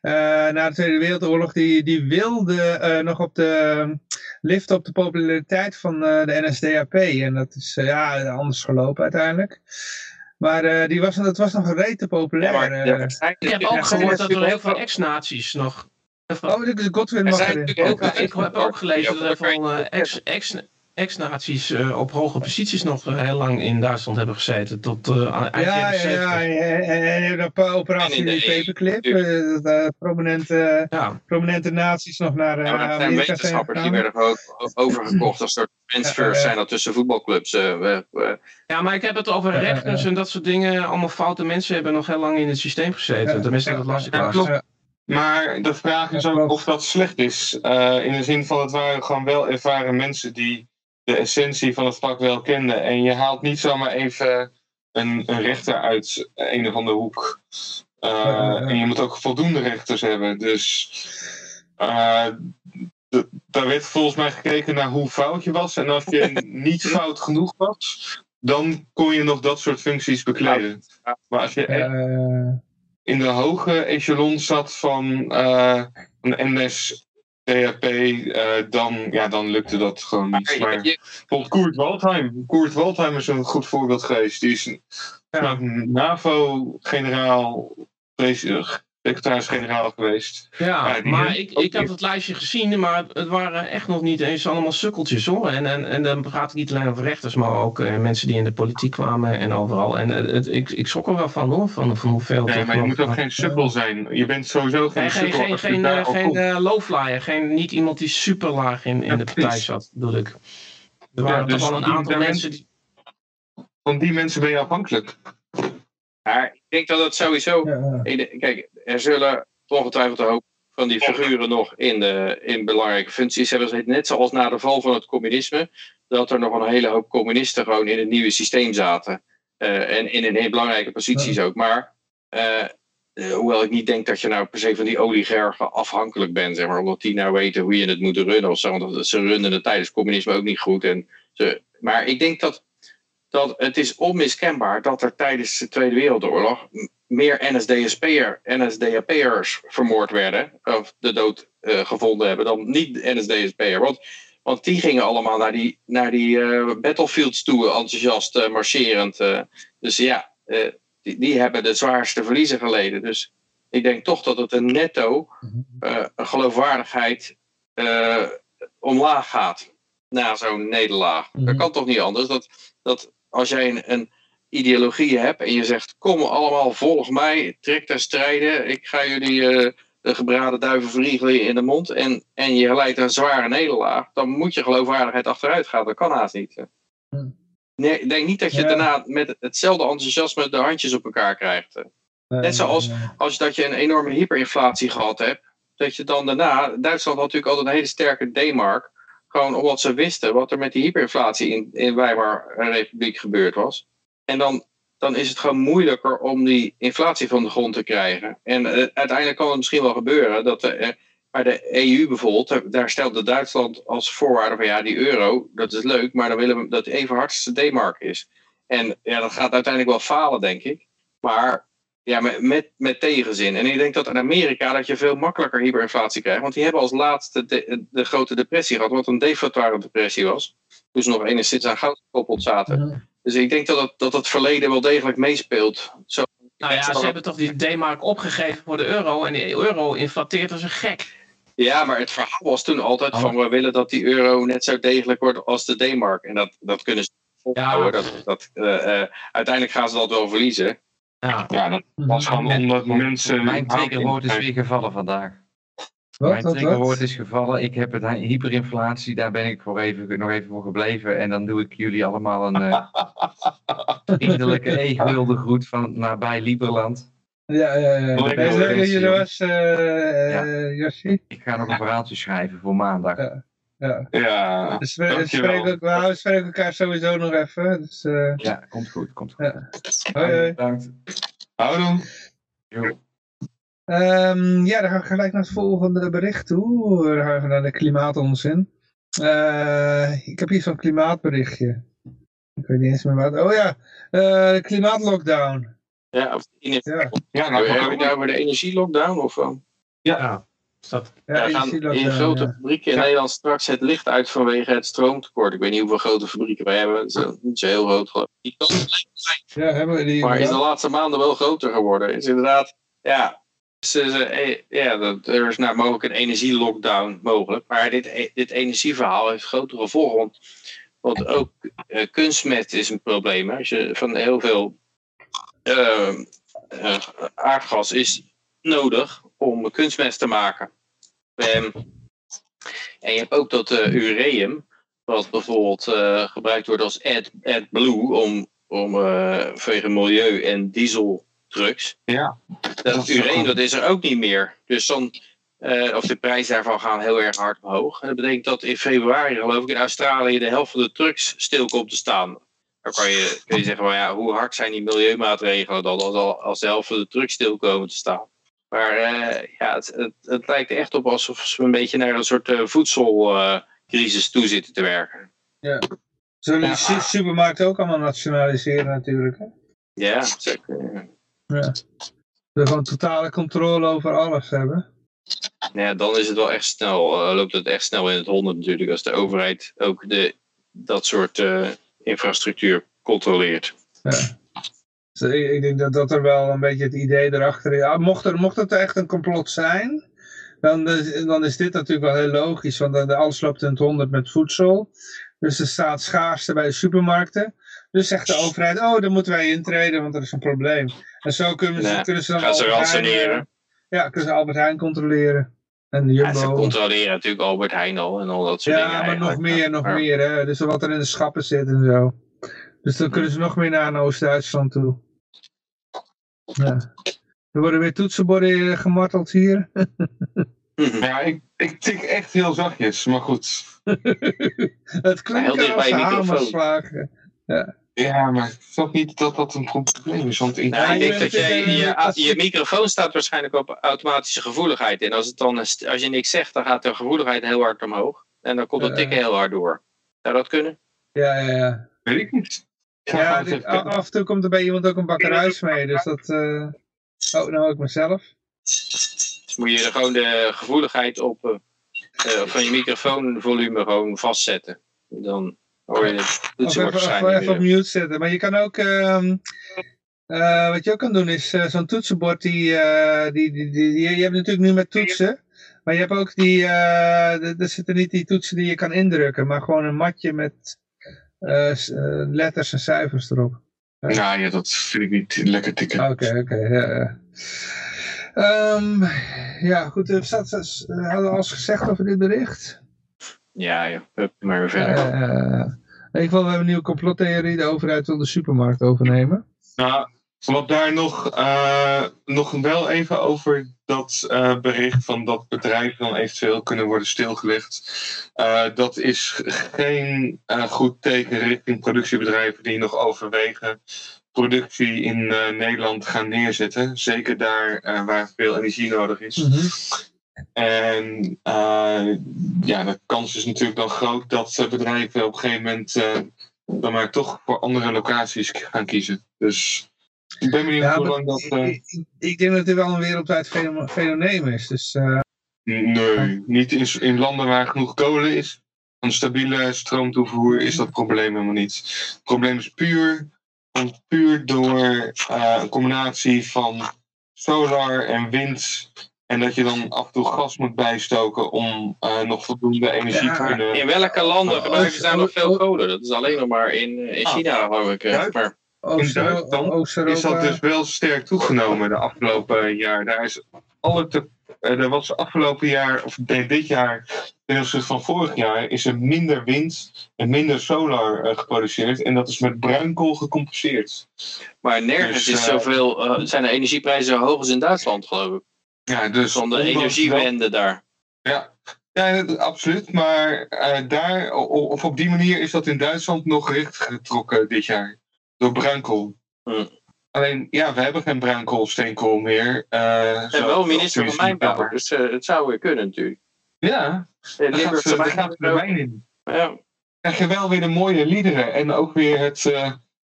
S2: Eh, na de Tweede Wereldoorlog, die, die wilde eh, nog op de lift op de populariteit van eh, de NSDAP. En dat is eh, ja, anders gelopen uiteindelijk. Maar eh, die was, dat was nog rete populair.
S3: Ja, maar zijn
S4: Ik heb ook gehoord dat er heel veel ex-nazi's nog...
S2: Oh, de, Godwin
S3: Er
S2: mag
S3: zijn
S2: erin.
S4: ik heb ook gelezen dat er veel eh, ex- ex- ex-nazi's eh, op hoge posities nog eh, heel lang in Duitsland hebben gezeten. Tot eh, aan eind
S2: Ja, ja,
S4: 70.
S2: ja, en, op operatie
S3: de
S2: Paperclip, eh, eh, prominente,
S4: Ja,
S2: prominente naties nog naar eh
S3: Ja, maar dat zijn wetenschappers die werden gewoon o- overgekocht als soort transfers zijn dat tussen voetbalclubs. eh, we- we-
S4: Ja, maar ik heb het over rechters
S2: ja.
S4: en dat soort dingen. Allemaal foute mensen hebben nog heel lang in het systeem gezeten.
S2: Ja,
S4: Tenminste, dat las ik laatst.
S6: klopt. Maar de vraag is ook of dat slecht is. Eh, in de zin van het waren gewoon wel ervaren mensen die de essentie van het vak wel kenden. En je haalt niet zomaar even een, een rechter uit een of andere hoek. Eh,
S2: Ja, ja, ja.
S6: En je moet ook voldoende rechters hebben. Dus eh, daar werd volgens mij gekeken naar hoe fout je was. En als je niet fout genoeg was, dan kon je nog dat soort functies bekleden. Maar als je
S2: Eh,
S6: in de hoge echelon zat van een NSDAP, eh dan, ja, dan lukte dat gewoon niet.
S3: Maar
S6: bijvoorbeeld Koert Waldheim. Koert Waldheim is een goed voorbeeld geweest. Die is een
S4: Ja.
S6: NAVO-generaal, secretaris-generaal geweest.
S4: Ja,
S6: Ja,
S4: maar ik, ik had het lijstje gezien, maar het waren echt nog niet eens allemaal sukkeltjes hoor. En, en, en dan gaat het niet alleen over rechters, maar ook eh, mensen die in de politiek kwamen en overal. En eh, het, ik, ik schrok er wel van hoor, van, van hoeveel.
S6: Nee,
S4: toch
S6: maar je moet ook geen sukkel zijn. Je bent sowieso geen
S4: Nee, geen,
S6: sukkel
S4: geen, geen, eh, geen lowflyer, geen, niet iemand die super laag in, in
S6: Ja,
S4: de partij
S6: precies.
S4: zat, bedoel ik. Er waren
S6: Ja, dus
S4: toch wel een aantal mensen die...
S6: Van die mensen ben je afhankelijk.
S3: Maar ik denk dat het sowieso
S2: Ja, ja.
S3: Kijk, zullen ongetwijfeld een hoop van die figuren nog in, de, in belangrijke functies hebben. Net zoals na de val van het communisme, dat er nog een hele hoop communisten gewoon in het nieuwe systeem zaten. Eh, en in, in hele belangrijke posities ook. Maar eh, eh, hoewel ik niet denk dat je nou per se van die oligarchen afhankelijk bent, zeg maar, omdat die nou weten hoe je het moet runnen of zo. Want ze runden het tijdens communisme ook niet goed. En ze, maar ik denk dat, dat het is onmiskenbaar dat er tijdens de Tweede Wereldoorlog meer NSDSP'er, NSDAP'ers vermoord werden, of de dood eh, gevonden hebben, dan niet NSDSP'er. Want, want die gingen allemaal naar die, naar die eh, battlefields toe, enthousiast eh, marcherend. dus ja, die, die hebben de zwaarste verliezen geleden. Dus ik denk toch dat het een netto een geloofwaardigheid omlaag gaat na zo'n nederlaag. Dat
S2: Mhm.
S3: kan toch niet anders? Dat, dat als jij een, een ideologie hebt en je zegt: Kom allemaal, volg mij, trek ter strijden, ik ga jullie eh, de gebraden duiven vliegen in de mond. En, en je leidt een zware nederlaag, dan moet je geloofwaardigheid achteruit gaan. Dat kan haast niet.
S2: Hm.
S3: Nee, ik denk niet dat je
S2: Ja.
S3: daarna met hetzelfde enthousiasme de handjes op elkaar krijgt. Net zoals als dat je een enorme hyperinflatie gehad hebt, dat je dan daarna, Duitsland had natuurlijk altijd een hele sterke D-mark, gewoon omdat ze wisten wat er met die hyperinflatie in, in Weimar Republiek gebeurd was. En dan, dan is het gewoon moeilijker om die inflatie van de grond te krijgen. En eh, uiteindelijk kan het misschien wel gebeuren dat de, eh, bij de EU bijvoorbeeld, daar stelde Duitsland als voorwaarde van ja, die euro, dat is leuk, maar dan willen we dat even hard de D-mark is. En ja, dat gaat uiteindelijk wel falen, denk ik. Maar ja, met, met, tegenzin. En ik denk dat in Amerika dat je veel makkelijker hyperinflatie krijgt. Want die hebben als laatste de, de grote depressie gehad, wat een deflatoire depressie was. Ze nog enigszins aan goud gekoppeld zaten. Dus ik denk dat het, dat het verleden wel degelijk meespeelt. Zo,
S4: Nou ja, ze hebben toch die D-mark opgegeven voor de euro en die euro inflateert als een gek.
S3: Ja, maar het verhaal was toen altijd
S4: Oh.
S3: van we willen dat die euro net zo degelijk wordt als de D-mark. En dat, dat kunnen ze volhouden.
S4: Ja.
S3: Dat, dat, eh, eh, uiteindelijk gaan ze dat wel verliezen.
S4: Ja,
S6: Ja, dat was gewoon
S5: Mijn-
S6: omdat mensen...
S5: Mijn triggerwoord is weer gevallen vandaag.
S2: Wat,
S5: Mijn triggerwoord is gevallen. Ik heb het hyperinflatie, daar ben ik voor even, nog even voor gebleven. En dan doe ik jullie allemaal een eh, vriendelijke e-gulden groet van nabij Lieberland.
S2: Ja, ja, ja.
S6: Leuk,
S2: Ben je leuk dat je er was, eh
S5: Ja.
S2: eh, Yoshi?
S5: Ik ga nog een verhaaltje schrijven voor maandag.
S2: Ja. Ja.
S6: Ja,
S2: Dus we, spreken, we spreken elkaar sowieso nog even. Dus, eh
S5: Ja, komt goed, komt goed.
S2: Ja. hoi, hoi.
S5: Bedankt.
S6: houdoe.
S2: Ehm, ja, dan gaan we gelijk naar het volgende bericht toe. Dan gaan we naar de klimaatonzin. Eh, ik heb hier zo'n klimaatberichtje. Ik weet niet eens meer wat. Oh ja, eh, de klimaatlockdown.
S3: Ja, of in,
S2: Ja,
S6: Ja, nou,
S3: Hebben we het nou over de energielockdown? Of, eh?
S4: ja. Dat,
S2: ja,
S3: Ja, gaan in grote
S2: ja.
S3: fabrieken in Nederland straks het licht uit vanwege het stroomtekort. Ik weet niet hoeveel grote fabrieken wij hebben. Het is niet zo heel groot. geloof ik. Die kan het
S2: Ja, hebben we die
S3: maar is de laatste maanden wel groter geworden. Is inderdaad, ja. Eh, ja, er is nou mogelijk een energielockdown mogelijk. Maar dit, e- dit energieverhaal heeft grotere gevolgen. Want, ook eh, kunstmest is een probleem. Als je van heel veel eh, eh, aardgas is nodig om kunstmest te maken. Ehm, en je hebt ook dat eh, ureum, wat bijvoorbeeld eh, gebruikt wordt als Ad, AdBlue om, om eh vanwege milieu en dieseltrucks.
S6: Ja.
S3: Dat,
S6: Dat ook-
S3: dat is er ook niet meer. Dus dan, eh, of de prijzen daarvan gaan heel erg hard omhoog. En dat betekent dat in februari, geloof ik, in Australië de helft van de trucks stil komt te staan. Dan kan je, kun je zeggen, well, ja, hoe hard zijn die milieumaatregelen dan als, al- als de helft van de trucks stil komen te staan? Maar eh, ja, het, het, het lijkt echt op alsof ze een beetje naar een soort eh, voedselcrisis toe zitten te werken.
S2: Zullen
S3: Ja.
S2: su- supermarkten ook allemaal nationaliseren natuurlijk. Hè?
S3: Ja, zeker.
S2: Ja. We gewoon totale controle over alles hebben.
S3: Nou ja, dan is het wel echt snel, eh, loopt het echt snel in het honderd natuurlijk, als de overheid ook de, dat soort eh, infrastructuur controleert.
S2: Ja. Dus ik, ik denk dat dat er wel een beetje het idee erachter is. Ja, mocht, er, mocht het echt een complot zijn, dan, is- dan is dit natuurlijk wel heel logisch. Want alles loopt in het honderd met voedsel. Dus er staat schaarste bij de supermarkten. Dus zegt de overheid, oh, dan moeten wij intreden, want er is een probleem. En zo kunnen ze,
S3: Nee,
S2: kunnen ze dan
S3: Gaan ze
S2: Albert Heijn,
S3: ransoneren.
S2: eh, Ja, kunnen ze Albert Heijn controleren. En de
S3: Ja, ze
S2: Jumbo.
S3: controleren natuurlijk Albert Heijn al en al dat soort
S2: Ja,
S3: dingen.
S2: maar nog meer, nog meer. Hè? Dus wat er in de schappen zit en zo. Dus dan kunnen ze nog meer naar Oost-Duitsland toe. Ja. Er worden weer toetsenborden eh, gemarteld hier.
S6: Ja, ik, ik tik echt heel zachtjes, maar goed.
S2: Het klinkt
S3: heel
S2: als hamerslagen.
S6: Ja, maar ik snap niet dat dat een probleem is. Want ik,
S3: Nou,
S2: Ja,
S3: ik
S2: je
S3: denk dat
S2: je-
S3: je,
S2: als-
S3: je microfoon staat waarschijnlijk op automatische gevoeligheid. En als, het dan, als je niks zegt, dan gaat de gevoeligheid heel hard omhoog. En dan komt het tikken heel hard door. Zou dat kunnen?
S2: Ja, ja, ja.
S6: weet ik niet.
S2: Ja, dit- af en toe komt er bij iemand ook een bakkeruis mee. Dus dat... eh, Oh, nou ook mezelf.
S3: Dus moet je gewoon de gevoeligheid op eh, eh, van je microfoonvolume gewoon vastzetten. Dan het
S2: Of
S3: toetsenbord
S2: even, even op mute zetten. Maar je kan ook... ehm, eh, wat je ook kan doen is eh, zo'n toetsenbord die, eh, die, die, die, die- Je hebt natuurlijk nu met toetsen. Maar je hebt ook die... er zitten niet die toetsen die je kan indrukken. Maar gewoon een matje met letters en cijfers erop.
S6: Nou ja, dat vind ik niet lekker tikken.
S2: Oké, oké. ja, ja. Ehm, ja, goed. eh, hadden we alles gezegd over dit bericht?
S3: Ja, maar weer verder.
S2: Eh, in ieder geval, we hebben een nieuwe complottheorie. De overheid wil de supermarkt overnemen.
S6: Nou, wat daar nog, eh, nog wel even over dat eh, bericht van dat bedrijven dan eventueel kunnen worden stilgelegd. Eh, dat is geen eh, goed teken richting productiebedrijven die nog overwegen productie in eh, Nederland gaan neerzetten. Zeker daar waar veel energie nodig is.
S2: Mhm.
S6: En eh, ja, de kans is natuurlijk dan groot dat eh, bedrijven op een gegeven moment eh, dan maar toch voor andere locaties gaan kiezen. Dus ik ben benieuwd
S2: Ja,
S6: hoe lang dat.
S2: ik, ik, ik denk dat dit wel een wereldwijd feno- fenomeen is. Dus
S6: nee, niet in, in landen waar genoeg kolen is. Een stabiele stroomtoevoer is dat probleem helemaal niet. Het probleem is puur, puur door een combinatie van solar en wind. En dat je dan af en toe gas moet bijstoken om eh, nog voldoende energie
S2: Ja,
S6: te kunnen.
S3: In welke landen
S2: Oh,
S3: gebruiken ze daar nog veel
S2: oh,
S3: kolen? Dat is alleen nog maar in, eh, in
S6: Ah.
S3: China, geloof ik. eh.
S6: Duitsland.
S3: Maar
S2: Oost-
S6: Duitsland
S2: Oost-Europa.
S6: is dat dus wel sterk toegenomen de afgelopen jaar. Daar is alle te, er was afgelopen jaar, of nee, dit jaar, ten opzichte van vorig jaar, is er minder wind en minder solar eh, geproduceerd. En dat is met bruinkool gecompenseerd.
S3: Maar nergens
S6: Dus,
S3: is zoveel, eh, zijn de energieprijzen zo hoog als in Duitsland, geloof ik.
S6: Ja, dus
S3: Van de energiewende daar.
S6: Ja, ja absoluut. Maar eh, daar, of op die manier is dat in Duitsland nog recht getrokken dit jaar. Door bruinkool.
S3: Hm.
S6: Alleen, ja, we hebben geen bruinkool of steenkool meer. eh,
S3: En
S6: zo-
S3: wel minister van Mijnbouw. Dus eh, het zou weer kunnen natuurlijk.
S6: Ja,
S3: De
S6: daar gaat, ze,
S3: wijn-
S6: gaat de wijn in.
S3: Ja.
S6: krijg je wel weer de mooie liederen en ook weer het,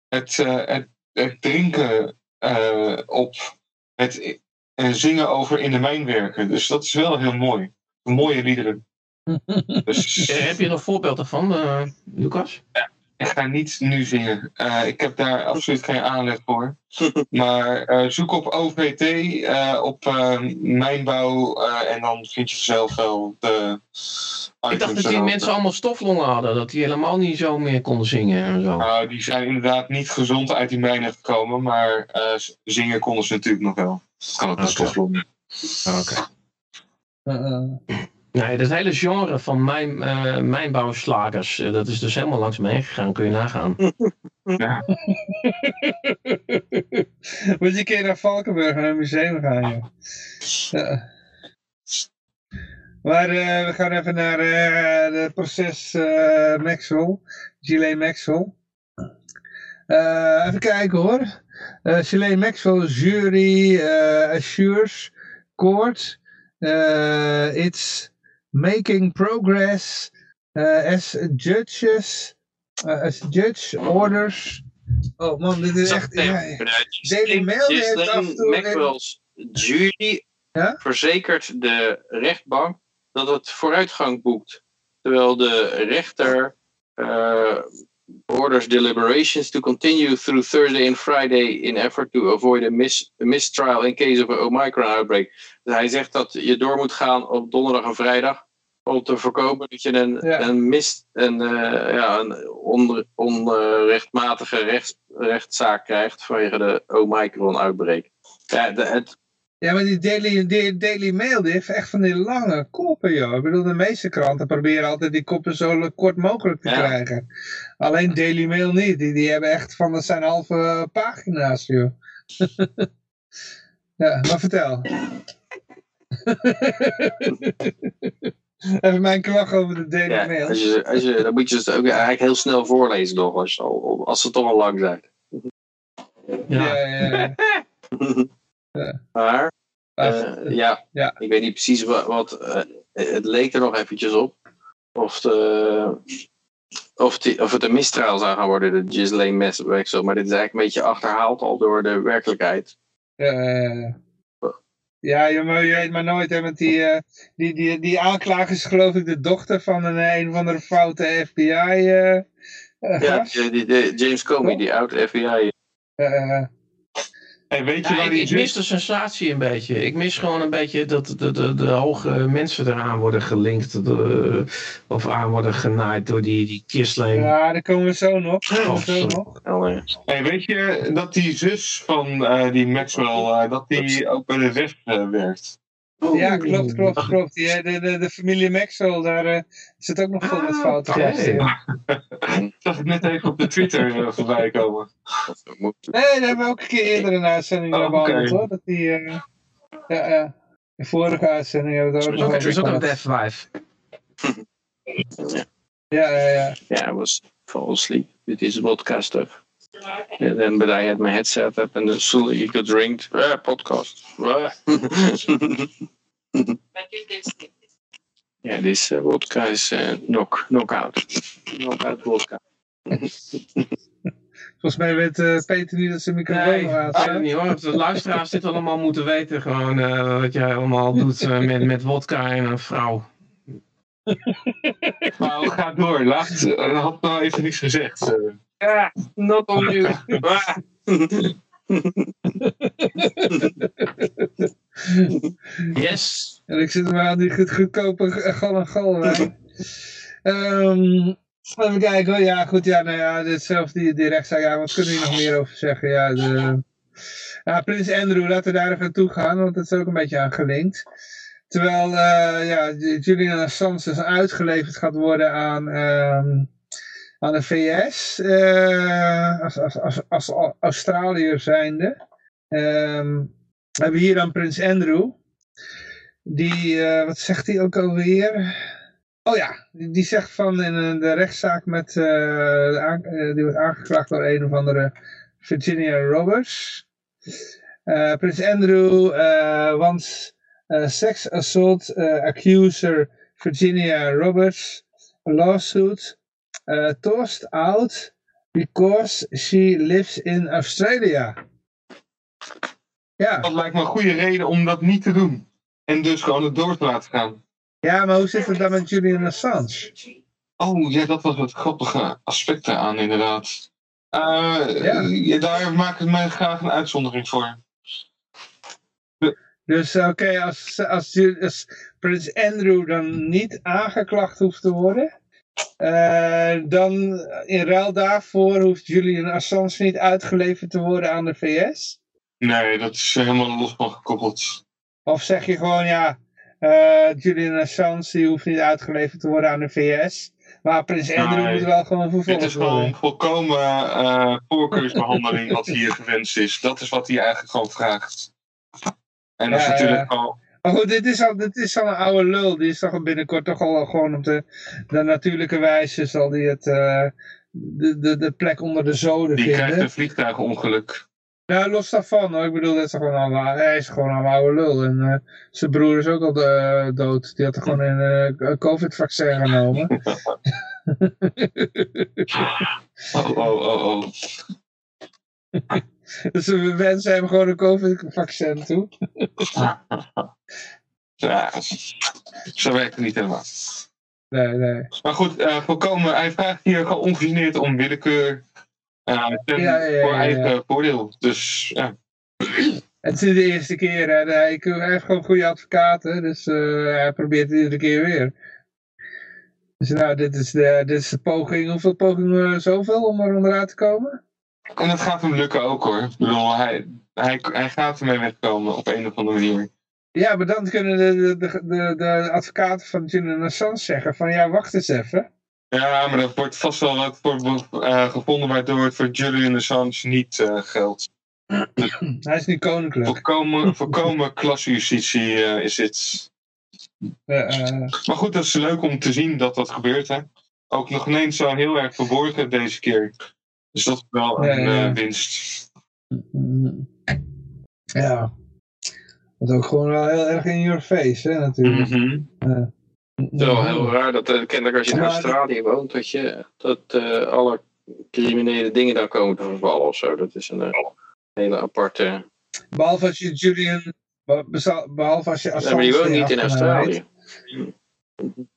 S6: het, het, het drinken op het eh, zingen over in de mijn werken. Dus dat is wel heel mooi. Mooie liederen. Dus
S4: Eh, heb je nog voorbeelden van, eh, Lucas?
S6: Ik ga niet nu zingen. Eh, ik heb daar absoluut geen aanleg voor. Maar eh, zoek op OVT, eh, op mijnbouw eh, en dan vind je zelf wel de
S4: Ik dacht dat die mensen allemaal stoflongen hadden. Dat die helemaal niet zo meer konden zingen en zo.
S6: Nou, die zijn inderdaad niet gezond uit die mijnen gekomen, maar eh, zingen konden ze natuurlijk nog wel. Dat kan ook een
S4: Oké.
S6: stoflong.
S4: Oké.
S2: Eh, eh.
S4: Nee, dat hele genre van mijn, eh mijnbouwslagers, eh, dat is dus helemaal langs me heen gegaan. Kun je nagaan.
S6: Ja.
S2: Moet je een keer naar Valkenburg naar een museum gaan, joh. Ja. Maar eh, we gaan even naar het proces Maxwell. Ghislaine Maxwell. Even kijken hoor. Ghislaine Maxwell jury assures court eh, it's making progress eh, as judges eh, as judge orders Oh man, dit is echt... Ja. Daily Mail heeft af en toe-
S3: Maxwell's jury
S2: Ja?
S3: verzekert de rechtbank dat het vooruitgang boekt. Terwijl de rechter eh, orders deliberations to continue through Thursday and Friday in effort to avoid a, mis mistrial in case of a Omicron outbreak. Dus hij zegt dat je door moet gaan op donderdag en vrijdag om te voorkomen dat je een,
S2: Ja.
S3: een, mis, een, eh, ja, een on, onrechtmatige rechts, rechtszaak krijgt vanwege de Omicron-outbreak. Ja, de, het,
S2: Ja, maar die Daily, die Daily Mail die heeft echt van die lange koppen, joh. Ik bedoel, de meeste kranten proberen altijd die koppen zo kort mogelijk te
S3: Ja.
S2: krijgen. Alleen Daily Mail niet. Die, die hebben echt van, dat zijn halve pagina's, joh. ja, maar vertel. Even mijn klacht over de Daily
S3: Ja,
S2: Mail.
S3: als je, als je, dan moet je ze ook eigenlijk heel snel voorlezen nog, als, al- als ze toch al lang zijn.
S2: Ja,
S4: Ja.
S2: ja, ja.
S3: Maar, eh, ja,
S2: ja.
S3: ik weet niet precies wat, wat eh, het leek er nog eventjes op. Of, de, of, die, of het een misstraal zou gaan worden, de Ghislaine Maxwell. Maar dit is eigenlijk een beetje achterhaald al door de werkelijkheid.
S2: Eh, ja, je, maar je weet maar nooit, hè, met die, eh, die, die, die aanklager is geloof ik de dochter van een, een of andere foute FBI eh eh,
S3: Ja, die, die- James Comey, die oud FBI.
S2: Eh,
S6: En weet je
S4: Ja,
S6: waar
S4: ik,
S6: die
S4: ik
S6: zus...
S4: mis de sensatie een beetje. Ik mis gewoon een beetje dat de, de, de hoge mensen eraan worden gelinkt. de- of aan worden genaaid door die, die Kisleen.
S2: ja, daar komen we zo nog.
S4: Oh,
S2: zo nog.
S3: Oh, ja.
S6: Hey, weet je dat die zus van eh, die Maxwell, eh, dat die ook bij de WEF eh, werkt?
S2: Ja, klopt, klopt, klopt. Die, de, de, de familie Maxwell, daar eh, zit ook nog vol met
S4: Ah,
S2: foute
S4: oké.
S2: gasten in.
S6: Ik zag het net even op de Twitter eh, voorbij komen.
S2: Nee, daar hebben we ook een keer eerder een uitzending
S6: Oh,
S2: behandeld hoor. Dat die, eh, ja, ja. De vorige uitzending hebben we het
S4: Er
S2: ook
S4: is ook,
S2: nog
S4: er is ook een
S2: gehad.
S4: Wef-wijf.
S2: Ja, ja, ja.
S3: Yeah, I was fall asleep with this podcast stuff. Then, but I had my headset up and suddenly you could drink uh, podcast. Ah. yeah, this uh, vodka is uh, knock knockout. Knockout vodka.
S2: Volgens mij weet eh, Peter niet dat zijn microfoon
S4: Nee, ik weet niet hoor. De luisteraars dit allemaal moeten weten. Gewoon eh, wat jij allemaal doet eh, met, met wodka en een vrouw.
S6: Nou, ga door. Laat, uh, had nou even niks gezegd.
S3: Ah, not on you. Ah.
S4: Yes.
S2: En ik zit maar aan die goed, goedkope gal en gal wijn. Ehm, even kijken hoor. Ja, goed. Ja, nou ja, dit zelf die, die rechtszaak. Ja, wat kunnen we hier nog meer over zeggen? Ja, de, ja Prins Andrew, laten we daar even naartoe gaan. Want dat is ook een beetje aan gelinkt. Terwijl eh, ja, Julian Assange dus uitgeleverd gaat worden aan, ehm, aan de VS. eh, als, als, als, als Australiër zijnde. Ehm, we hebben hier dan Prins Andrew. Die, eh, wat zegt hij ook alweer? Oh ja, die, zegt van in eh, de rechtszaak met, die wordt aangeklaagd door een of andere Virginia Roberts. Prins Andrew wants sex assault accuser Virginia Roberts lawsuit eh, tossed out because she lives in Australia. Ja.
S6: Dat lijkt me een goede reden om dat niet te doen. En dus gewoon het door te laten gaan.
S2: Ja, maar hoe zit het dan met Julian Assange?
S6: Oh, ja, dat was het grappige aspect eraan, inderdaad. Eh,
S2: Ja.
S6: ja, daar maak ik mij graag een uitzondering voor.
S2: Dus oké, als, als, als Prins Andrew dan niet aangeklaagd hoeft te worden, eh, dan in ruil daarvoor hoeft Julian Assange niet uitgeleverd te worden aan de VS?
S6: Nee, dat is helemaal los van gekoppeld.
S2: Of zeg je gewoon, ja, eh, Julian Assange die hoeft niet uitgeleverd te worden aan de VS, maar Prins Andrew
S6: Nee.
S2: moet wel gewoon vervolgd
S6: is
S2: worden?
S6: gewoon volkomen eh, voorkeursbehandeling wat hier gewenst is. Dat is wat hij eigenlijk gewoon vraagt. En dat is natuurlijk al...
S2: Maar goed, dit is, al, dit is al een oude lul. Die is toch binnenkort toch al gewoon op de, de natuurlijke wijze zal die het, eh, de, de, de plek onder de zoden
S6: Die krijgt
S2: vinden.
S6: een vliegtuigongeluk.
S2: Nou, los daarvan hoor. Ik bedoel, dat is gewoon al, hij is gewoon al een oude lul. En eh, zijn broer is ook al eh, dood. Die had er gewoon een een covid-vaccin genomen.
S6: Oh, oh, oh, oh.
S2: dus we wensen hem gewoon een covid-vaccin toe.
S6: Ja, zo werkt het niet helemaal.
S2: Nee, nee.
S6: Maar goed, eh, volkomen, hij vraagt hier gewoon ongegeneerd om willekeur eh, ten-
S2: Ja, ja, ja,
S6: voor eigen voordeel. Dus ja,
S2: Het is de eerste keer. Hij, hij heeft gewoon goede advocaten. Dus eh, hij probeert het iedere keer weer. Dus nou, dit is de, dit is de poging. Hoeveel pogingen? Zoveel om er onderuit te komen?
S6: En dat gaat hem lukken ook hoor. Ik bedoel, hij, hij, hij gaat ermee wegkomen op een of andere manier.
S2: Ja, maar dan kunnen de, de, de, de advocaten van Julian Assange zeggen van ja, wacht eens even.
S6: Ja, maar er wordt vast wel wat voor, eh, gevonden waardoor het voor Julian Assange niet eh, geldt.
S2: Hij is niet koninklijk.
S6: Volkomen, volkomen klasjustitie eh, is dit. Maar goed, dat is leuk om te zien dat dat gebeurt. Hè? Ook nog ineens zo heel erg verborgen deze keer. Dus dat is wel een
S2: Ja, ja.
S6: eh, winst.
S2: ja. Dat is ook gewoon wel heel erg in your face, hè, natuurlijk.
S6: Mhm.
S3: Het is wel heel raar dat uh, kennelijk als je in
S2: Maar-
S3: Australië woont, dat, je, dat eh, alle criminele dingen dan komen te vervallen of zo. Dat is een eh, hele aparte...
S2: Behalve als je Julian, be- behalve als je Assange
S3: maar die woont niet in Australië.
S2: heet.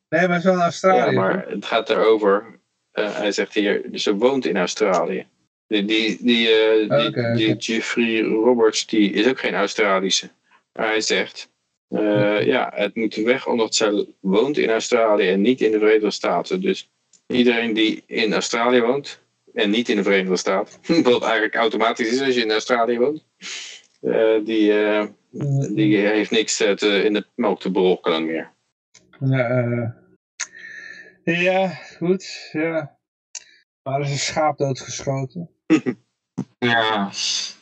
S2: Nee, maar hij is wel in Australië.
S3: Ja, maar het gaat erover. Eh, hij zegt hier, dus ze woont in Australië. Die, die, die, eh, die. Jeffrey Roberts, die is ook geen Australische. Maar hij zegt, eh, ja, het moet weg omdat zij woont in Australië en niet in de Verenigde Staten. Dus iedereen die in Australië woont en niet in de Verenigde Staten, wat eigenlijk automatisch is als je in Australië woont, die, die heeft niks te, in de melk te brokkelen meer.
S2: Ja, ja, goed. Ja. Maar er is een schaap doodgeschoten.
S6: Ja,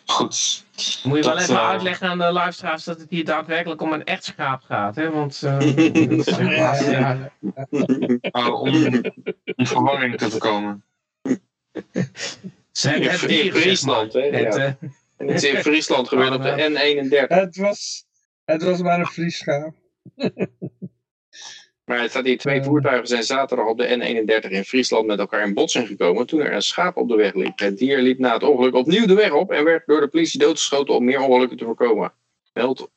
S6: goed.
S4: Moet je wel even
S6: eh,
S4: uitleggen aan de luisteraars dat het hier daadwerkelijk om een echt schaap gaat. Hè? Want eh, is-
S2: Ja,
S4: ja.
S2: ja.
S6: Oh, om, om verwarring te voorkomen.
S4: Ze hebben het
S3: In
S4: dier,
S3: Friesland,
S4: maar.
S3: hè,
S4: Het,
S3: ja. En het is in Friesland gebeurd op de N31.
S2: Het was, het was maar een vrieschaap.
S3: Maar het staat hier, twee
S2: Eh.
S3: voertuigen zijn zaterdag op de N31 in Friesland met elkaar in botsing gekomen toen er een schaap op de weg liep. Het dier liep na het ongeluk opnieuw de weg op en werd door de politie doodgeschoten om meer ongelukken te voorkomen. Meld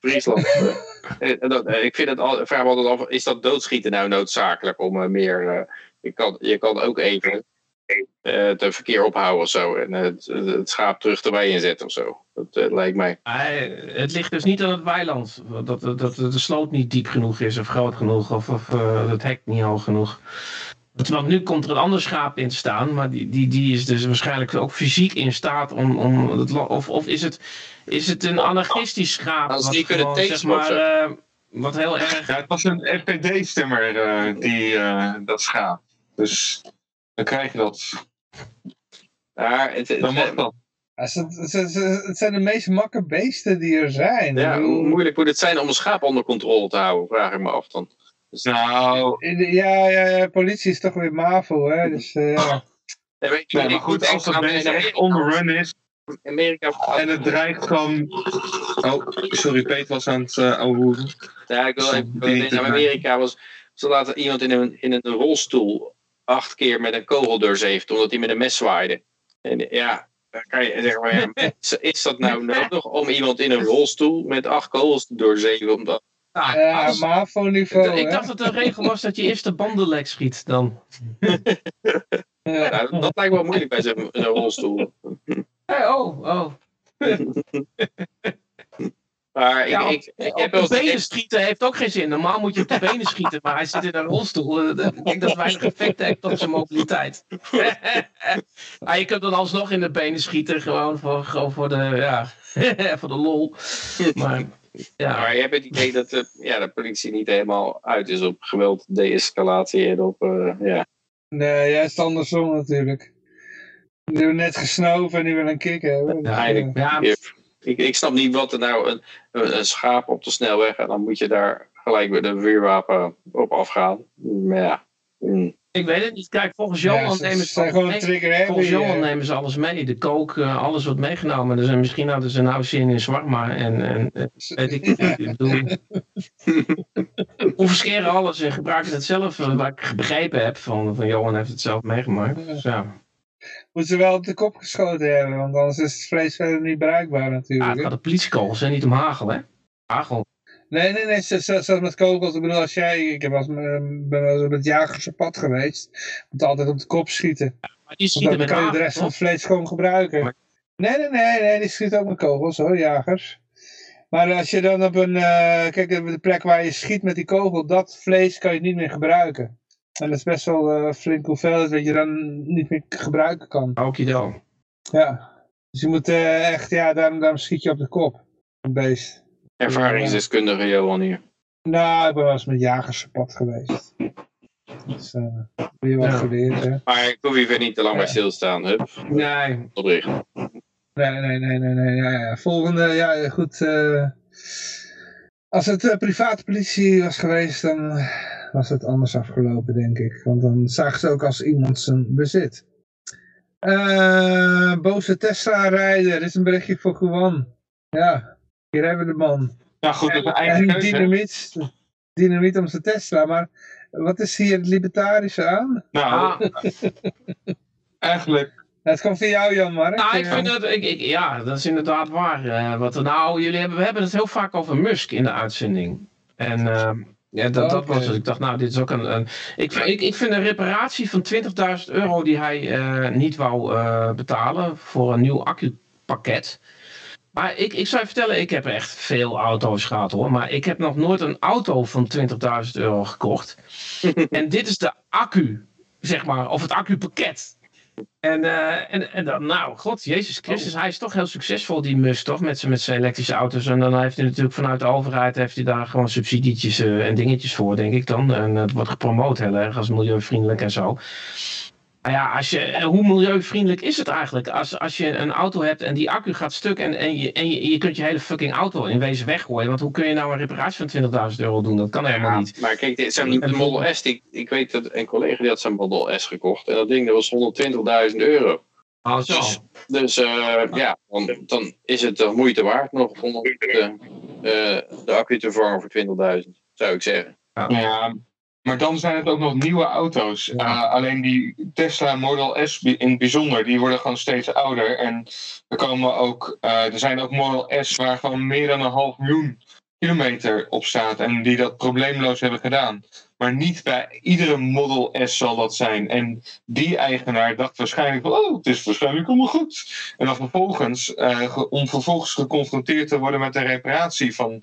S3: Friesland. Eh, eh, eh, ik vind het al, vraag me altijd af, is dat doodschieten nou noodzakelijk om meer, je, kan, je kan ook even het eh, verkeer ophouden of zo en het, het schaap terug erbij inzetten of zo. Dat eh, lijkt mij.
S4: hij- het ligt dus niet aan het weiland. Dat, dat, dat de sloot niet diep genoeg is of groot genoeg of, of eh, het hek niet hoog genoeg. Want nu komt er een ander schaap in te staan, maar die, die, die is dus waarschijnlijk ook fysiek in staat om, om het of, of is het, is het een anarchistisch schaap?
S3: Als die kunnen
S4: zeg maar, eh, wat heel erg
S6: Ja, het was een FPD-stemmer, eh, die eh, dat schaap. Dus dan krijg je dat.
S3: Maar het,
S6: Dan mag dat.
S2: Ja, ze- ze- ze- Het zijn de meest makke beesten die er zijn.
S3: Ja,
S2: bedoel,
S3: hoe moeilijk moet het zijn om een schaap onder controle te houden, vraag ik me af dan.
S6: Nou,
S2: in de- ja, ja, ja, politie is toch weer MAVO, hè. Dus eh, ja.
S3: Nee, weet je,
S6: nee, maar goed, als
S3: aan
S6: beest echt
S3: Amerika-
S6: on the run is
S3: Amerika.
S6: en het dreigt gewoon... Oh, sorry, Peet was aan het uh.
S3: Ja, ik wil even in Amerika was, ze laten iemand in een, in een rolstoel acht keer met een kogel doorzeefd, omdat hij met een mes zwaaide. En ja, dan kan je zeggen, maar ja, is, is dat nou nodig om iemand in een rolstoel met acht kogels te doorzeven? Omdat,
S4: Ah,
S2: Ja,
S4: als-
S2: MAVO-niveau,
S4: ik
S2: hè.
S4: dacht dat de regel was dat je eerst de banden lek schiet dan.
S2: Ja.
S3: nou, dat lijkt wel moeilijk bij zo'n zo'n rolstoel.
S4: Hey, oh, oh.
S3: Maar ik,
S4: Ja, op,
S3: ik, ik
S4: op
S3: heb wel
S4: de benen schieten heeft ook geen zin. Normaal moet je op de benen schieten, maar hij zit in een rolstoel. Eh, Ik denk dat het weinig effect heeft op zijn mobiliteit. ah, je kunt dan alsnog in de benen schieten, gewoon voor, gewoon voor, de, ja, voor de lol. Maar ja,
S3: Maar je hebt het idee dat de, ja, de politie niet helemaal uit is op geweld, de-escalatie en op... eh, ja.
S2: Nee, juist andersom natuurlijk. Die hebben net gesnoven en die willen een kick hebben. Dus,
S3: Ja,
S4: ja,
S3: Ik, ik snap niet wat er nou een, een, schaap op de snelweg en dan moet je daar gelijk met een vuurwapen op afgaan. Maar ja. mm.
S4: ik weet het niet. Kijk, volgens
S2: ja,
S4: Johan
S2: ze
S4: nemen ze alles
S2: gewoon
S4: mee.
S2: trigger.
S4: Volgens Johan
S2: eh.
S4: nemen ze alles mee. De kook, eh, alles wordt meegenomen. Dus misschien hadden ze nou zin in zwarma en, en eh, weet ik niet. Ik bedoel, confisceren alles en gebruiken het zelf. Waar ik begrepen heb van, van Johan heeft het zelf meegemaakt. Dus ja,
S2: Moeten ze wel op de kop geschoten hebben, want anders is het vlees verder niet bruikbaar
S4: ja
S2: natuurlijk.
S4: gaat de politiekogels en niet om hagel, hè? Hagel.
S2: Nee, nee, nee, zelfs met kogels. Ik bedoel, als jij, ik met- ben wel eens met jagers op pad geweest, moet altijd op de kop schieten.
S4: Maar die schieten
S2: dan kan je de rest van het vlees gewoon gebruiken. Nee, nee, nee, nee, die schieten ook met kogels hoor, jagers. Maar als je dan op een, eh, kijk, de plek waar je schiet met die kogel, dat vlees kan je niet meer gebruiken. En dat is best wel eh flink hoeveelheid dat je dan niet meer gebruiken kan.
S4: Okido.
S2: Ja. Dus je moet eh, echt, ja, daarom, daarom schiet je op de kop. Een beest.
S3: Ervaringsdeskundige Johan hier.
S2: Nou, ik ben wel eens met jagers op pad geweest. Dus eh ben je wel
S4: Ja.
S2: geleerd, hè?
S3: Maar ik hoef hier niet te lang bij
S2: Ja.
S3: stilstaan. Hup,
S4: Nee,
S3: oprichten.
S2: Nee, nee, nee, nee, nee. Ja, ja. Volgende, ja, goed. eh, als het eh, private politie was geweest, dan was het anders afgelopen, denk ik. Want dan zagen ze ook als iemand zijn bezit. Eh, boze Tesla-rijder, dit is een berichtje voor Juan. Ja, hier hebben we de man.
S6: Ja, goed, dat is
S2: En dynamiet, dynamiet om zijn Tesla, maar wat is hier het libertarische aan?
S6: Nou,
S4: Ah,
S6: eigenlijk,
S2: Het komt van jou, Jan Mark.
S4: nou, ik vind dat, ik, ik, ja, dat is inderdaad waar. eh, wat er nou, jullie hebben, we hebben het heel vaak over Musk in de uitzending. En ehm, ja, dat, dat was het. Ik dacht, nou, dit is ook een. een ik, ik, ik vind een reparatie van 20.000 euro die hij eh, niet wou eh, betalen voor een nieuw accupakket. Maar ik, ik zou je vertellen, ik heb echt veel auto's gehad hoor. Maar ik heb nog nooit een auto van 20.000 euro gekocht. en dit is de accu, zeg maar, of het accupakket. En, eh, en, en dan, nou, god, Jezus Christus, hij is toch heel succesvol, die Musk, toch? Met, zijn- met zijn elektrische auto's. En dan heeft hij natuurlijk vanuit de overheid heeft hij daar gewoon subsidietjes eh, en dingetjes voor, denk ik dan. En het wordt gepromoot heel erg als milieuvriendelijk en zo. Nou ja, als je, eh, hoe milieuvriendelijk is het eigenlijk? Als, als je een auto hebt en die accu gaat stuk en, en, je, en je, je kunt je hele fucking auto in wezen weggooien. Want hoe kun je nou een reparatie van 20.000 euro doen? Dat kan helemaal
S3: Ja,
S4: niet.
S3: maar kijk, dit- zo'n
S4: En-
S3: Model S, die, ik weet dat een collega die had zo'n Model S gekocht. En dat ding dat was 120.000 euro.
S4: Ah, zo.
S3: Dus, dus eh, ja, dan, dan is het de moeite waard nog om de, eh, de accu te vervangen voor 20.000, zou ik zeggen.
S6: ja. Maar dan zijn het ook nog nieuwe auto's.
S4: Ja.
S6: Eh, alleen die Tesla Model S in het bijzonder, die worden gewoon steeds ouder. En er, komen ook, eh, er zijn ook Model S waar gewoon meer dan een half miljoen kilometer op staat. En die dat probleemloos hebben gedaan. Maar niet bij iedere Model S zal dat zijn. En die eigenaar dacht waarschijnlijk van, oh, het is waarschijnlijk allemaal goed. En dan vervolgens, eh, om vervolgens geconfronteerd te worden met een reparatie van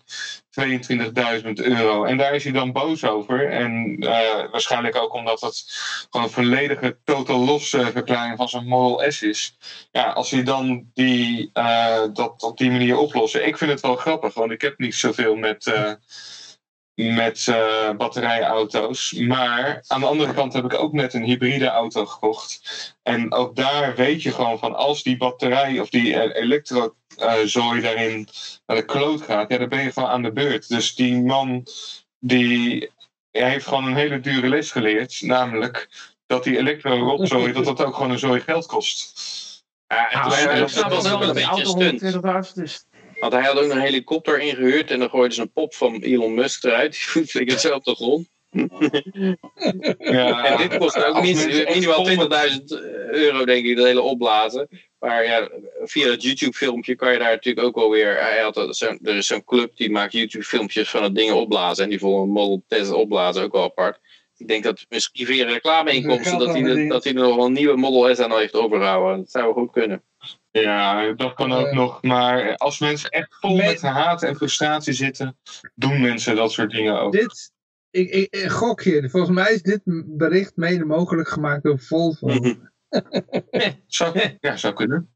S6: 22.000 euro. En daar is hij dan boos over. En eh, waarschijnlijk ook omdat het gewoon een volledige totaal losse verklaring van zijn Model S is. Ja, als hij dan die, eh, dat op die manier oplossen. Ik vind het wel grappig, want ik heb niet zoveel met, eh, met eh, batterijauto's. Maar aan de andere kant heb ik ook net een hybride auto gekocht. En ook daar weet je gewoon van als die batterij of die eh, elektrozooi daarin naar de kloot gaat, ja, dan ben je gewoon aan de beurt. Dus die man die hij heeft gewoon een hele dure les geleerd, namelijk dat die elektro-rotzooi, dat dat ook gewoon een zooi geld kost.
S3: Ja, het
S4: ik snap
S3: was
S4: wel
S3: wel
S4: dat
S3: een beetje
S4: auto
S3: een stunt.
S4: 120.000 is.
S3: Want hij had ook een helikopter ingehuurd en dan gooide ze een pop van Elon Musk eruit. Die flikkerde zo op de grond.
S6: Ja,
S3: En dit kost ook
S6: echt
S3: minimaal
S6: vol
S3: 20.000
S6: met-
S3: euro, denk ik, dat hele opblazen. Maar ja, via dat YouTube-filmpje kan je daar natuurlijk ook wel weer. Hij had er er is zo'n club die maakt YouTube-filmpjes van het dingen opblazen. En die vonden een Model Tesla opblazen ook wel apart. Ik denk dat misschien via reclameinkomsten dat hij, er- dat hij er nog wel een nieuwe Model S aan heeft overgehouden. Dat zou wel goed kunnen.
S6: Ja, dat kan ook
S2: Eh,
S6: nog. Maar als mensen echt vol
S2: me-
S6: met haat en frustratie zitten, doen mensen dat soort dingen ook.
S2: Dit, ik, ik, ik gok hier, volgens mij is dit bericht mede mogelijk gemaakt door Volvo.
S3: Mhm.
S6: Zou, ja, zou kunnen.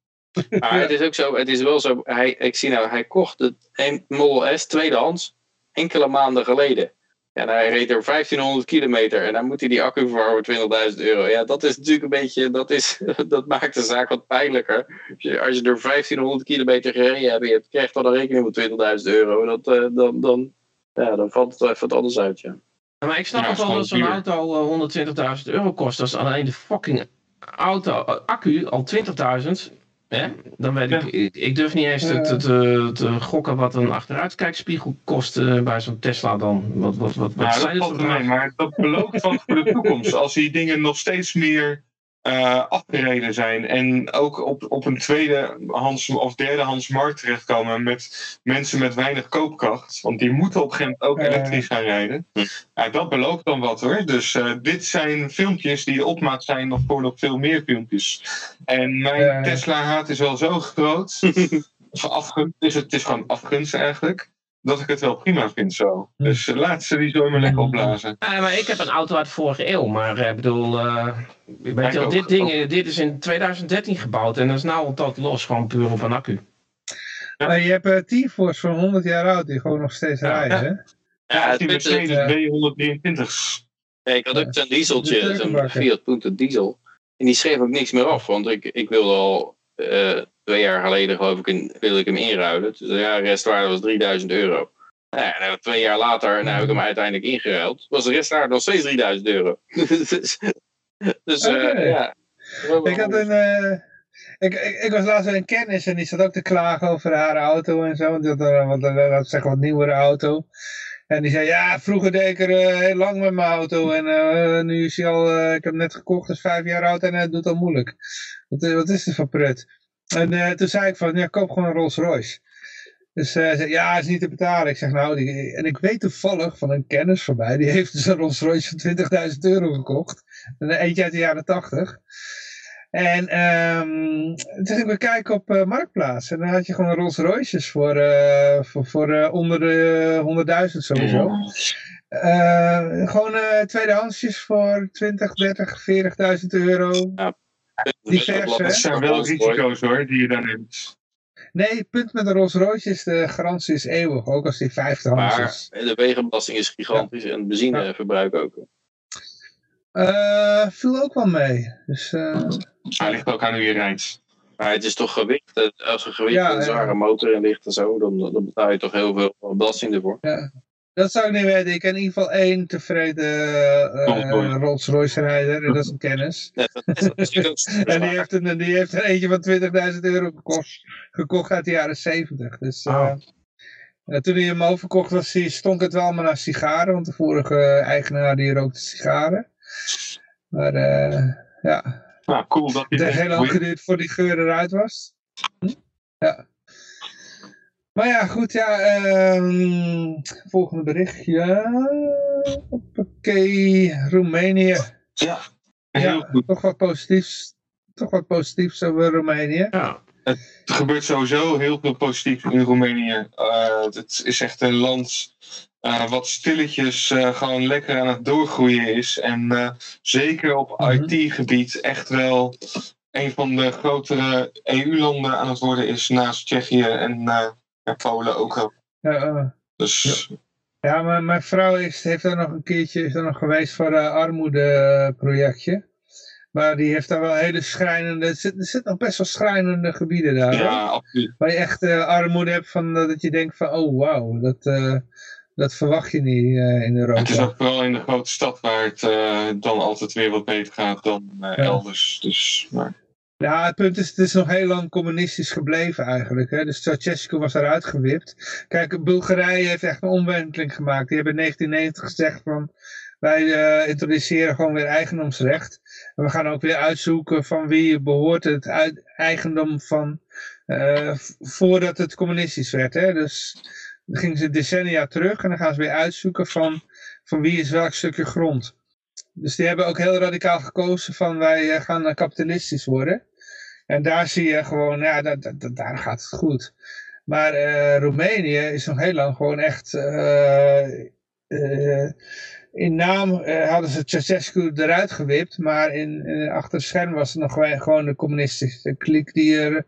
S3: Maar het is ook zo, het is wel zo. Hij, ik zie nou, hij kocht de een Model S tweedehands enkele maanden geleden. Ja, en hij reed er 1500 kilometer en dan moet hij die accu vervangen voor 20.000 euro. Ja, dat is natuurlijk een beetje, dat, is, dat maakt de zaak wat pijnlijker. Als je, als je er 1500 kilometer gereden hebt en je krijgt dan een rekening van 20.000 euro, dat, eh, dan, dan, ja, dan valt het wel even wat anders uit. Ja.
S4: Ja, Maar ik snap
S6: Ja,
S4: ook
S6: is
S4: wel dat zo'n auto eh, 120.000 euro kost. Als alleen de fucking auto, eh, accu al 20.000. Hè? Dan weet ik, ik, ik durf niet eens te, te, te, gokken wat een achteruitkijkspiegel kost eh, bij zo'n Tesla dan. Wat, wat, wat, wat
S6: Nou, dat valt mee, maar dat belooft wat voor de toekomst. Als die dingen nog steeds meer eh, afgereden zijn en ook op, op een tweedehands of derdehands markt terechtkomen met mensen met weinig koopkracht, want die moeten op een gegeven moment ook elektrisch gaan rijden. Ja, dat belooft dan wat hoor. Dus eh, dit zijn filmpjes die de opmaat zijn nog voor nog veel meer filmpjes. En mijn
S2: Eh.
S6: Tesla-haat is wel zo groot. Is het, het is gewoon afgunst eigenlijk. Dat ik het wel prima vind zo. Dus eh, laat ze die zo maar lekker opblazen.
S4: Ja, maar ik heb een auto uit vorige eeuw, maar ik bedoel, eh, weet je wel, dit ding eh, dit is in 2013 gebouwd en dat is nou tot los, gewoon puur op een accu.
S2: Maar je hebt uh, T-Force van 100 jaar oud die gewoon nog steeds
S4: Ja.
S2: rijden. Hè?
S3: Ja, het
S6: die Mercedes
S2: ja.
S6: 223.
S3: Ja, ik had ook zo'n dieseltje, zo'n
S2: Turkenbakker.
S3: Fiat Punto diesel. En die schreef ook niks meer af, want ik, ik wilde al eh, twee jaar geleden geloof ik, een, wilde ik hem inruilen. Dus ja, restwaarde was 3000 euro. Nou ja, nou, twee jaar later, nou heb ik hem uiteindelijk ingeruild, was de restwaarde nog steeds 3000 euro. dus dus eh, ja.
S2: Ik, had een, eh, ik, ik, ik was laatst bij een kennis en die zat ook te klagen over haar auto en zo. Want die had een wat, we zeggen, wat nieuwere auto. En die zei, ja, vroeger deed ik er heel lang met mijn auto. En nu is hij al, ik heb hem net gekocht, is vijf jaar oud en het doet al moeilijk. Wat, wat is dit voor prut? En eh, toen zei ik van, ja, koop gewoon een Rolls Royce. Dus eh, hij zei, ja, is niet te betalen. Ik zeg, nou, die, en ik weet toevallig van een kennis van mij, die heeft dus een Rolls Royce van 20.000 euro gekocht. En eentje uit de jaren 80. En ehm, toen ging ik weer kijken op eh, Marktplaats. En dan had je gewoon Rolls Royces voor, eh, voor, voor eh, onder de 100.000 sowieso. Eh, gewoon eh tweedehandsjes voor 20, 30, 40.000 euro. divers, hè?
S6: Dat zijn wel risico's hoor, die je daar neemt.
S2: Nee, het punt met een Rolls Royce is de garantie is eeuwig. Ook als die 50 hands
S3: Maar
S2: is.
S3: de wegenbelasting is gigantisch en het benzineverbruik ook.
S2: Eh, viel ook wel mee. Dus, eh,
S6: Hij ligt ook aan hoe je rijdt.
S3: Maar het is toch gewicht. eh, Als een gewicht
S2: Ja,
S3: en een
S2: ja.
S3: zware motor en licht en zo, dan, dan betaal je toch heel veel belasting ervoor.
S2: Dat zou ik niet weten. Ik ken in ieder geval één tevreden eh,
S6: Rolls Royce.
S2: Rijder. En dat is een kennis.
S3: Net, dat is natuurlijk ook
S2: En die heeft, een, die heeft er eentje van 20.000 euro gekocht, gekocht uit de jaren 70. Dus eh,
S4: Oh.
S2: eh, toen hij hem overkocht was, hij- stonk het wel allemaal naar sigaren. Want de vorige eigenaar die rookte sigaren. Maar eh, ja,
S6: Nou, cool dat
S2: het
S6: je
S2: heeft heel lang geduurd voordat die geur eruit was. Hm? Ja. Maar ja, goed, ja. ehm, volgende berichtje. Oké, Roemenië.
S6: Ja, heel
S2: Ja,
S6: goed.
S2: toch wat positiefs. Toch wat positiefs over Roemenië.
S4: Ja,
S6: Er gebeurt sowieso heel veel positiefs in Roemenië. Eh, het is echt een land eh, wat stilletjes eh, gewoon lekker aan het doorgroeien is. En eh, zeker op
S2: Mhm.
S6: IT-gebied echt wel een van de grotere EU-landen aan het worden is naast Tsjechië en eh, ja, Polen ook wel.
S2: Ja, eh,
S6: Dus
S2: ja maar mijn vrouw is, heeft daar nog een keertje is daar nog geweest voor een armoedeprojectje. Maar die heeft daar wel hele schrijnende, er zit, er zit nog best wel schrijnende gebieden daar.
S6: ja, absoluut.
S2: Waar je echt eh, armoede hebt van eh, dat je denkt van, oh wauw, dat, eh, dat verwacht je niet eh, in Europa.
S6: Het is ook vooral in de grote stad waar het eh, dan altijd weer wat beter gaat dan eh,
S2: Ja.
S6: elders. Dus, maar,
S2: Ja, het punt is, het is nog heel lang communistisch gebleven eigenlijk. Hè? Dus Ceausescu was eruit gewipt. Kijk, Bulgarije heeft echt een omwenteling gemaakt. Die hebben in 1990 gezegd van, wij eh, introduceren gewoon weer eigendomsrecht. En we gaan ook weer uitzoeken van wie behoort het eigendom van, eh, voordat het communistisch werd. Hè? Dus dan gingen ze decennia terug en dan gaan ze weer uitzoeken van, van wie is welk stukje grond. Dus die hebben ook heel radicaal gekozen van wij eh, gaan kapitalistisch worden. En daar zie je gewoon, ja, dat, dat, dat- daar gaat het goed. Maar eh, Roemenië is nog heel lang gewoon echt... eh, eh, in naam hadden ze Ceausescu eruit gewipt, maar in, in, achter het scherm was het nog gewoon- gewoon de communistische kliek die er,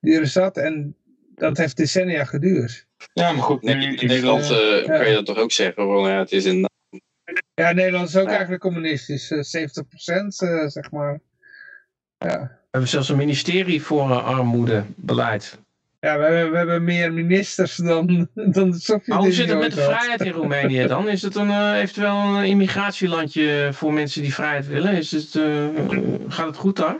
S2: die er zat. En dat heeft decennia geduurd.
S6: ja, maar goed.
S3: In Nederland eh,
S2: Ja.
S3: kan je dat toch ook zeggen? Van, ja, het is een
S2: Ja, Nederland is ook
S3: Ja.
S2: eigenlijk communistisch. eh, 70% eh, zeg maar. Ja.
S4: we hebben zelfs een ministerie voor eh, armoedebeleid.
S2: Ja, we hebben, we hebben meer ministers dan, dan de Sovjet-Unie.
S4: Maar hoe zit het met de vrijheid in Roemenië dan? Is het een, eh, eventueel een immigratielandje voor mensen die vrijheid willen? Is het, eh, gaat het goed daar?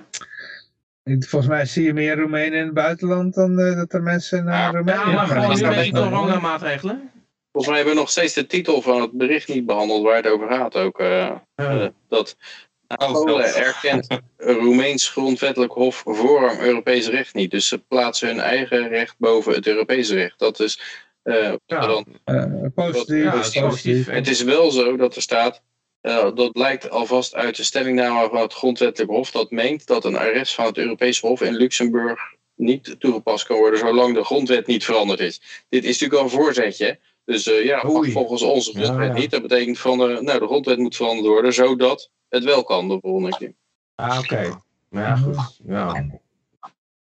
S2: Volgens mij zie je meer Roemenen in het buitenland dan eh, dat er mensen naar
S3: Ja,
S2: Roemenië
S4: Ja, maar
S2: gaan.
S4: gewoon met die coronamaatregelen.
S3: Volgens mij hebben we nog steeds de titel van het bericht niet behandeld waar het over gaat ook. eh, eh, dat
S6: Oh,
S3: Polen
S6: God.
S3: erkent een Roemeens grondwettelijk hof voorrang Europees recht niet. Dus ze plaatsen hun eigen recht boven het Europese recht. Dat is, eh,
S4: Ja.
S3: dan,
S2: Eh, positief.
S3: Dat het is wel zo dat er staat, eh, dat blijkt alvast uit de stellingname van het grondwettelijk hof, dat meent dat een arrest van het Europese hof in Luxemburg niet toegepast kan worden zolang de grondwet niet veranderd is. Dit is natuurlijk al een voorzetje. Dus eh, ja,
S4: Oei.
S3: volgens onze grondwet
S4: Ja, ja.
S3: niet. Dat betekent van, eh, nou, de grondwet moet veranderd worden, zodat het wel kan de volgende keer.
S4: Ah, oké. Maar ja, goed. Ja,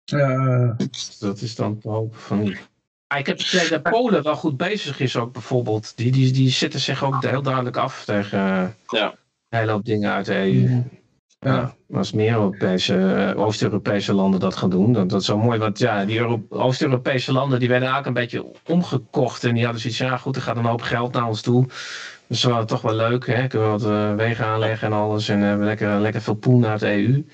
S2: Eh,
S4: dat is dan te hopen van niet. Ah, ik heb het idee dat Polen wel goed bezig is ook bijvoorbeeld. Die, die, die zetten zich ook heel duidelijk af tegen eh,
S3: Ja.
S4: een hele hoop dingen uit de EU. Ja, als meer Europese, eh, Oost-Europese landen dat gaan doen, dat, dat is zo mooi. Want ja, die Euro- Oost-Europese landen die werden eigenlijk een beetje omgekocht. En die hadden zoiets van, ja goed, er gaat een hoop geld naar ons toe. Dus dat was toch wel leuk, hè? Kunnen we wat eh, wegen aanleggen en alles. En hebben lekker, lekker veel poen uit de EU.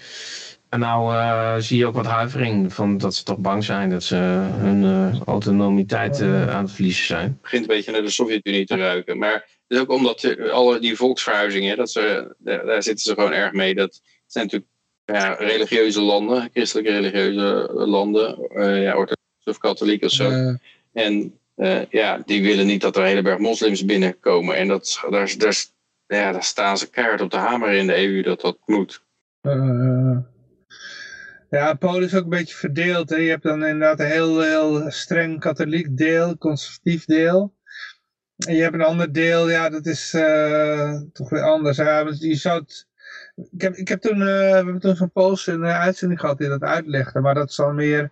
S4: En nou eh, zie je ook wat huivering van dat ze toch bang zijn dat ze hun eh, autonomiteit eh, aan het verliezen zijn.
S3: Het begint een beetje naar de Sovjet-Unie te ruiken. Maar is ook omdat alle die volksverhuizingen, dat ze, daar, daar zitten ze gewoon erg mee. Dat zijn natuurlijk ja, religieuze landen, christelijke religieuze landen, eh ja, orthodox of katholiek of zo. En eh, ja, die willen niet dat er een hele berg moslims binnenkomen. En dat, daar, daar, ja, daar staan ze keihard op de hamer in de EU dat dat moet.
S2: eh, ja, Polen is ook een beetje verdeeld. Hè. Je hebt dan inderdaad een heel, heel streng katholiek deel, conservatief deel. En je hebt een ander deel, ja, dat is eh, toch weer anders. Ja, je zou het, ik, heb, ik heb toen, eh, we hebben toen zo'n Pools in de uitzending gehad die dat uitlegde, maar dat dan meer,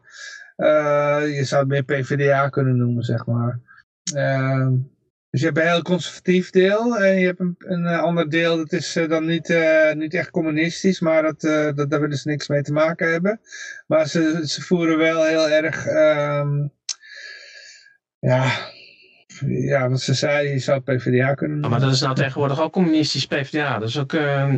S2: eh, je zou het meer PvdA kunnen noemen, zeg maar. Ehm, dus je hebt een heel conservatief deel en je hebt een, een eh, ander deel dat is eh, dan niet, eh, niet echt communistisch, maar dat, eh, dat, daar willen ze niks mee te maken hebben. Maar ze, ze voeren wel heel erg, ehm, ja, ja, wat ze zei, je zou PvdA kunnen noemen.
S4: maar dat is nou tegenwoordig ook communistisch PvdA. Dat is ook, eh,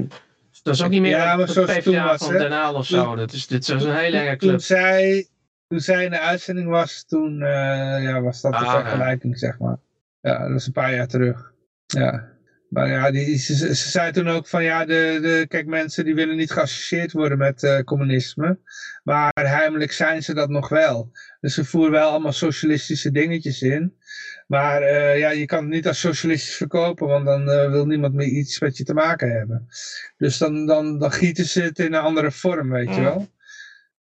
S4: dat is ook niet meer
S2: Ja, maar
S4: de
S2: zoals het toen
S4: PvdA
S2: was,
S4: van. Den Haag of zo. Dat is, dit is een hele enge
S2: Toen
S4: club.
S2: zij, toen zij in de uitzending was, toen eh, ja, was dat de
S4: Ah, ja.
S2: vergelijking, zeg maar. Ja, dat was een paar jaar terug. Ja. Maar ja, die, ze, ze ze zei toen ook van ja, de, de, kijk mensen die willen niet geassocieerd worden met eh, communisme. Maar heimelijk zijn ze dat nog wel. Dus ze voeren wel allemaal socialistische dingetjes in. Maar eh, ja, je kan het niet als socialistisch verkopen, want dan eh, wil niemand meer iets met je te maken hebben. Dus dan, dan, dan gieten ze het in een andere vorm, weet je wel.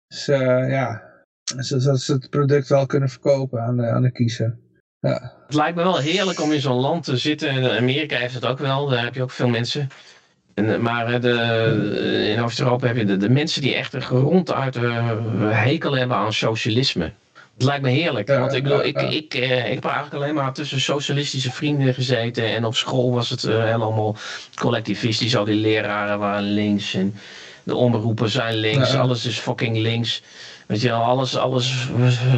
S2: Dus eh, ja, zodat ze het product wel kunnen verkopen aan de, aan de kiezer. Ja.
S4: Het lijkt me wel heerlijk om in zo'n land te zitten. En Amerika heeft het ook wel, daar heb je ook veel mensen. En, maar de, in Oost-Europa heb je de, de mensen die echt een ronduit eh, hekel hebben aan socialisme. Het lijkt me heerlijk. Want ik bedoel, ik, ik, eh, ik heb eigenlijk alleen maar tussen socialistische vrienden gezeten. En op school was het eh, helemaal collectivistisch. Al die leraren waren links. En de omroepen zijn links.
S2: Ja.
S4: Alles is fucking links. Weet je wel, alles, alles,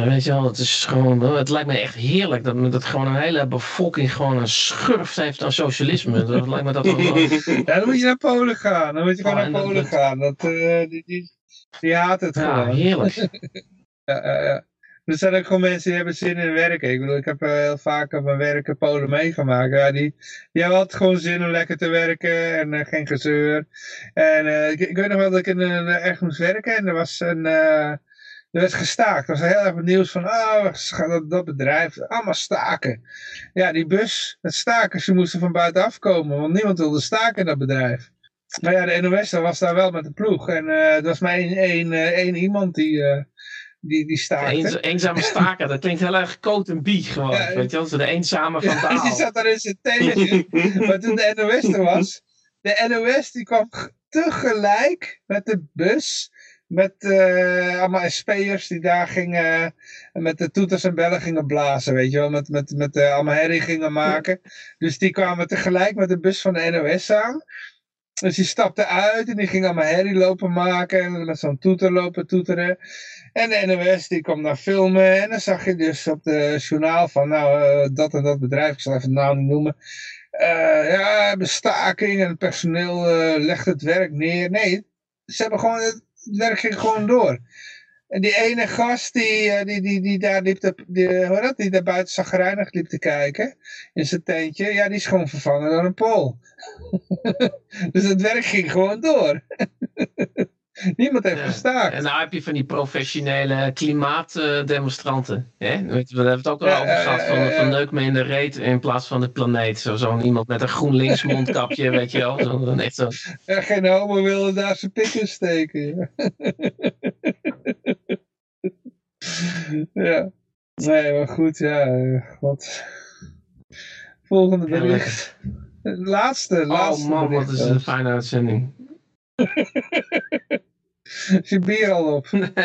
S4: weet je wel, het is gewoon, het lijkt me echt heerlijk dat, dat gewoon een hele bevolking gewoon een schurft heeft aan socialisme. Dat lijkt me dat wel,
S2: ja, dan moet je naar Polen gaan. Dan moet je gewoon
S4: Oh,
S2: naar Polen
S4: dat-
S2: gaan. Dat, eh, die, die, die haat het
S4: ja,
S2: gewoon.
S4: heerlijk.
S2: Ja, ja, ja. Er zijn ook gewoon mensen die hebben zin in werken. Ik bedoel, ik heb eh, heel vaak op mijn werk in Polen meegemaakt. Ja, die, die hebben gewoon zin om lekker te werken en eh, geen gezeur. En eh, ik, ik weet nog wel dat ik in een, ergens moest werken en er was een... er werd gestaakt. Er was heel erg nieuws van, oh, dat, dat bedrijf, allemaal staken. Ja, die bus, het staken, ze moesten van buitenaf komen, want niemand wilde staken in dat bedrijf. Maar ja, de NOS was daar wel met de ploeg. En er was maar één, één, iemand die, die, die.
S4: Eens, eenzame staker, dat klinkt heel erg coat en bie gewoon.
S2: Ja,
S4: weet je wel, zo de eenzame van
S2: Ja,
S4: taal.
S2: die zat daar in zijn tentje. maar toen de NOS er was, de NOS die kwam tegelijk met de bus. Met eh, allemaal SP'ers die daar gingen, en met de toeters en bellen gingen blazen, weet je wel. Met, met, met eh, allemaal herrie gingen maken. Dus die kwamen tegelijk met de bus van de NOS aan. Dus die stapte uit en die ging allemaal herrie lopen maken. En met zo'n toeter lopen toeteren. En de NOS die kwam daar filmen. En dan zag je dus op de journaal van, nou, eh, dat en dat bedrijf, ik zal even de naam niet noemen. eh, ja, we hebben staking en het personeel eh, legt het werk neer. Nee, ze hebben gewoon, het werk ging gewoon door. En die ene gast die, eh, die, die, die daar liep te, die, hoe dat, die daar buiten zagrijnig liep te kijken in zijn tentje, ja, die is gewoon vervangen door een Pool. dus het werk ging gewoon door. Niemand heeft gestaakt.
S4: En nou heb je van die professionele klimaatdemonstranten. hè? We hebben het ook al over gehad. Van, van neuk me in de reet in plaats van de planeet. Zo- Zo'n iemand met een GroenLinks mondkapje, weet je wel. Zo, echt zo.
S2: Ja, geen homo wilde daar zijn pik in steken. Ja. Nee, maar goed, ja. God. Volgende bericht. Laatste, laatste
S4: Oh man, wat is een fijne uitzending.
S2: Is je bier al op?
S4: Nee.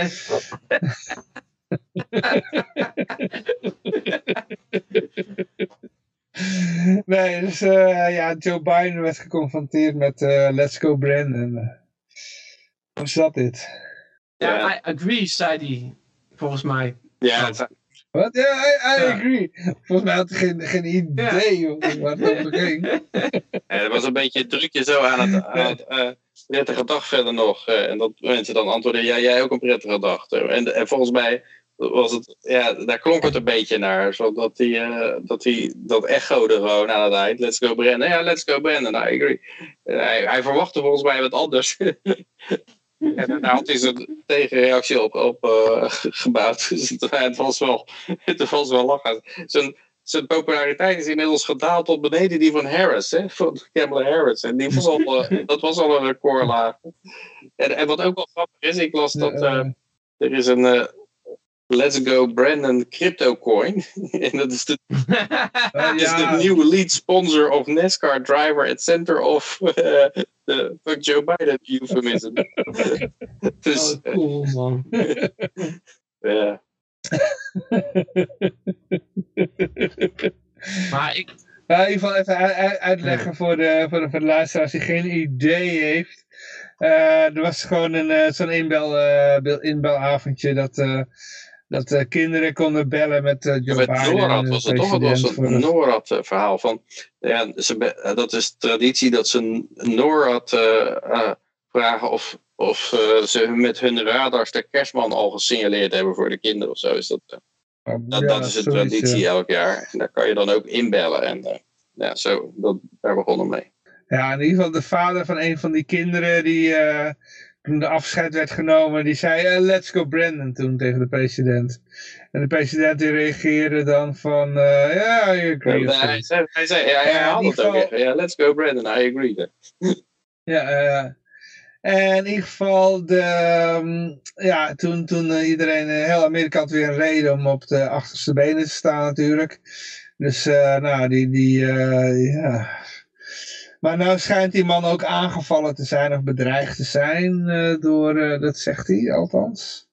S2: Nee, dus eh, ja, Joe Biden werd geconfronteerd met eh, Let's Go Brandon. Hoe zat dit?
S4: Ja, I agree, zei hij. Volgens mij.
S3: Ja,
S2: Wat? Ja, I, I
S4: Ja.
S2: agree. Volgens mij had hij geen, geen idee hoe- waar het over ging.
S3: Ja, er was een beetje drukje zo aan het, aan het eh, prettige dag verder nog. eh, en dat mensen dan antwoorden, ja, jij ook een prettige dag. En, en volgens mij was het, ja, daar klonk het een beetje naar. Zodat hij, eh, dat, hij dat echode gewoon aan het eind. Let's go Brandon. Ja, let's go Brandon, I agree. Hij verwachtte volgens mij wat anders. en daar had hij zijn tegenreactie op, op eh, gebouwd. Dus het, het was wel, het was wel lachen. Zijn, zijn populariteit is inmiddels gedaald tot beneden die van Harris, hè? van Kamala Harris. En die was al, eh, dat was al een recordlaag. En, en wat ook wel grappig is, ik las dat
S2: Eh,
S3: er is een Let's Go Brandon crypto coin. en dat is de, is
S2: ja,
S3: de nieuwe lead sponsor of NASCAR driver at center of de fuck Joe Biden euphemism. dus
S4: Oh, cool man.
S3: ja.
S4: Maar ik,
S2: Nou, in ieder geval even uitleggen voor de, voor de, voor de luisteraars die geen idee heeft. Eh, er was gewoon een, eh, zo'n inbel, eh, bel- inbelavondje dat, eh, dat eh, kinderen konden bellen met eh Joe
S3: met
S2: Biden.
S3: NORAD was het toch? Het was een NORAD-verhaal van. Ja, ze, eh, dat is traditie dat ze NORAD eh, eh, vragen of, of eh, ze met hun radars de kerstman al gesignaleerd hebben voor de kinderen of zo. Is dat, eh, dat, dat is een traditie
S2: ja.
S3: elk jaar. En daar kan je dan ook inbellen. En eh, ja, zo, dat, daar begonnen we mee.
S2: Ja, in ieder geval de vader van een van die kinderen die eh, toen de afscheid werd genomen, die zei eh, let's go Brandon toen tegen de president. En de president die reageerde dan van eh, ja, I agree.
S3: Ja, hij, zei, hij zei, ja, hij
S2: Ja, in
S3: haalde
S2: ieder
S3: het ook. Ja, let's go Brandon, I agree.
S2: Ja, eh, en in ieder geval, de, ehm, ja, toen, toen eh, iedereen, heel Amerika had weer een reden om op de achterste benen te staan natuurlijk. Dus, nou, die, die, ja. Maar nou schijnt die man ook aangevallen te zijn of bedreigd te zijn eh, door, eh, dat zegt hij althans.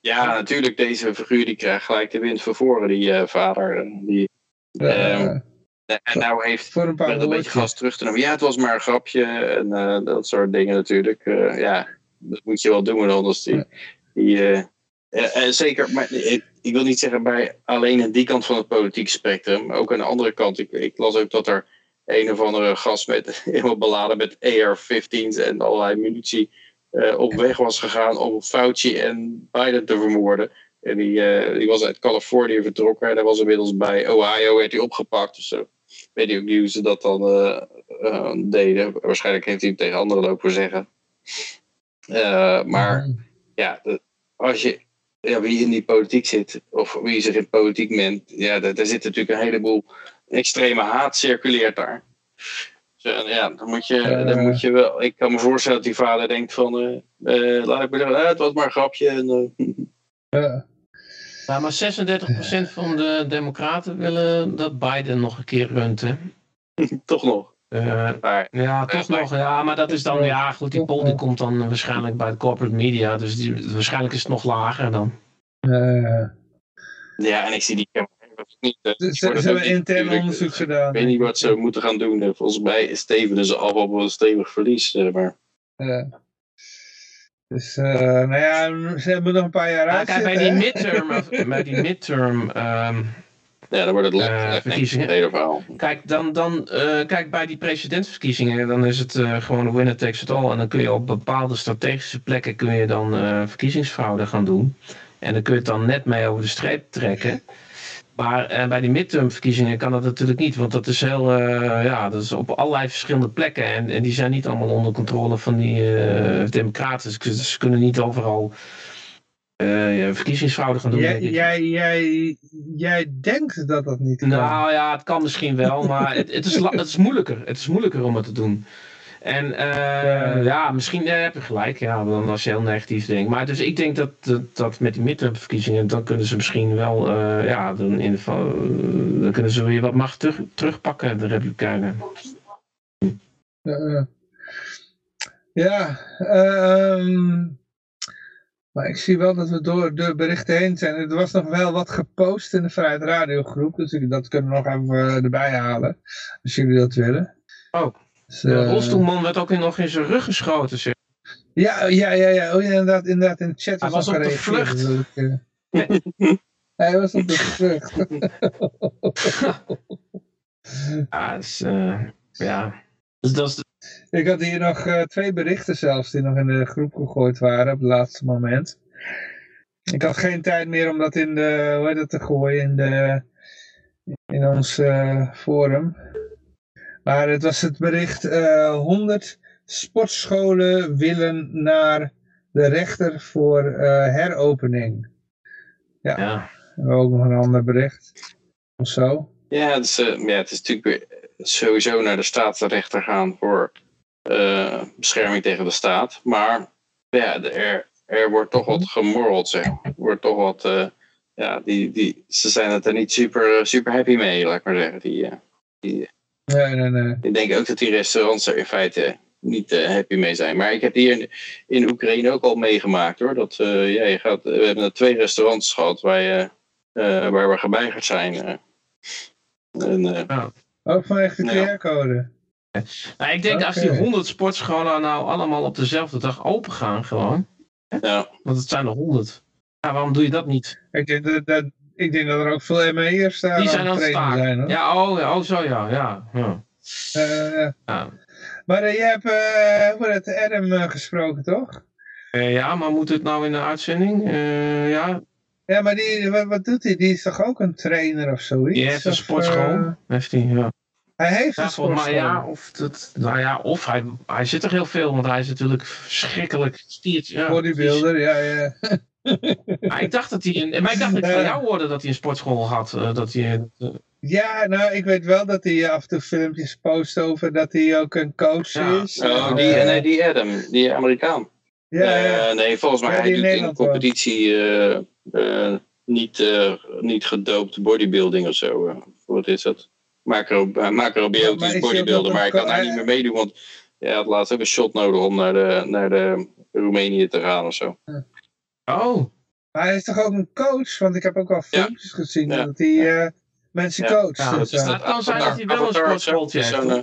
S3: Ja, natuurlijk, deze figuur die krijgt gelijk de wind van voren, die eh, vader. Die,
S2: Eh,
S3: Ehm, en nou heeft
S2: voor een paar
S3: een beetje gas terug te nemen. Ja, het was maar een grapje en dat soort dingen natuurlijk. Ja, dat moet je wel doen, anders die... die zeker, maar ik, ik wil niet zeggen bij alleen aan die kant van het politieke spectrum. Maar ook aan de andere kant. Ik, ik las ook dat er een of andere gast met, helemaal beladen met AR-15's en allerlei munitie eh, op weg was gegaan om Fauci en Biden te vermoorden. En die, eh, die was uit Californië vertrokken en hij was inmiddels bij Ohio, werd hij opgepakt. Dus zo weet ik ook niet hoe ze dat dan eh, eh, deden. Waarschijnlijk heeft hij het tegen anderen lopen zeggen. Eh, maar ja, de- als je, ja, wie in die politiek zit, of wie zich in politiek mengt, ja, daar, daar zit natuurlijk een heleboel extreme haat circuleert daar. Dus, eh, ja, dan moet, je,
S2: Eh.
S3: dan moet je wel. Ik kan me voorstellen dat die vader denkt van, eh, eh, laat ik maar zeggen, eh, het was maar een grapje. En, eh,
S2: Ja.
S4: nou, maar 36% van de democraten willen dat Biden nog een keer runt, hè.
S3: toch nog.
S4: Eh,
S3: Maar
S4: ja, toch
S3: maar-
S4: nog. Ja, maar dat is dan, ja goed, die poll die komt dan waarschijnlijk bij de corporate media. Dus die, waarschijnlijk is het nog lager dan.
S2: Eh,
S3: ja, en ik zie die niet. eh,
S2: ze, hebben intern onderzoek
S3: eh,
S2: gedaan.
S3: Ik weet niet wat ze moeten gaan doen. Eh, Volgens mij stevenen ze af op een stevig verlies. maar
S2: Ja. Dus, eh, nou ja, ze hebben nog een paar jaar uit.
S4: kijk, bij die midterm, of- bij die midterm ehm,
S3: ja, dan wordt het ik,
S4: verkiezingen.
S3: het hele verhaal.
S4: Kijk, dan, dan, eh, kijk, bij die presidentsverkiezingen, dan is het eh, gewoon winner takes it all. En dan kun je op bepaalde strategische plekken kun je dan eh, verkiezingsfraude gaan doen. En dan kun je het dan net mee over de streep trekken. Maar eh, bij die midtermverkiezingen kan dat natuurlijk niet. Want dat is heel, eh, ja, dat is op allerlei verschillende plekken. En, en die zijn niet allemaal onder controle van die eh, democraten. Dus ze kunnen niet overal ja, verkiezingsfraude gaan doen.
S2: Jij,
S4: denk ik.
S2: jij, jij, jij denkt dat dat niet kan.
S4: Nou ja, het kan misschien wel, maar het, het, is, het is moeilijker. Het is moeilijker om het te doen. En eh, ja, misschien eh, heb je gelijk, ja, dan als je heel negatief denkt. Maar dus ik denk dat, dat, dat met die midtermverkiezingen, dan kunnen ze misschien wel, eh, ja, dan, in dan kunnen ze weer wat macht terug, terugpakken, de Republikeinen.
S2: Ja, ehm, maar ik zie wel dat we door de berichten heen zijn. Er was nog wel wat gepost in de Vrijheid Radiogroep, dus ik- dat kunnen we nog even erbij halen, als jullie dat willen.
S4: Oh.
S2: Dus,
S4: De
S2: eh,
S4: rolstoelman werd ook in- nog in zijn rug geschoten, zeg.
S2: Ja, ja, ja, ja. Oh, ja inderdaad, inderdaad, in de chat
S4: Hij
S2: was
S4: was op de vlucht.
S2: eh, Hij was op de vlucht.
S4: Ja, dus, eh, ja. Dus dat is de-
S2: Ik had hier nog twee berichten zelfs die nog in de groep gegooid waren op het laatste moment. Ik had geen tijd meer om dat in de, hoe heet dat te gooien, in, de, in ons forum. Maar het was het bericht, eh 100 sportscholen willen naar de rechter voor eh, heropening.
S4: ja.
S2: We hebben ook nog een ander bericht. Of zo.
S3: Ja, het is, eh, ja, het is natuurlijk weer sowieso naar de staatsrechter gaan voor bescherming tegen de staat. Maar ja, er, er wordt toch wat gemorreld, zeg. Er wordt toch wat, ja, die, die, ze zijn het er niet super, super happy mee, laat ik maar zeggen. Die, die,
S2: Nee, nee, nee.
S3: ik denk ook dat die restaurants er in feite niet eh, happy mee zijn. Maar ik heb hier in, in Oekraïne ook al meegemaakt hoor. Dat, eh, ja, je gaat, we hebben er twee restaurants gehad waar, je, eh, waar we geweigerd zijn. eh. en, eh,
S2: Ook vanwege de
S3: Ja.
S2: QR-code.
S4: Nou, ik denk als die
S2: Oké.
S4: 100 sportscholen nou allemaal op dezelfde dag open gaan gewoon.
S3: ja.
S4: Want het zijn er 100. Ja, waarom doe je dat niet?
S2: Ik denk dat, dat, ik denk dat er ook veel ME'ers daar
S4: Die zijn
S2: aan het
S4: staken.
S2: zijn. Hoor.
S4: Ja, oh, ja, oh zo ja. ja, ja.
S2: Eh,
S4: Ja.
S2: maar eh, je hebt hoe het Adam gesproken, toch?
S4: Ja, maar moet het nou in de uitzending? Ja,
S2: Ja, maar die, wat, wat doet hij? Die is toch ook een trainer of zoiets?
S4: je hebt een
S2: Of,
S4: sportschool. heeft hij, ja.
S2: hij heeft
S4: Ja,
S2: een sportschool.
S4: mij ja. Of, dat, nou ja, of hij, hij zit er heel veel, want hij is natuurlijk verschrikkelijk stiert. Ja,
S2: Bodybuilder, ja, ja.
S4: Maar ik dacht dat hij, een, maar ik dacht dat ik van jou hoorde dat hij een sportschool had. eh, dat hij,
S2: Ja, nou, ik weet wel dat hij af en toe filmpjes post over dat hij ook een coach
S4: Ja.
S2: is.
S3: Oh, die, nee, die Adam, die Amerikaan.
S2: ja, ja.
S3: Eh, nee, volgens mij
S2: Ja,
S3: hij doet in competitie eh, eh, niet, eh, niet gedoopt bodybuilding of zo. wat is dat? Macro,
S2: Ja,
S3: macrobiotisch bodybuilder, maar hij
S2: een
S3: kan daar niet meer meedoen, want ja, hij had laatst ook een shot nodig om naar de, naar de Roemenië te gaan of zo.
S4: Oh,
S2: Maar hij is toch ook een coach? Want ik heb ook al
S3: Ja.
S2: filmpjes gezien
S3: Ja.
S2: dat hij eh, mensen
S3: Ja.
S2: coacht.
S4: Ja, dat
S2: zo.
S4: is dat- kan zijn dat hij wel een
S3: is
S4: heeft,
S3: zo'n, eh,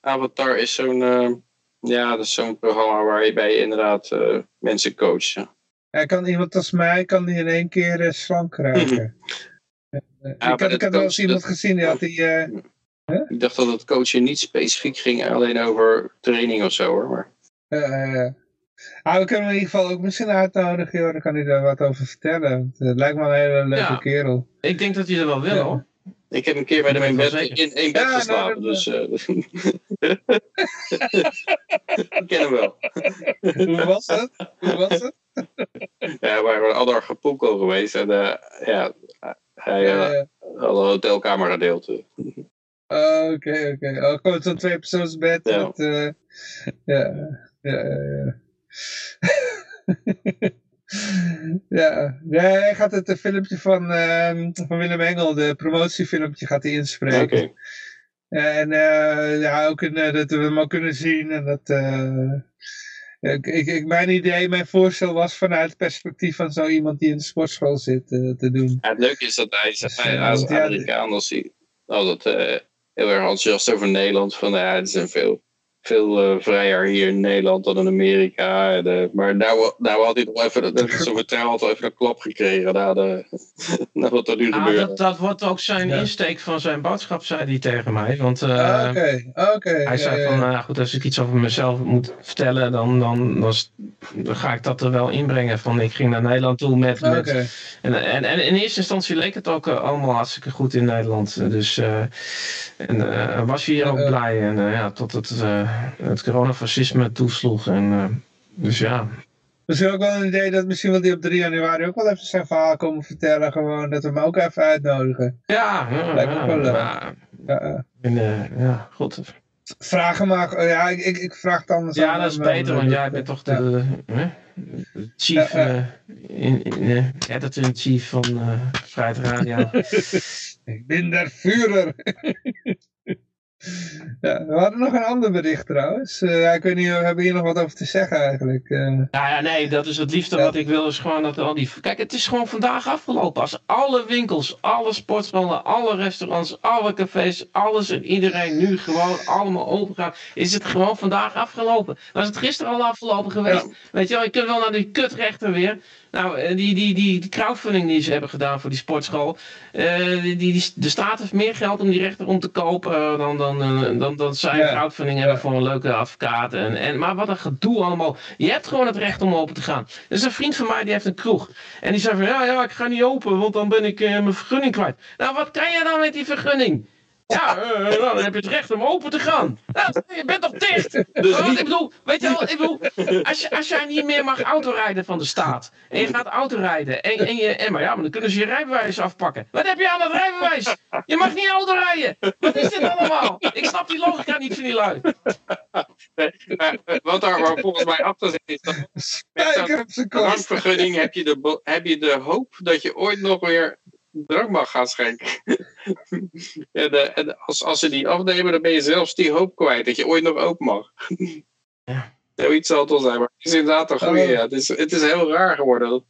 S3: Avatar is zo'n eh, ja, dat is zo'n programma waarbij je inderdaad eh, mensen coacht. ja.
S2: Hij kan iemand als mij kan die in één keer eh, slank raken. Eh,
S3: maar
S2: ik had, ik had wel eens iemand
S3: dat-
S2: gezien die had die... eh,
S3: Ik dacht dat het coachen niet specifiek ging alleen over training of zo hoor. Maar
S2: eh, eh, ah, we kunnen hem in ieder geval ook misschien uitnodigen, joh. Dan kan hij daar wat over vertellen. Eh, het lijkt me een hele leuke
S4: Ja.
S2: ik
S4: ik denk dat hij er wel wil
S2: Ja.
S4: hoor.
S3: ik heb een keer met hem in bed, in één bed
S2: Ja, nou,
S3: geslapen, dus eh, ik ken hem wel.
S2: Hoe was het? Hoe was het?
S3: Ja, we waren al naar Acapulco geweest en eh, ja, hij had een hotelkamer gedeeld.
S2: Oké, oké. Oh, gewoon zo'n tweepersoonsbed.
S3: Ja.
S2: Met, ja, ja, ja. ja, ja, hij gaat het eh, filmpje van, ehm, van Willem Engel, de promotiefilmpje, gaat hij inspreken.
S3: Oké.
S2: En eh, ja, ook in, eh, dat we hem ook kunnen zien. En dat, ik, ik, mijn idee, mijn voorstel was vanuit het perspectief van zo iemand die in de sportschool zit te doen.
S3: Ja, het leuke is dat hij,
S2: Dus,
S3: hij als Amerikaan als hij altijd heel erg enthousiast over Nederland. Van ja, het is veel, veel eh, vrijer hier in Nederland dan in Amerika. Eh, maar nou, nou had hij nog even, zo'n vertrouwen had even een klap gekregen na, de, na wat er nu
S4: Ah,
S3: gebeurde.
S4: dat, dat wordt ook zijn
S2: Ja.
S4: insteek van zijn boodschap, zei hij tegen mij. Want eh,
S2: Ah, Oké, oké.
S4: hij
S2: ja,
S4: zei
S2: ja,
S4: van,
S2: ja.
S4: nou goed, als ik iets over mezelf moet vertellen, dan, dan, dan, ga ik dat er wel inbrengen. Van, ik ging naar Nederland toe met... met en, en, en in eerste instantie leek het ook allemaal hartstikke goed in Nederland. Dus eh, en, eh, was hij hier ook blij. En ja, tot het, eh, het coronafascisme toesloeg. En, eh, dus ja,
S2: Misschien ook wel een idee dat misschien wil die op 3 januari ook wel even zijn verhaal komen vertellen. Gewoon dat we hem ook even uitnodigen.
S4: ja, ja,
S2: Lijkt me wel leuk.
S4: ja,
S2: Ja,
S4: en, eh, ja, goed.
S2: Vraag hem maar, eh, ja, ik, ik, vraag het anders
S4: Ja, dat is
S2: eh,
S4: beter, want jij bent toch de, de chief,
S2: Ja,
S4: eh, in, in, eh, editor-in-chief van eh Vrijheid Radio.
S2: Ik ben der Führer. Ja, we hadden nog een ander bericht trouwens. Eh, ja, ik weet niet, we hebben hier nog wat over te zeggen eigenlijk. Eh,
S4: Nou ja, nee, dat is het liefste
S2: Ja.
S4: wat ik wil, is gewoon dat al die... Kijk, het is gewoon vandaag afgelopen. Als alle winkels, alle sportscholen, alle restaurants, alle cafés, alles en iedereen nu gewoon allemaal open gaat, is het gewoon vandaag afgelopen. Was het gisteren al afgelopen geweest? Weet je wel, je kunt wel naar die kutrechter weer. Nou, eh, die, die, die, die crowdfunding die ze hebben gedaan voor die sportschool. eh, die, die, de staat heeft meer geld om die rechter om te kopen eh, dan, dan, dan, dan zij
S2: Ja.
S4: crowdfunding hebben voor een leuke advocaat. En, en, maar wat een gedoe allemaal. Je hebt gewoon het recht om open te gaan. Er is een vriend van mij die heeft een kroeg. En die zei van ja, ja, ik ga niet open, want dan ben ik mijn vergunning kwijt. Nou, wat kan je dan met die vergunning? Ja, eh, nou, dan heb je het recht om open te gaan. Nou, je bent toch dicht?
S3: Dus
S4: Want ik bedoel, weet je wel, ik bedoel, als, je, als jij niet meer mag autorijden van de staat. En je gaat autorijden. En, en, je, en maar ja, maar dan kunnen ze je rijbewijs afpakken. Wat heb je aan dat rijbewijs? Je mag niet autorijden. Wat is dit allemaal? Ik snap die logica niet van die lui.
S3: Maar, eh, wat daar waar volgens mij achter zit, is dat
S2: kost.
S3: drankvergunning heb je, de, heb je de hoop dat je ooit nog weer drank mag gaan schenken. en eh, en als, als ze die afnemen, dan ben je zelfs die hoop kwijt dat je ooit nog open mag.
S4: Ja.
S3: Zoiets zal het zijn, maar het is inderdaad een goede.
S2: Oh.
S3: Ja. Het, is, het is heel raar geworden.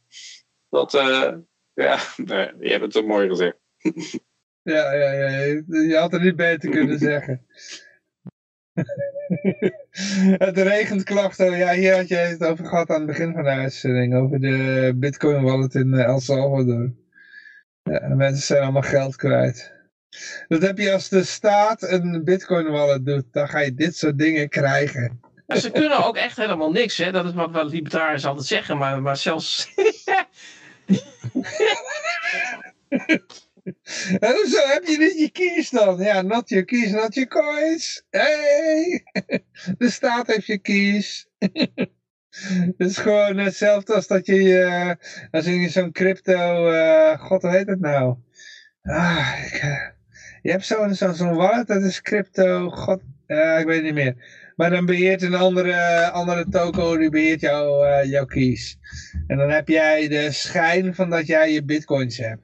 S3: Dat, eh, ja, nee, je hebt het zo mooi gezegd.
S2: Ja, ja, ja, je had het niet beter kunnen zeggen. het regent klachten. Ja, hier had je het over gehad aan het begin van de uitzending. Over de bitcoin wallet in eh, El Salvador. Ja, de mensen zijn allemaal geld kwijt. Dat heb je als de staat een bitcoin wallet doet. Dan ga je dit soort dingen krijgen.
S4: Maar ze kunnen ook echt helemaal niks, hè. Dat is wat, wat libertariërs altijd zeggen. Maar, maar zelfs...
S2: En hoezo heb je niet je keys dan? Ja, not your keys, not your coins. Hey! De staat heeft je keys. Het is gewoon hetzelfde als dat je, als je zo'n crypto, eh, god hoe heet het nou? Ah, eh, je hebt zo'n zo, wallet, dat is crypto, god, eh, ik weet het niet meer. Maar dan beheert een andere, andere toko, die beheert jouw, eh, jouw keys. En dan heb jij de schijn van dat jij je bitcoins hebt.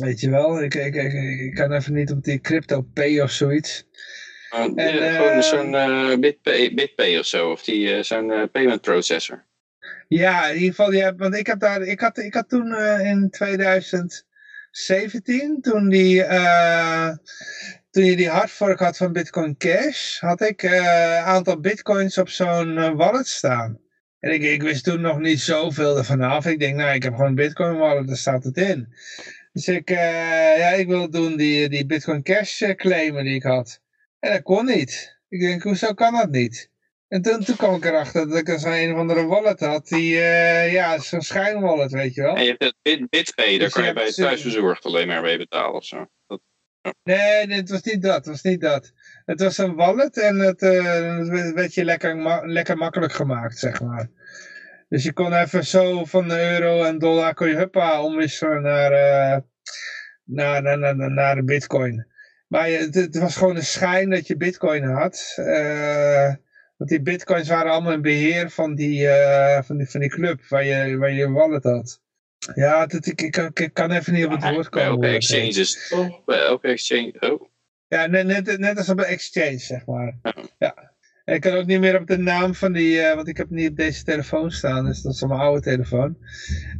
S2: Weet je wel, ik, ik, ik, ik kan even niet op die crypto pay of zoiets.
S3: Maar,
S2: En,
S3: eh, gewoon zo'n eh, BitPay, BitPay of zo, of die, eh, zo'n payment processor.
S2: Ja, in ieder geval, ja, want ik, heb daar, ik, had, ik had toen in 2017, toen, die, toen je die hardfork had van Bitcoin Cash, had ik een aantal bitcoins op zo'n wallet staan. En ik, ik wist toen nog niet zoveel ervan af. Ik denk, nou, ik heb gewoon een Bitcoin wallet, daar staat het in. Dus ik, eh, ja, ik wil doen die, die Bitcoin Cash claimen die ik had. En dat kon niet. Ik denk, hoezo kan dat niet? En toen, toen kwam ik erachter dat ik een zo'n een of andere wallet had. Die, eh, ja, zo'n schijnwallet, weet je wel.
S3: En je hebt het Bit, BitPay, daar kan
S2: je
S3: bij het
S2: ze-
S3: thuisbezorgd alleen maar mee betalen of zo. Dat,
S2: Nee, nee, het was niet dat. Het was niet dat. Het was een wallet en het, eh, werd je lekker, ma- lekker makkelijk gemaakt, zeg maar. Dus je kon even zo van de euro en dollar kon je huppa omwisselen naar, eh, naar, naar, naar, naar de bitcoin. Maar het, het was gewoon een schijn dat je bitcoin had. eh, want die bitcoins waren allemaal in beheer van die, eh, van die, van die club waar je, waar je wallet had. Ja, dat, ik, ik, ik kan even niet op het woord
S3: bij
S2: komen.
S3: elke
S2: heet.
S3: exchanges, toch? Bij elke exchange, oh.
S2: Ja, net, net, net als op een exchange, zeg maar. Ja. En ik kan ook niet meer op de naam van die, eh, want ik heb niet op deze telefoon staan, dus dat is mijn oude telefoon.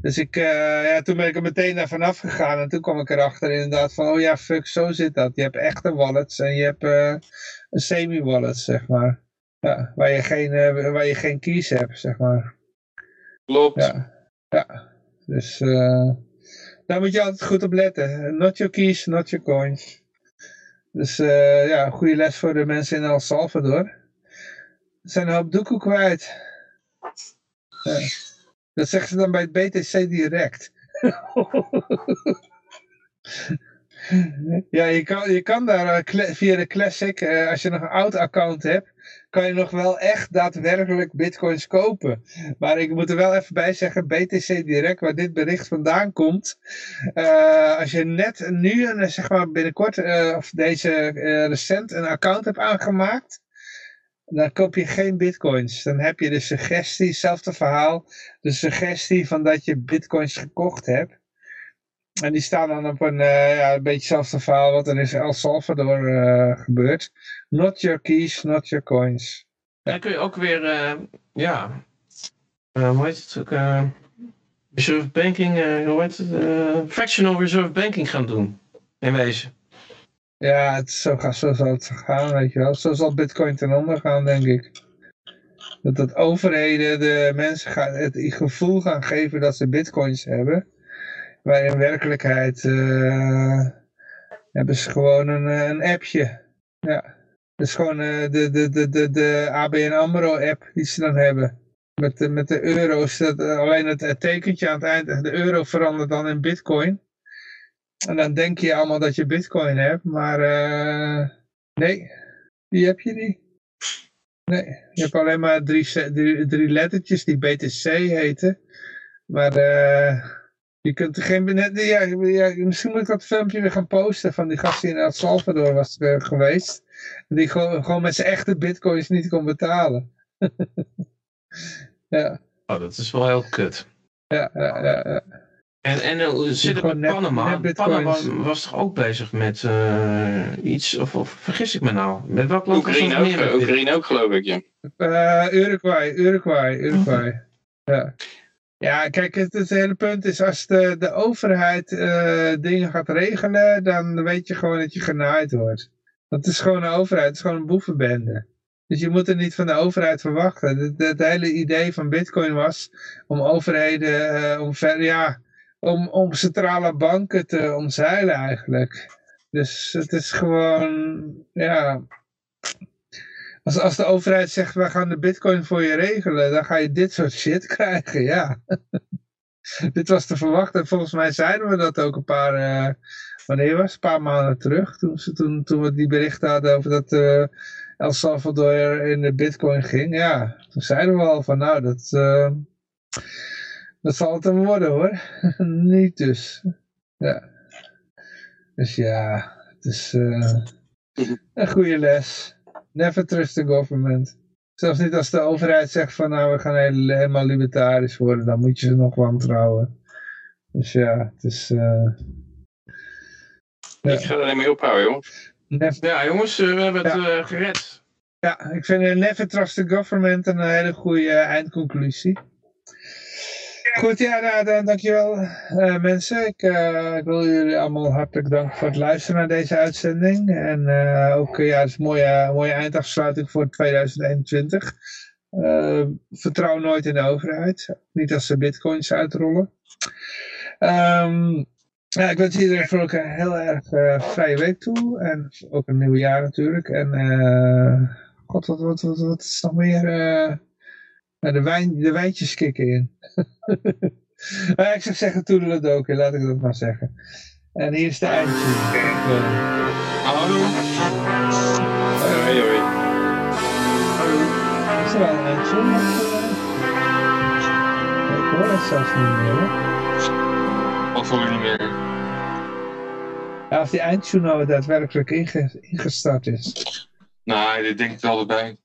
S2: Dus ik, eh, ja, toen ben ik er meteen naar vanaf gegaan en toen kwam ik erachter inderdaad van, oh ja, fuck, zo zit dat. Je hebt echte wallets en je hebt eh, een semi-wallet, zeg maar. Ja, waar je geen, waar je geen keys hebt, zeg maar.
S3: Klopt.
S2: Ja, ja. Dus daar moet je altijd goed op letten. Not your keys, not your coins. Dus ja, goede les voor de mensen in El Salvador. Zijn hoop kwijt. Dat zeggen ze dan bij BTC direct. Ja, je kan, je kan daar eh, via de Classic, eh, als je nog een oud account hebt, kan je nog wel echt daadwerkelijk bitcoins kopen. Maar ik moet er wel even bij zeggen, BTC Direct, waar dit bericht vandaan komt. eh, als je net nu, zeg maar binnenkort, of deze recent een account hebt aangemaakt, dan koop je geen bitcoins. Dan heb je de suggestie, hetzelfde verhaal, de suggestie van dat je bitcoins gekocht hebt. En die staan dan op een, eh, ja, een beetje hetzelfde verhaal wat er in El Salvador eh, gebeurt. Not your keys, not your coins.
S4: Dan kun je ook weer, eh, ja, hoe heet het ook, reserve banking, hoe heet het, fractional reserve banking gaan doen. In wezen.
S2: Ja, het, zo, zo zal het gaan, weet je wel. Zo zal bitcoin ten onder gaan, denk ik. Dat, dat overheden de mensen gaan, het gevoel gaan geven dat ze bitcoins hebben. Maar in werkelijkheid eh, hebben ze gewoon een, eh, een appje. Ja. Dat is gewoon eh, de, de, de, de, de ABN AMRO app die ze dan hebben. Met de, met de euro's, dat, eh, alleen het, het tekentje aan het eind, de euro verandert dan in bitcoin. En dan denk je allemaal dat je bitcoin hebt, maar eh, nee, die heb je niet. Nee, je hebt alleen maar drie, drie, drie lettertjes die BTC heten. Maar eh, je kunt er geen... Net, ja, ja, misschien moet ik dat filmpje weer gaan posten van die gast die in El Salvador was eh, geweest. Die gewoon, gewoon met zijn echte bitcoins niet kon betalen. ja,
S4: Oh, dat is wel heel kut.
S2: ja, ja, ja, ja.
S4: En, en eh, zit het met Panama?
S2: net.
S4: Panama was toch ook bezig met eh, iets, of, of vergis ik me nou? Met welk land was
S3: Oekraïne ook,
S4: meer? met dit?
S3: Oekraïne ook geloof ik, ja.
S2: Eh, Uruguay, Uruguay, Uruguay. Ja. Ja, kijk, het, het hele punt is als de, de overheid eh, dingen gaat regelen, dan weet je gewoon dat je genaaid wordt. Dat is gewoon een overheid, het is gewoon een boevenbende. Dus je moet er niet van de overheid verwachten. Het, het hele idee van bitcoin was om overheden, om, ver, ja, om, om centrale banken te omzeilen eigenlijk. Dus het is gewoon, ja, als, als de overheid zegt, we gaan de bitcoin voor je regelen, dan ga je dit soort shit krijgen, ja. dit was te verwachten. Volgens mij zeiden we dat ook een paar, eh, wanneer was het? Een paar maanden terug. Toen, toen, toen we die berichten hadden over dat eh, El Salvador in de bitcoin ging. Ja, toen zeiden we al van nou, dat, eh, dat zal het hem worden hoor. Niet dus. Ja. Dus ja, het is eh, een goede les. Never trust the government. Zelfs niet als de overheid zegt van nou we gaan hele- helemaal libertarisch worden, dan moet je ze nog wantrouwen. Dus ja, het is eh, Ja.
S3: Ik ga er niet mee ophouden, jongens.
S2: never,
S4: Ja, jongens, eh, we hebben het gered.
S2: ja, ik vind never trust the government een hele goede eindconclusie. Goed, ja, nou, dan, dankjewel eh, mensen. Ik, eh, ik wil jullie allemaal hartelijk danken voor het luisteren naar deze uitzending. En eh, ook, ja, het een mooie, mooie eindafsluiting voor 2021. Eh, vertrouw nooit in de overheid. Niet als ze bitcoins uitrollen. Ehm, ja, ik wens iedereen voor ook een heel erg vrije week toe. En ook een nieuw jaar natuurlijk. En god, wat, wat, wat, wat is nog meer... nou, de, wijn, de wijntjes kicken in. Maar ik zou zeggen toedeledokie, laat ik dat maar zeggen. En hier is de eindje.
S6: Hallo.
S3: Hoi, hoi.
S2: is er wel een eindje? Ik hoor het zelfs niet meer hoor.
S6: Wat hoor je niet meer?
S2: Ja, of die eindtune nou daadwerkelijk inge- ingestart is.
S6: Nou, dit denk ik wel erbij.